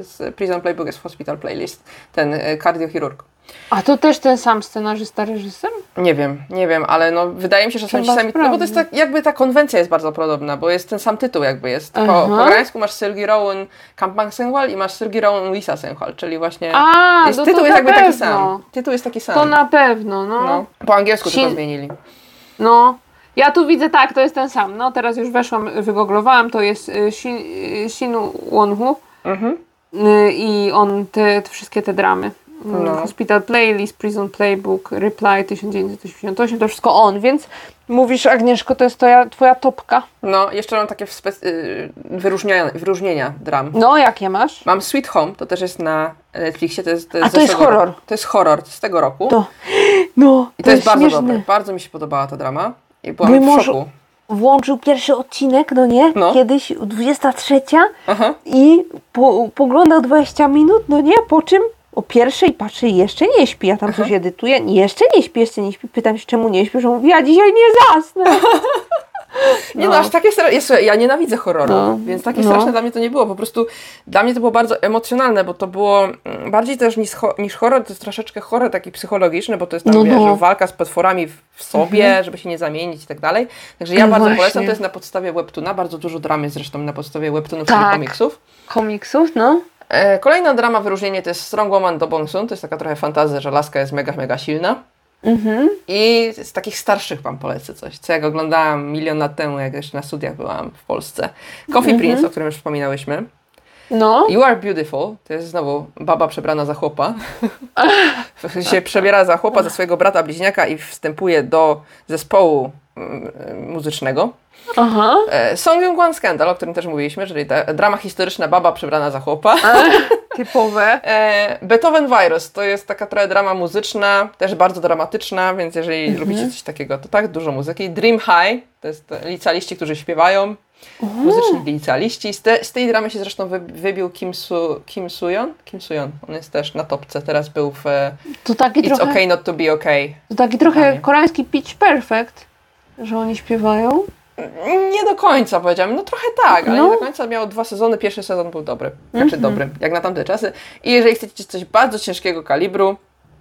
Speaker 2: z Prison Playbook, jest w Hospital Playlist. Ten kardiochirurg.
Speaker 1: A to też ten sam scenarzysta, reżyser?
Speaker 2: Nie wiem, nie wiem, ale no wydaje mi się, że są ci sami. No bo to jest tak, jakby ta konwencja jest bardzo podobna, bo jest ten sam tytuł, jakby jest. Po, po koreańsku masz Sergi Rowan Kampang Senghwal i masz Sergi Rowan Lisa Senghwal, czyli właśnie.
Speaker 1: A,
Speaker 2: jest,
Speaker 1: no
Speaker 2: tytuł jest jakby taki
Speaker 1: pewno.
Speaker 2: sam. Tytuł jest taki sam.
Speaker 1: To na pewno, no.
Speaker 2: no.
Speaker 1: no.
Speaker 2: Po angielsku tylko
Speaker 1: Shin-
Speaker 2: zmienili.
Speaker 1: Ja tu widzę, tak, to jest ten sam. No, teraz już weszłam, wygooglowałam, to jest y, Shin, y, Shin Won-hu
Speaker 2: Mhm.
Speaker 1: y, i on te, te wszystkie te dramy.
Speaker 2: No.
Speaker 1: Hospital Playlist, Prison Playbook, Reply 1988, to wszystko on, więc mówisz Agnieszko, to jest twoja, twoja topka.
Speaker 2: No, jeszcze mam takie spe- y, wyróżnienia, wyróżnienia dram.
Speaker 1: No, jakie masz?
Speaker 2: Mam Sweet Home, to też jest na Netflixie. To jest,
Speaker 1: A
Speaker 2: z
Speaker 1: to jest horror.
Speaker 2: Roku. To jest horror z tego roku.
Speaker 1: To, no,
Speaker 2: I to, jest, bardzo
Speaker 1: śmieszne.
Speaker 2: dobre. Bardzo mi się podobała ta drama. I byłam
Speaker 1: Mój
Speaker 2: w
Speaker 1: mąż-
Speaker 2: szoku.
Speaker 1: Włączył pierwszy odcinek, no nie?
Speaker 2: No.
Speaker 1: Kiedyś 23
Speaker 2: Aha.
Speaker 1: i po, poglądał 20 minut, no nie? Po czym o pierwszej patrzy jeszcze nie śpi, ja tam coś edytuję, jeszcze nie śpi, jeszcze nie śpi. Pytam się, czemu nie śpisz? On mówi, ja dzisiaj nie zasnę. [LAUGHS]
Speaker 2: Nie no,
Speaker 1: No.
Speaker 2: aż takie straszne. Ja nienawidzę horroru,
Speaker 1: No.
Speaker 2: więc takie
Speaker 1: No.
Speaker 2: straszne dla mnie to nie było. Po prostu dla mnie to było bardzo emocjonalne, bo to było mm, bardziej też niż, niż horror, to jest troszeczkę horror taki psychologiczny, bo to jest tam,
Speaker 1: No,
Speaker 2: wiesz,
Speaker 1: no.
Speaker 2: walka z potworami w, sobie, żeby się nie zamienić i tak dalej. Także ja
Speaker 1: No
Speaker 2: bardzo
Speaker 1: właśnie.
Speaker 2: polecam, to jest na podstawie webtoona, bardzo dużo dram jest zresztą na podstawie webtoonów,
Speaker 1: Tak.
Speaker 2: czyli komiksów.
Speaker 1: Komiksów, no.
Speaker 2: E, kolejna drama wyróżnienie to jest Strong Woman do Bong Soon, to jest taka trochę fantazja, że laska jest mega, mega silna.
Speaker 1: Mhm.
Speaker 2: I z takich starszych wam polecę coś, co jak oglądałam milion lat temu, jak jeszcze na studiach byłam w Polsce. Coffee
Speaker 1: Mhm.
Speaker 2: Prince, o którym już wspominałyśmy.
Speaker 1: No.
Speaker 2: You Are Beautiful, to jest znowu baba przebrana za chłopa. [LAUGHS] się przebiera za chłopa, za swojego brata bliźniaka i wstępuje do zespołu mm, muzycznego.
Speaker 1: Aha.
Speaker 2: E, Song Yung Wan Scandal, o którym też mówiliśmy, czyli ta drama historyczna baba przebrana za chłopa. [LAUGHS]
Speaker 1: Typowe.
Speaker 2: E, Beethoven Virus to jest taka trochę drama muzyczna, też bardzo dramatyczna, więc jeżeli
Speaker 1: Mhm.
Speaker 2: lubicie coś takiego, to tak, dużo muzyki. Dream High to jest e, licealiści, którzy śpiewają. Muzyczni licealiści. Z, te, z tej dramy się zresztą wy, wybił Kim, Su, Kim Suyon. Kim Suyon. On jest też na topce. Teraz był w e,
Speaker 1: To taki
Speaker 2: It's
Speaker 1: trochę,
Speaker 2: Okay Not To Be Okay.
Speaker 1: to taki trochę
Speaker 2: Fajnie.
Speaker 1: koreański Pitch Perfect, że oni śpiewają.
Speaker 2: Nie do końca powiedziałam, no trochę tak, ale
Speaker 1: No.
Speaker 2: nie do końca miał dwa sezony. Pierwszy sezon był dobry, znaczy
Speaker 1: Mhm.
Speaker 2: dobry, jak na tamte czasy. I jeżeli chcecie coś bardzo ciężkiego kalibru,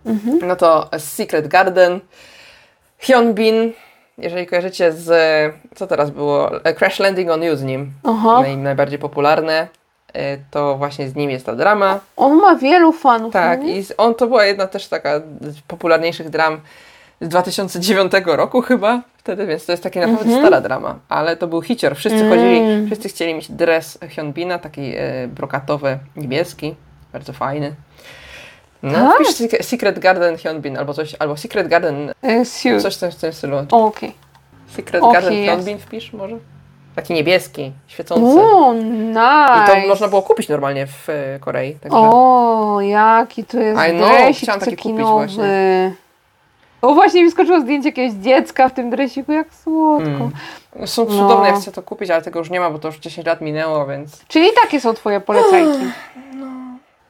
Speaker 1: Mhm.
Speaker 2: no to Secret Garden, Hyunbin, jeżeli kojarzycie z, co teraz było, Crash Landing on You z nim,
Speaker 1: Aha.
Speaker 2: naj, najbardziej popularne, y, to właśnie z nim jest ta drama.
Speaker 1: On ma wielu fanów.
Speaker 2: Tak,
Speaker 1: no
Speaker 2: i on to była jedna też taka z popularniejszych dram z 2009 roku chyba wtedy, więc to jest taka naprawdę
Speaker 1: Mhm.
Speaker 2: stara drama, ale to był hicior. Wszyscy
Speaker 1: Mm.
Speaker 2: chodzili, wszyscy chcieli mieć dres Hyunbina, taki e, brokatowy, niebieski, bardzo fajny. No,
Speaker 1: Tak?
Speaker 2: wpisz Secret- Garden Hyunbin albo coś, albo Secret Garden,
Speaker 1: Siu.
Speaker 2: coś w tym- w tym stylu.
Speaker 1: Okej.
Speaker 2: Secret
Speaker 1: Och,
Speaker 2: Garden
Speaker 1: jest.
Speaker 2: Hyunbin wpisz może? Taki niebieski, świecący.
Speaker 1: O,
Speaker 2: I
Speaker 1: nice.
Speaker 2: to można było kupić normalnie w e, Korei. Także.
Speaker 1: O, jaki to jest
Speaker 2: I know,
Speaker 1: dresik
Speaker 2: chciałam taki kupić właśnie.
Speaker 1: O, właśnie mi skoczyło zdjęcie jakiegoś dziecka w tym dresiku, jak słodko.
Speaker 2: Mm. Są
Speaker 1: No.
Speaker 2: cudowne, ja chcę to kupić, ale tego już nie ma, bo to już 10 lat minęło, więc...
Speaker 1: Czyli takie są twoje polecajki.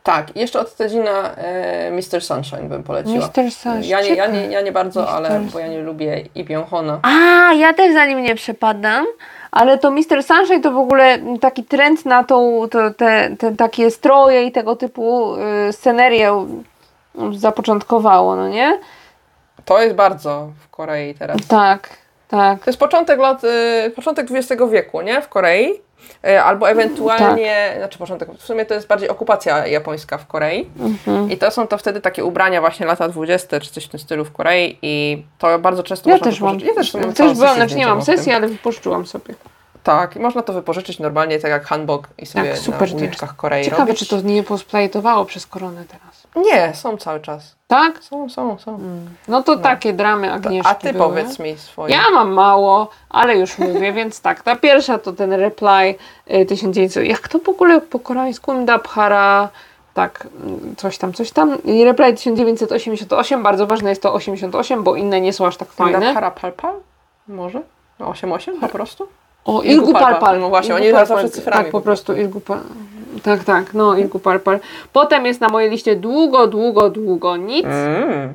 Speaker 2: Tak, jeszcze od Tedzina e, Mr. Sunshine bym poleciła.
Speaker 1: Mr. Sash.
Speaker 2: Ja nie, ja, nie, ja nie bardzo,
Speaker 1: Mr.
Speaker 2: ale bo ja nie lubię i Byung-hona.
Speaker 1: A, ja też za nim nie przepadam, ale to Mr. Sunshine to w ogóle taki trend na tą, to, te, te takie stroje i tego typu y, scenerię zapoczątkowało, no nie?
Speaker 2: To jest bardzo w Korei teraz.
Speaker 1: Tak, tak.
Speaker 2: To jest początek lat, y, początek XX wieku, nie? W Korei. Y, albo ewentualnie,
Speaker 1: Tak.
Speaker 2: znaczy początek, w sumie to jest bardziej okupacja japońska w Korei.
Speaker 1: Mhm.
Speaker 2: I to są to wtedy takie ubrania właśnie lata 20 czy coś w tym stylu w Korei i to bardzo często
Speaker 1: Ja
Speaker 2: można
Speaker 1: też mam.
Speaker 2: Ja też mam
Speaker 1: też byłam, znaczy nie mam sesji, ale wypożyczyłam sobie.
Speaker 2: Tak, i można to wypożyczyć normalnie, tak jak hanbok i sobie
Speaker 1: Tak, super
Speaker 2: na uliczkach Korei
Speaker 1: Ciekawe,
Speaker 2: robić.
Speaker 1: czy to nie posplajtowało przez koronę teraz.
Speaker 2: Nie, są cały czas.
Speaker 1: Tak?
Speaker 2: Są, są, są.
Speaker 1: No to takie dramy Agnieszki
Speaker 2: A ty
Speaker 1: były.
Speaker 2: powiedz mi swoje.
Speaker 1: Ja mam mało, ale już mówię, [LAUGHS] więc tak, ta pierwsza to ten reply y, 1900, jak to w ogóle po koreańsku? Ndabhara, tak, y, coś tam, coś tam. I reply 1988, bardzo ważne jest to 88, bo inne nie są aż tak fajne.
Speaker 2: Harapalpal? Może? 8-8 po prostu?
Speaker 1: O,
Speaker 2: Irgu Palpal.
Speaker 1: Palpal.
Speaker 2: No właśnie,
Speaker 1: Irgu
Speaker 2: oni
Speaker 1: Palpal.
Speaker 2: zawsze cyframi
Speaker 1: Tak,
Speaker 2: po
Speaker 1: po prostu Irgu Palpal. Tak, tak, no Irgu Palpal. Potem jest na mojej liście długo, długo, długo nic.
Speaker 2: Mm.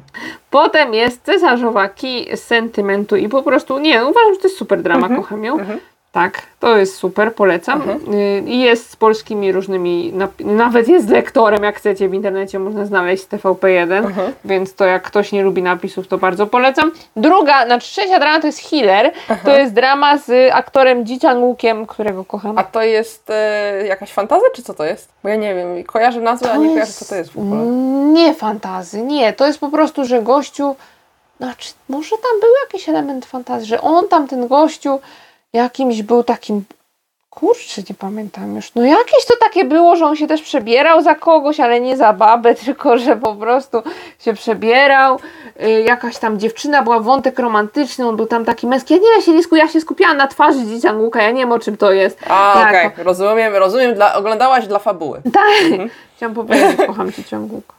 Speaker 1: Potem jest Cesarzowa Kij sentymentu i po prostu, nie, uważam, że to jest super drama, kocham ją.
Speaker 2: mhm.
Speaker 1: Tak, to jest super, polecam. Y, I jest z polskimi różnymi, nawet jest z lektorem, jak chcecie, w internecie można znaleźć z TVP1,
Speaker 2: Mhm.
Speaker 1: więc to jak ktoś nie lubi napisów, to bardzo polecam. Druga, znaczy trzecia drama to jest Healer, to jest drama z aktorem Ji Chang-wookiem, którego kocham.
Speaker 2: A to jest e, jakaś fantazja, czy co to jest? Bo ja nie wiem, kojarzę nazwę, a nie kojarzę, co to jest w ogóle.
Speaker 1: Nie fantazy, nie. To jest po prostu, że gościu. Znaczy, może tam był jakiś element fantazji, że on tam, ten gościu, jakimś był takim. Kurczę, nie pamiętam już. No jakieś to takie było, że on się też przebierał za kogoś, ale nie za babę, [LAUGHS] tylko że po prostu się przebierał. Y, jakaś tam dziewczyna była wątek romantyczny, on był tam taki męski. Ja nie wiem, Sielisku, ja się skupiałam na twarzy Dzicza Łuka, ja nie wiem o czym to jest.
Speaker 2: A,
Speaker 1: Tak,
Speaker 2: okej, rozumiem, rozumiem, dla, oglądałaś dla fabuły.
Speaker 1: tak, chciałam powiedzieć, kocham Ci ciągłuk.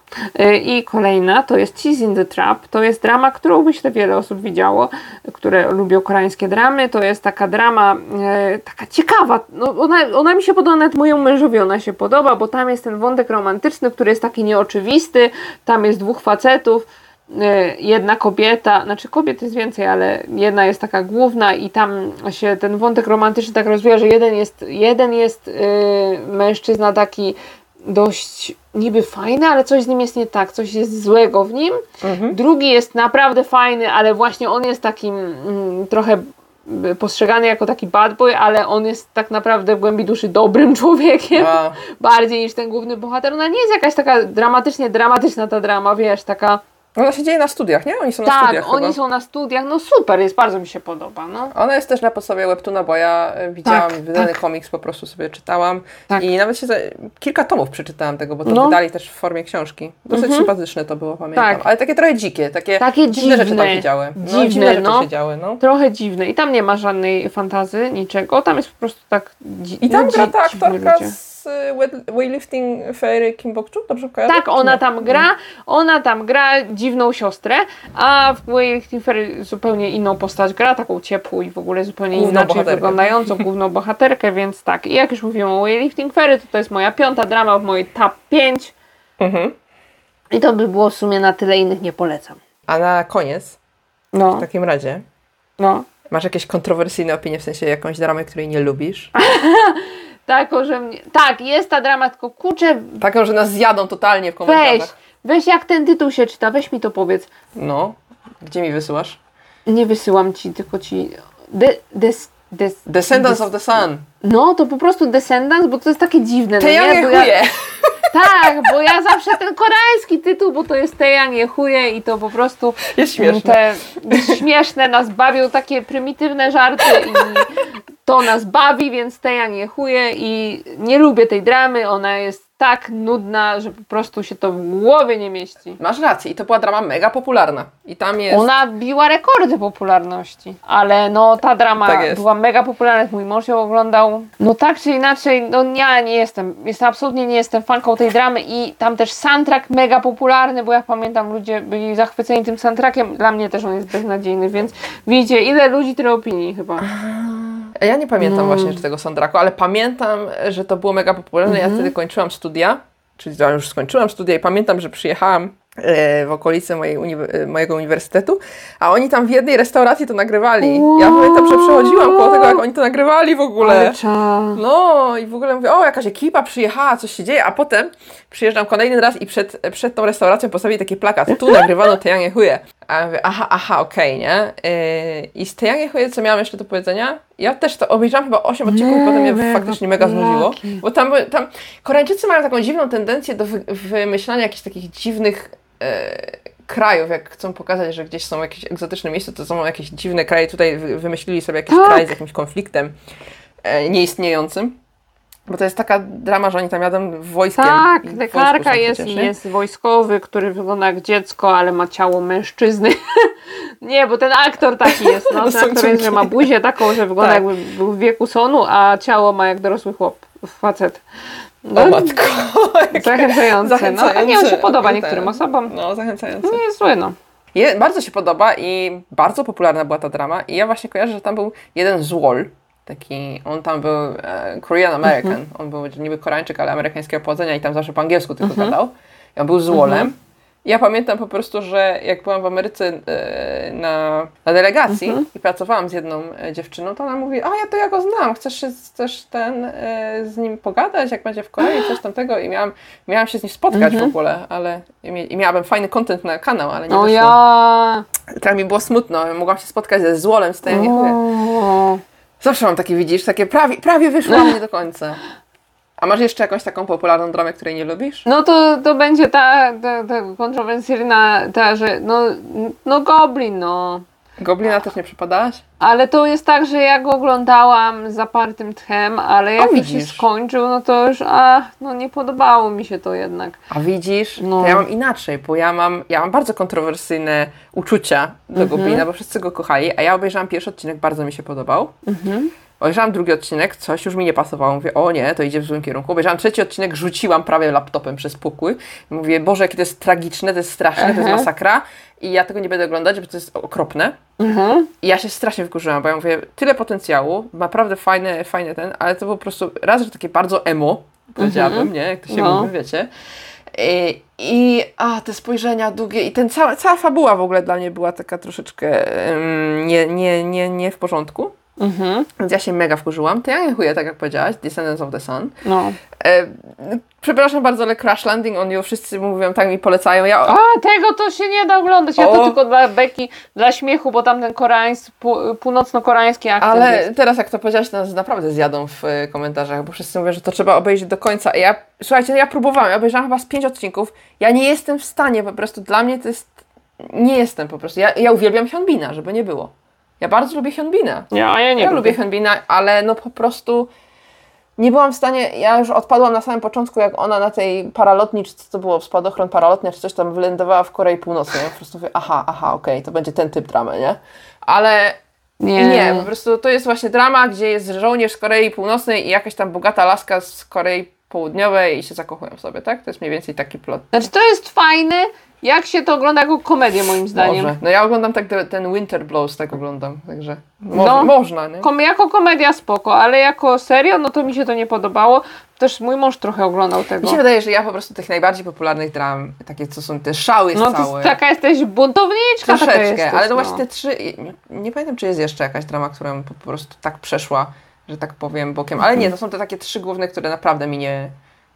Speaker 1: I kolejna to jest Cheese in the Trap. To jest drama, którą myślę wiele osób widziało, które lubią koreańskie dramy. To jest taka drama, e, taka ciekawa. No, ona, ona mi się podoba, nawet mojemu mężowi ona się podoba, bo tam jest ten wątek romantyczny, który jest taki nieoczywisty. Tam jest dwóch facetów. y, jedna kobieta, znaczy kobiet jest więcej, ale jedna jest taka główna i tam się ten wątek romantyczny tak rozwija, że jeden jest, jeden jest y, mężczyzna taki dość niby fajny, ale coś z nim jest nie tak, coś jest złego w nim. Drugi jest naprawdę fajny, ale właśnie on jest takim mm, trochę postrzegany jako taki bad boy, ale on jest tak naprawdę w głębi duszy dobrym [LAUGHS] człowiekiem.
Speaker 2: A.
Speaker 1: Bardziej niż ten główny bohater. Ona nie jest jakaś taka dramatycznie dramatyczna ta drama, wiesz, taka
Speaker 2: Ona się dzieje na studiach, nie? Oni są na
Speaker 1: tak,
Speaker 2: studiach
Speaker 1: oni
Speaker 2: chyba.
Speaker 1: są na studiach, no super, jest, bardzo mi się podoba, no.
Speaker 2: Ona jest też na podstawie webtoona, bo ja e, widziałam
Speaker 1: Tak,
Speaker 2: wydany
Speaker 1: tak.
Speaker 2: komiks, po prostu sobie czytałam
Speaker 1: Tak.
Speaker 2: i nawet się za... kilka tomów przeczytałam tego, bo to
Speaker 1: No.
Speaker 2: wydali też w formie książki. Dosyć sympatyczne to było, pamiętam.
Speaker 1: Tak.
Speaker 2: Ale takie trochę dzikie, takie,
Speaker 1: Takie
Speaker 2: dziwne, rzeczy tam
Speaker 1: dziwne,
Speaker 2: się działy. No,
Speaker 1: dziwne,
Speaker 2: dziwne rzeczy
Speaker 1: no.
Speaker 2: się działy, no.
Speaker 1: Trochę dziwne i tam nie ma żadnej fantazy, niczego, tam jest po prostu tak dzi-
Speaker 2: I tam
Speaker 1: no,
Speaker 2: gra ta aktorka z Weightlifting Fairy Kim Bok-chu, dobrze kojarzę?
Speaker 1: Tak, ona tam gra, ona tam gra dziwną siostrę, a w Weightlifting Fairy zupełnie inną postać gra, taką ciepłą i w ogóle zupełnie
Speaker 2: Główną
Speaker 1: inaczej
Speaker 2: bohaterkę.
Speaker 1: wyglądającą główną [LAUGHS] bohaterkę, więc tak. I jak już mówiłam o Weightlifting Fairy, to to jest moja piąta drama w mojej top 5
Speaker 2: Mhm.
Speaker 1: i to by było w sumie na tyle innych nie polecam.
Speaker 2: A na koniec,
Speaker 1: No,
Speaker 2: w takim razie,
Speaker 1: no.
Speaker 2: masz jakieś kontrowersyjne opinie, w sensie jakąś dramę, której nie lubisz? [LAUGHS]
Speaker 1: Tak, że mnie... Tak, jest ta drama, tylko kurczę,
Speaker 2: Taką, że nas zjadą totalnie w
Speaker 1: weź,
Speaker 2: komentarzach.
Speaker 1: weź jak ten tytuł się czyta, weź mi to powiedz.
Speaker 2: No, gdzie mi wysyłasz?
Speaker 1: Nie wysyłam ci, tylko ci... De, des, des,
Speaker 2: Descendants
Speaker 1: des-
Speaker 2: of the Sun.
Speaker 1: No, to po prostu Descendants, bo to jest takie dziwne. No,
Speaker 2: Te
Speaker 1: nie? Bo
Speaker 2: ja
Speaker 1: ja, tak, bo ja zawsze ten koreański tytuł, bo to jest Tejang Jehuje i to po prostu
Speaker 2: Jest śmieszne.
Speaker 1: te śmieszne nas bawią, takie prymitywne żarty i to nas bawi, więc Tejang Jehuje i nie lubię tej dramy, ona jest tak nudna, że po prostu się to w głowie nie mieści.
Speaker 2: Masz rację i to była drama mega popularna. I tam jest...
Speaker 1: Ona biła rekordy popularności, ale no ta drama
Speaker 2: Tak
Speaker 1: była mega popularna, mój mąż ją oglądał. No tak czy inaczej, no ja nie jestem, jestem absolutnie nie jestem fanką tej dramy i tam też soundtrack mega popularny, bo ja pamiętam ludzie byli zachwyceni tym soundtrackiem, dla mnie też on jest beznadziejny, więc widzicie ile ludzi tyle opinii chyba.
Speaker 2: Ja nie pamiętam
Speaker 1: No.
Speaker 2: właśnie tego soundtracku, ale pamiętam, że to było mega popularne.
Speaker 1: Mhm.
Speaker 2: Ja wtedy kończyłam studia, czyli ja już skończyłam studia i pamiętam, że przyjechałam e, w okolice mojej uni- e, mojego uniwersytetu, a oni tam w jednej restauracji to nagrywali. Ja pamiętam, że przechodziłam koło tego, jak oni to nagrywali w ogóle. No i w ogóle mówię, o jakaś ekipa przyjechała, coś się dzieje, a potem przyjeżdżam kolejny raz i przed, przed tą restauracją postawili taki plakat, tu nagrywano Tejanie Huje. A ja mówię, aha, aha, okej, nie? Yy, I z Tejanie Huje, co miałam jeszcze do powiedzenia? Ja też to obejrzałam chyba 8 odcinków i potem mnie faktycznie mega znudziło. Bo tam, tam Koreańczycy mają taką dziwną tendencję do wy, wymyślania jakichś takich dziwnych e, krajów, jak chcą pokazać, że gdzieś są jakieś egzotyczne miejsca, to są jakieś dziwne kraje. Tutaj wy- wymyślili sobie jakiś
Speaker 1: Tak.
Speaker 2: kraj z jakimś konfliktem e, nieistniejącym. Bo to jest taka drama, że oni tam jadą wojskiem.
Speaker 1: Tak,
Speaker 2: są
Speaker 1: jest,
Speaker 2: przecież,
Speaker 1: jest wojskowy, który wygląda jak dziecko, ale ma ciało mężczyzny. [LAUGHS] nie, bo ten aktor taki jest, no, [LAUGHS]
Speaker 2: No
Speaker 1: ten aktor jest, że ma buzię taką, że wygląda
Speaker 2: Tak.
Speaker 1: jakby był w wieku sonu, a ciało ma jak dorosły chłop, facet. No,
Speaker 2: O matko. [LAUGHS]
Speaker 1: zachęcające, no, a nie, on się podoba
Speaker 2: Ten.
Speaker 1: niektórym osobom.
Speaker 2: No, zachęcające.
Speaker 1: Nie jest zły, no.
Speaker 2: Je, bardzo się podoba i bardzo popularna była ta drama i ja właśnie kojarzę, że tam był jeden z Wall, taki, on tam był e, Korean American,
Speaker 1: Mhm.
Speaker 2: on był niby Koreańczyk, ale amerykańskiego pochodzenia i tam zawsze po angielsku tylko
Speaker 1: Mhm.
Speaker 2: gadał. I on był z Wallem. I Ja pamiętam po prostu, że jak byłam w Ameryce e, na, na delegacji
Speaker 1: Mhm.
Speaker 2: i pracowałam z jedną e, dziewczyną, to ona mówi, a ja to ja go znam, chcesz się z- też ten, e, z nim pogadać, jak będzie w Korei, [GASPS] coś tamtego i miałam, miałam się z nim spotkać w ogóle, ale i, mia- i miałabym fajny content na kanał, ale nie
Speaker 1: O
Speaker 2: wyszło.
Speaker 1: ja...
Speaker 2: Tak mi było smutno, mogłam się spotkać ze złolem z tej. Zawsze mam takie, widzisz, takie prawie, prawie wyszło, ale nie do końca. A masz jeszcze jakąś taką popularną dramę, której nie lubisz?
Speaker 1: No to, to będzie ta, ta, ta kontrowersyjna, ta, że no, no Goblin, no.
Speaker 2: Goblina też nie przepadałaś?
Speaker 1: Ale to jest tak, że ja go oglądałam z zapartym tchem, ale jak mi się skończył, no to już, a, no nie podobało mi się to jednak.
Speaker 2: A widzisz,
Speaker 1: No.
Speaker 2: ja mam inaczej, bo ja mam, ja mam bardzo kontrowersyjne uczucia do Goblina, bo wszyscy go kochali, a ja obejrzałam pierwszy odcinek, bardzo mi się podobał. Obejrzałam drugi odcinek, coś już mi nie pasowało. Mówię, o nie, to idzie w złym kierunku. Obejrzałam trzeci odcinek, rzuciłam prawie laptopem przez pokój. Mówię, Boże, jakie to jest tragiczne, to jest straszne, to jest masakra. I ja tego nie będę oglądać, bo to jest okropne.
Speaker 1: Mhm.
Speaker 2: I ja się strasznie wkurzyłam, bo ja mówię, tyle potencjału, naprawdę fajny, fajny ten, ale to po prostu raz, że takie bardzo emo, powiedziałabym, nie? Jak to się
Speaker 1: No.
Speaker 2: mówi, wiecie. I, i a, te spojrzenia długie i ten cała, cała fabuła w ogóle dla mnie była taka troszeczkę em, nie, nie, nie, nie w porządku.
Speaker 1: Mhm.
Speaker 2: Więc ja się mega wkurzyłam. To ja nie chuję, tak jak powiedziałaś, Descendants of the Sun.
Speaker 1: No.
Speaker 2: E, przepraszam bardzo, ale Crash Landing on You wszyscy mówią, tak mi polecają. Ja,
Speaker 1: A, tego to się nie da oglądać. Ja
Speaker 2: O.
Speaker 1: to tylko dla beki, dla śmiechu, bo tam ten koreański, pół, północno-koreański akcent
Speaker 2: ale
Speaker 1: jest.
Speaker 2: teraz jak to powiedziałaś, to nas naprawdę zjadą w e, komentarzach, bo wszyscy mówią, że to trzeba obejrzeć do końca. I ja, słuchajcie, ja próbowałam, ja obejrzałam chyba z pięć odcinków. Ja nie jestem w stanie, po prostu dla mnie to jest, nie jestem po prostu. Ja, ja uwielbiam Hyunbina, żeby nie było. Ja bardzo lubię Hyunbina.
Speaker 1: Ja, a ja nie
Speaker 2: Ja
Speaker 1: lubię.
Speaker 2: Hyunbina, ale no po prostu nie byłam w stanie, ja już odpadłam na samym początku, jak ona na tej paralotni, czy co to było, spadochron paralotnia, czy coś tam wylądowała w Korei Północnej. Ja po prostu mówię, aha, aha, okej, to będzie ten typ dramy, nie? Ale
Speaker 1: Nie.
Speaker 2: nie, po prostu to jest właśnie drama, gdzie jest żołnierz z Korei Północnej i jakaś tam bogata laska z Korei Południowej i się zakochują w sobie, tak? To jest mniej więcej taki plot.
Speaker 1: Znaczy to jest fajne, jak się to ogląda jako komedię moim zdaniem.
Speaker 2: Może. No ja oglądam tak te- ten Winter Blows, tak oglądam, także mo-
Speaker 1: No.
Speaker 2: można, nie?
Speaker 1: Kom- jako komedia spoko, ale jako serio, no to mi się to nie podobało. Też mój mąż trochę oglądał tego.
Speaker 2: Mi się wydaje, że ja po prostu tych najbardziej popularnych dram, takie co są te szały
Speaker 1: No
Speaker 2: całe.
Speaker 1: jest, taka jesteś buntowniczka,
Speaker 2: Troszeczkę,
Speaker 1: jesteś,
Speaker 2: ale no
Speaker 1: no
Speaker 2: właśnie te trzy, nie, nie pamiętam czy jest jeszcze jakaś drama, która po prostu tak przeszła, że tak powiem bokiem, ale nie, to są te takie trzy główne, które naprawdę mi nie,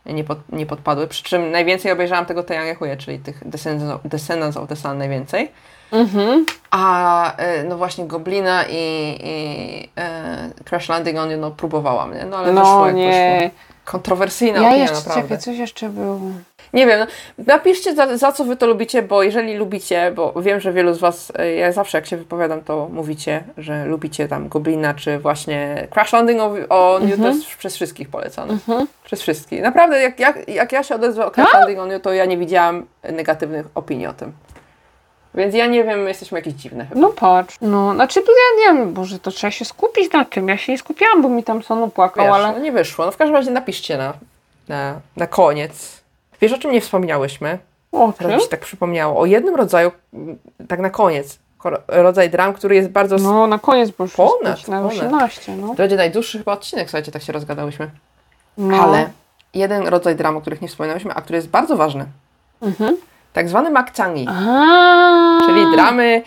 Speaker 2: nie, pod, nie podpadły, przy czym najwięcej obejrzałam tego Taeyang Huje, czyli tych Descendants of, Descendants of the Sun najwięcej,
Speaker 1: Mhm.
Speaker 2: a e, no właśnie Goblina i, i e, Crash Landing on You, no próbowałam, nie? No ale wyszło
Speaker 1: No
Speaker 2: jak wyszło. Kontrowersyjna
Speaker 1: Ja
Speaker 2: opinia
Speaker 1: jeszcze,
Speaker 2: naprawdę.
Speaker 1: czekaj, coś jeszcze było.
Speaker 2: Nie wiem, no, napiszcie za, za co wy to lubicie, bo jeżeli lubicie, bo wiem, że wielu z was, e, ja zawsze jak się wypowiadam, to mówicie, że lubicie tam Goblina, czy właśnie Crash Landing on on You, to jest przez wszystkich polecane. Przez wszystkich. Naprawdę, jak, jak, jak ja się odezwę o Crash Landing on You, to ja nie widziałam negatywnych opinii o tym. Więc ja nie wiem, my jesteśmy jakieś dziwne chyba.
Speaker 1: No patrz. No, znaczy tu ja nie wiem, Boże, to trzeba się skupić na tym. Ja się nie skupiałam, bo mi tam Sonu płakał,
Speaker 2: Wiesz,
Speaker 1: ale...
Speaker 2: no nie wyszło. No w każdym razie napiszcie na, na, na koniec. Wiesz, o czym nie wspominałyśmy?
Speaker 1: O
Speaker 2: Teraz
Speaker 1: czym?
Speaker 2: mi się tak przypomniało. O jednym rodzaju, m, tak na koniec, rodzaj dram, który jest bardzo... No.
Speaker 1: Na koniec, bo już
Speaker 2: Ponad,
Speaker 1: jest na
Speaker 2: ponad.
Speaker 1: 18, no.
Speaker 2: To będzie najdłuższy chyba odcinek, słuchajcie, tak się rozgadałyśmy.
Speaker 1: no.
Speaker 2: Ale jeden rodzaj dram, o których nie wspominałyśmy, a który jest bardzo ważny.
Speaker 1: Mhm.
Speaker 2: Tak zwany makchangi, czyli dramy,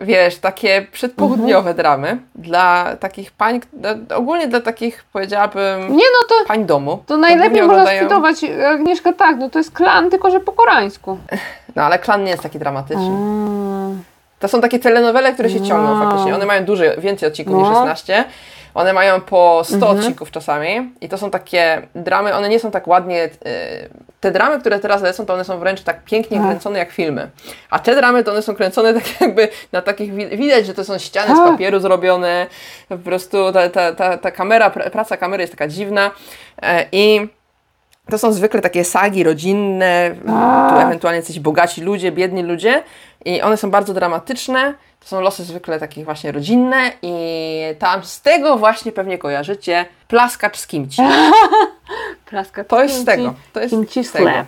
Speaker 2: wiesz, takie przedpołudniowe
Speaker 1: Mhm.
Speaker 2: dramy dla takich pań, dla, ogólnie dla takich, powiedziałabym,
Speaker 1: Nie no, to,
Speaker 2: pań domu.
Speaker 1: to najlepiej
Speaker 2: Ogólnie
Speaker 1: można
Speaker 2: oglądają-
Speaker 1: skwitować Agnieszka tak, no to jest klan, tylko że po koreańsku.
Speaker 2: No ale klan nie jest taki dramatyczny.
Speaker 1: Mm.
Speaker 2: To są takie telenowele, które się ciągną
Speaker 1: Wow.
Speaker 2: faktycznie. One mają dużo, więcej odcinków
Speaker 1: No.
Speaker 2: niż 16. One mają po 100
Speaker 1: Mhm.
Speaker 2: odcinków czasami i to są takie dramy, one nie są tak ładnie... y, Te dramy, które teraz lecą, to one są wręcz tak pięknie
Speaker 1: Tak.
Speaker 2: kręcone jak filmy. A te dramy, to one są kręcone tak [LAUGHS] jakby na takich... wi- Widać, że to są ściany z
Speaker 1: Tak.
Speaker 2: papieru zrobione. Po prostu ta, ta, ta, ta kamera, pr- praca kamery jest taka dziwna. E, I... To są zwykle takie sagi rodzinne, tu ewentualnie jacyś bogaci ludzie, biedni ludzie i one są bardzo dramatyczne. To są losy zwykle takich właśnie rodzinne i tam z tego właśnie pewnie kojarzycie plaskacz z kimci. [LAUGHS]
Speaker 1: Plaska
Speaker 2: To jest z tego. To jest
Speaker 1: Kimchi
Speaker 2: z tego.
Speaker 1: slap.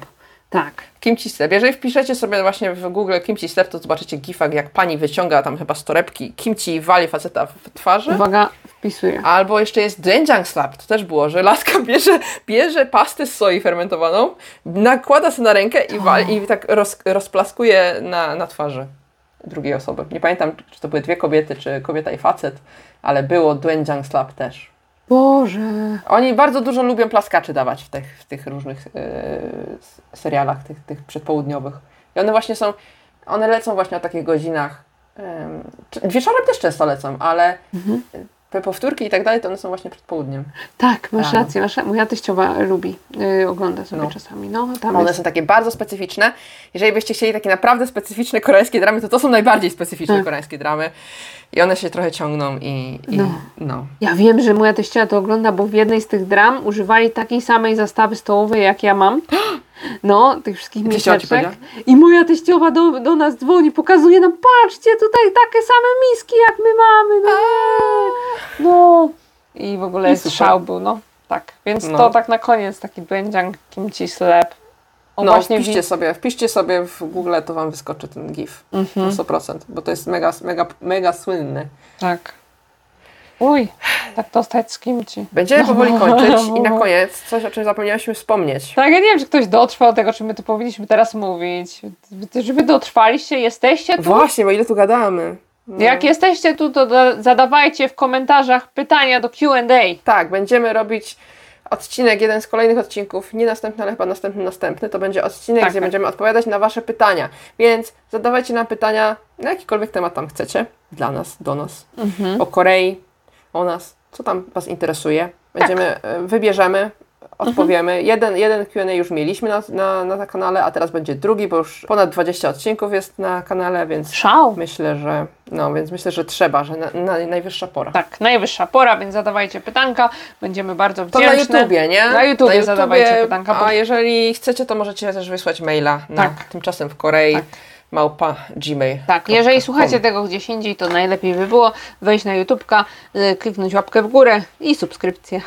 Speaker 1: Tak.
Speaker 2: Kimchi slap. Jeżeli wpiszecie sobie właśnie w Google kimchi slap, to zobaczycie gifak, jak pani wyciąga tam chyba z torebki kimchi i wali faceta w twarzy.
Speaker 1: Uwaga, wpisuję.
Speaker 2: Albo jeszcze jest doenjang slap, to też było, że laska [LAUGHS] bierze, bierze pastę z soi fermentowaną, nakłada sobie na rękę i, wali, i tak roz, rozplaskuje na, na twarzy drugiej osoby. Nie pamiętam, czy to były dwie kobiety, czy kobieta i facet, ale było doenjang slap też.
Speaker 1: Boże.
Speaker 2: Oni bardzo dużo lubią plaskaczy dawać w tych, w tych różnych yy, serialach, tych, tych przedpołudniowych. I one właśnie są, one lecą właśnie o takich godzinach. czy- wieczorem też często lecą, ale te powtórki i tak dalej, to one są właśnie przed południem.
Speaker 1: Tak, masz
Speaker 2: Rano.
Speaker 1: rację. Nasza, moja teściowa lubi, yy, ogląda sobie
Speaker 2: No.
Speaker 1: czasami. No, tam
Speaker 2: One
Speaker 1: jest.
Speaker 2: są takie bardzo specyficzne. Jeżeli byście chcieli takie naprawdę specyficzne koreańskie dramy, to to są najbardziej specyficzne
Speaker 1: Tak.
Speaker 2: koreańskie dramy. I one się trochę ciągną i, i
Speaker 1: No.
Speaker 2: no.
Speaker 1: Ja wiem, że moja teściowa to ogląda, bo w jednej z tych dram używali takiej samej zastawy stołowej, jak ja mam. [GASPS] No, tych wszystkich miseczek. I moja teściowa do, do nas dzwoni, pokazuje nam, patrzcie, tutaj takie same miski, jak my mamy. No, no. I w ogóle
Speaker 2: I
Speaker 1: był, no. Tak, więc
Speaker 2: No.
Speaker 1: to tak na koniec, taki doenjang kimchi slap. O,
Speaker 2: No,
Speaker 1: właśnie
Speaker 2: wpiszcie sobie, wpiszcie sobie w Google, to wam wyskoczy ten GIF
Speaker 1: Mhm.
Speaker 2: na 100%, bo to jest mega, mega, mega słynny.
Speaker 1: Tak. Uj, tak dostać z kimci.
Speaker 2: Będziemy [LAUGHS] powoli kończyć i na koniec coś, o czym zapomniałyśmy wspomnieć.
Speaker 1: Tak, ja nie wiem, czy ktoś dotrwał do tego, czy my to powinniśmy teraz mówić. Czy wy dotrwaliście, jesteście tu?
Speaker 2: Właśnie, bo ile tu gadamy. No.
Speaker 1: Jak jesteście tu, to da- zadawajcie w komentarzach pytania do Q&A.
Speaker 2: Tak, będziemy robić odcinek, jeden z kolejnych odcinków, nie następny, ale chyba następny, następny, to będzie odcinek,
Speaker 1: Tak,
Speaker 2: gdzie
Speaker 1: tak.
Speaker 2: będziemy odpowiadać na Wasze pytania. Więc zadawajcie nam pytania na jakikolwiek temat tam chcecie, dla nas, do nas,
Speaker 1: Mhm.
Speaker 2: o Korei, o nas, co tam Was interesuje. Będziemy, e, wybierzemy, odpowiemy. Jeden, jeden Q&A już mieliśmy na, na, na kanale, a teraz będzie drugi, bo już ponad 20 odcinków jest na kanale, więc
Speaker 1: Szał.
Speaker 2: myślę, że, no, więc myślę, że trzeba, że na, na, najwyższa pora.
Speaker 1: Tak, najwyższa pora, więc zadawajcie pytanka. Będziemy bardzo
Speaker 2: To
Speaker 1: wdzięczne.
Speaker 2: na YouTubie, nie?
Speaker 1: Na YouTubie zadawajcie pytanka, bo-
Speaker 2: A jeżeli chcecie, to możecie też wysłać maila na
Speaker 1: Tak.
Speaker 2: tymczasem w Korei
Speaker 1: Tak.
Speaker 2: Małpa gmail.
Speaker 1: Tak, jeżeli słuchacie tego gdzieś indziej, to najlepiej by było wejść na YouTubka, y, kliknąć łapkę w górę i subskrypcję.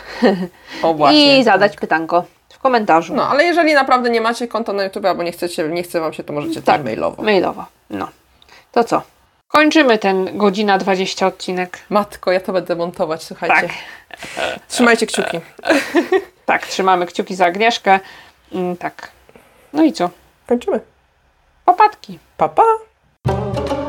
Speaker 2: O właśnie.
Speaker 1: I zadać pytanko w komentarzu.
Speaker 2: No, ale jeżeli naprawdę nie macie konta na YouTube albo nie chcecie, nie chce wam się, to możecie
Speaker 1: Tak.
Speaker 2: też mailowo.
Speaker 1: Mailowo. No. To co? Kończymy ten godzina 20 odcinek.
Speaker 2: Matko, ja to będę montować, słuchajcie.
Speaker 1: Tak.
Speaker 2: Trzymajcie kciuki.
Speaker 1: Tak, trzymamy kciuki za Agnieszkę. Mm, tak. No i co?
Speaker 2: Kończymy
Speaker 1: opatki.
Speaker 2: Pa, pa!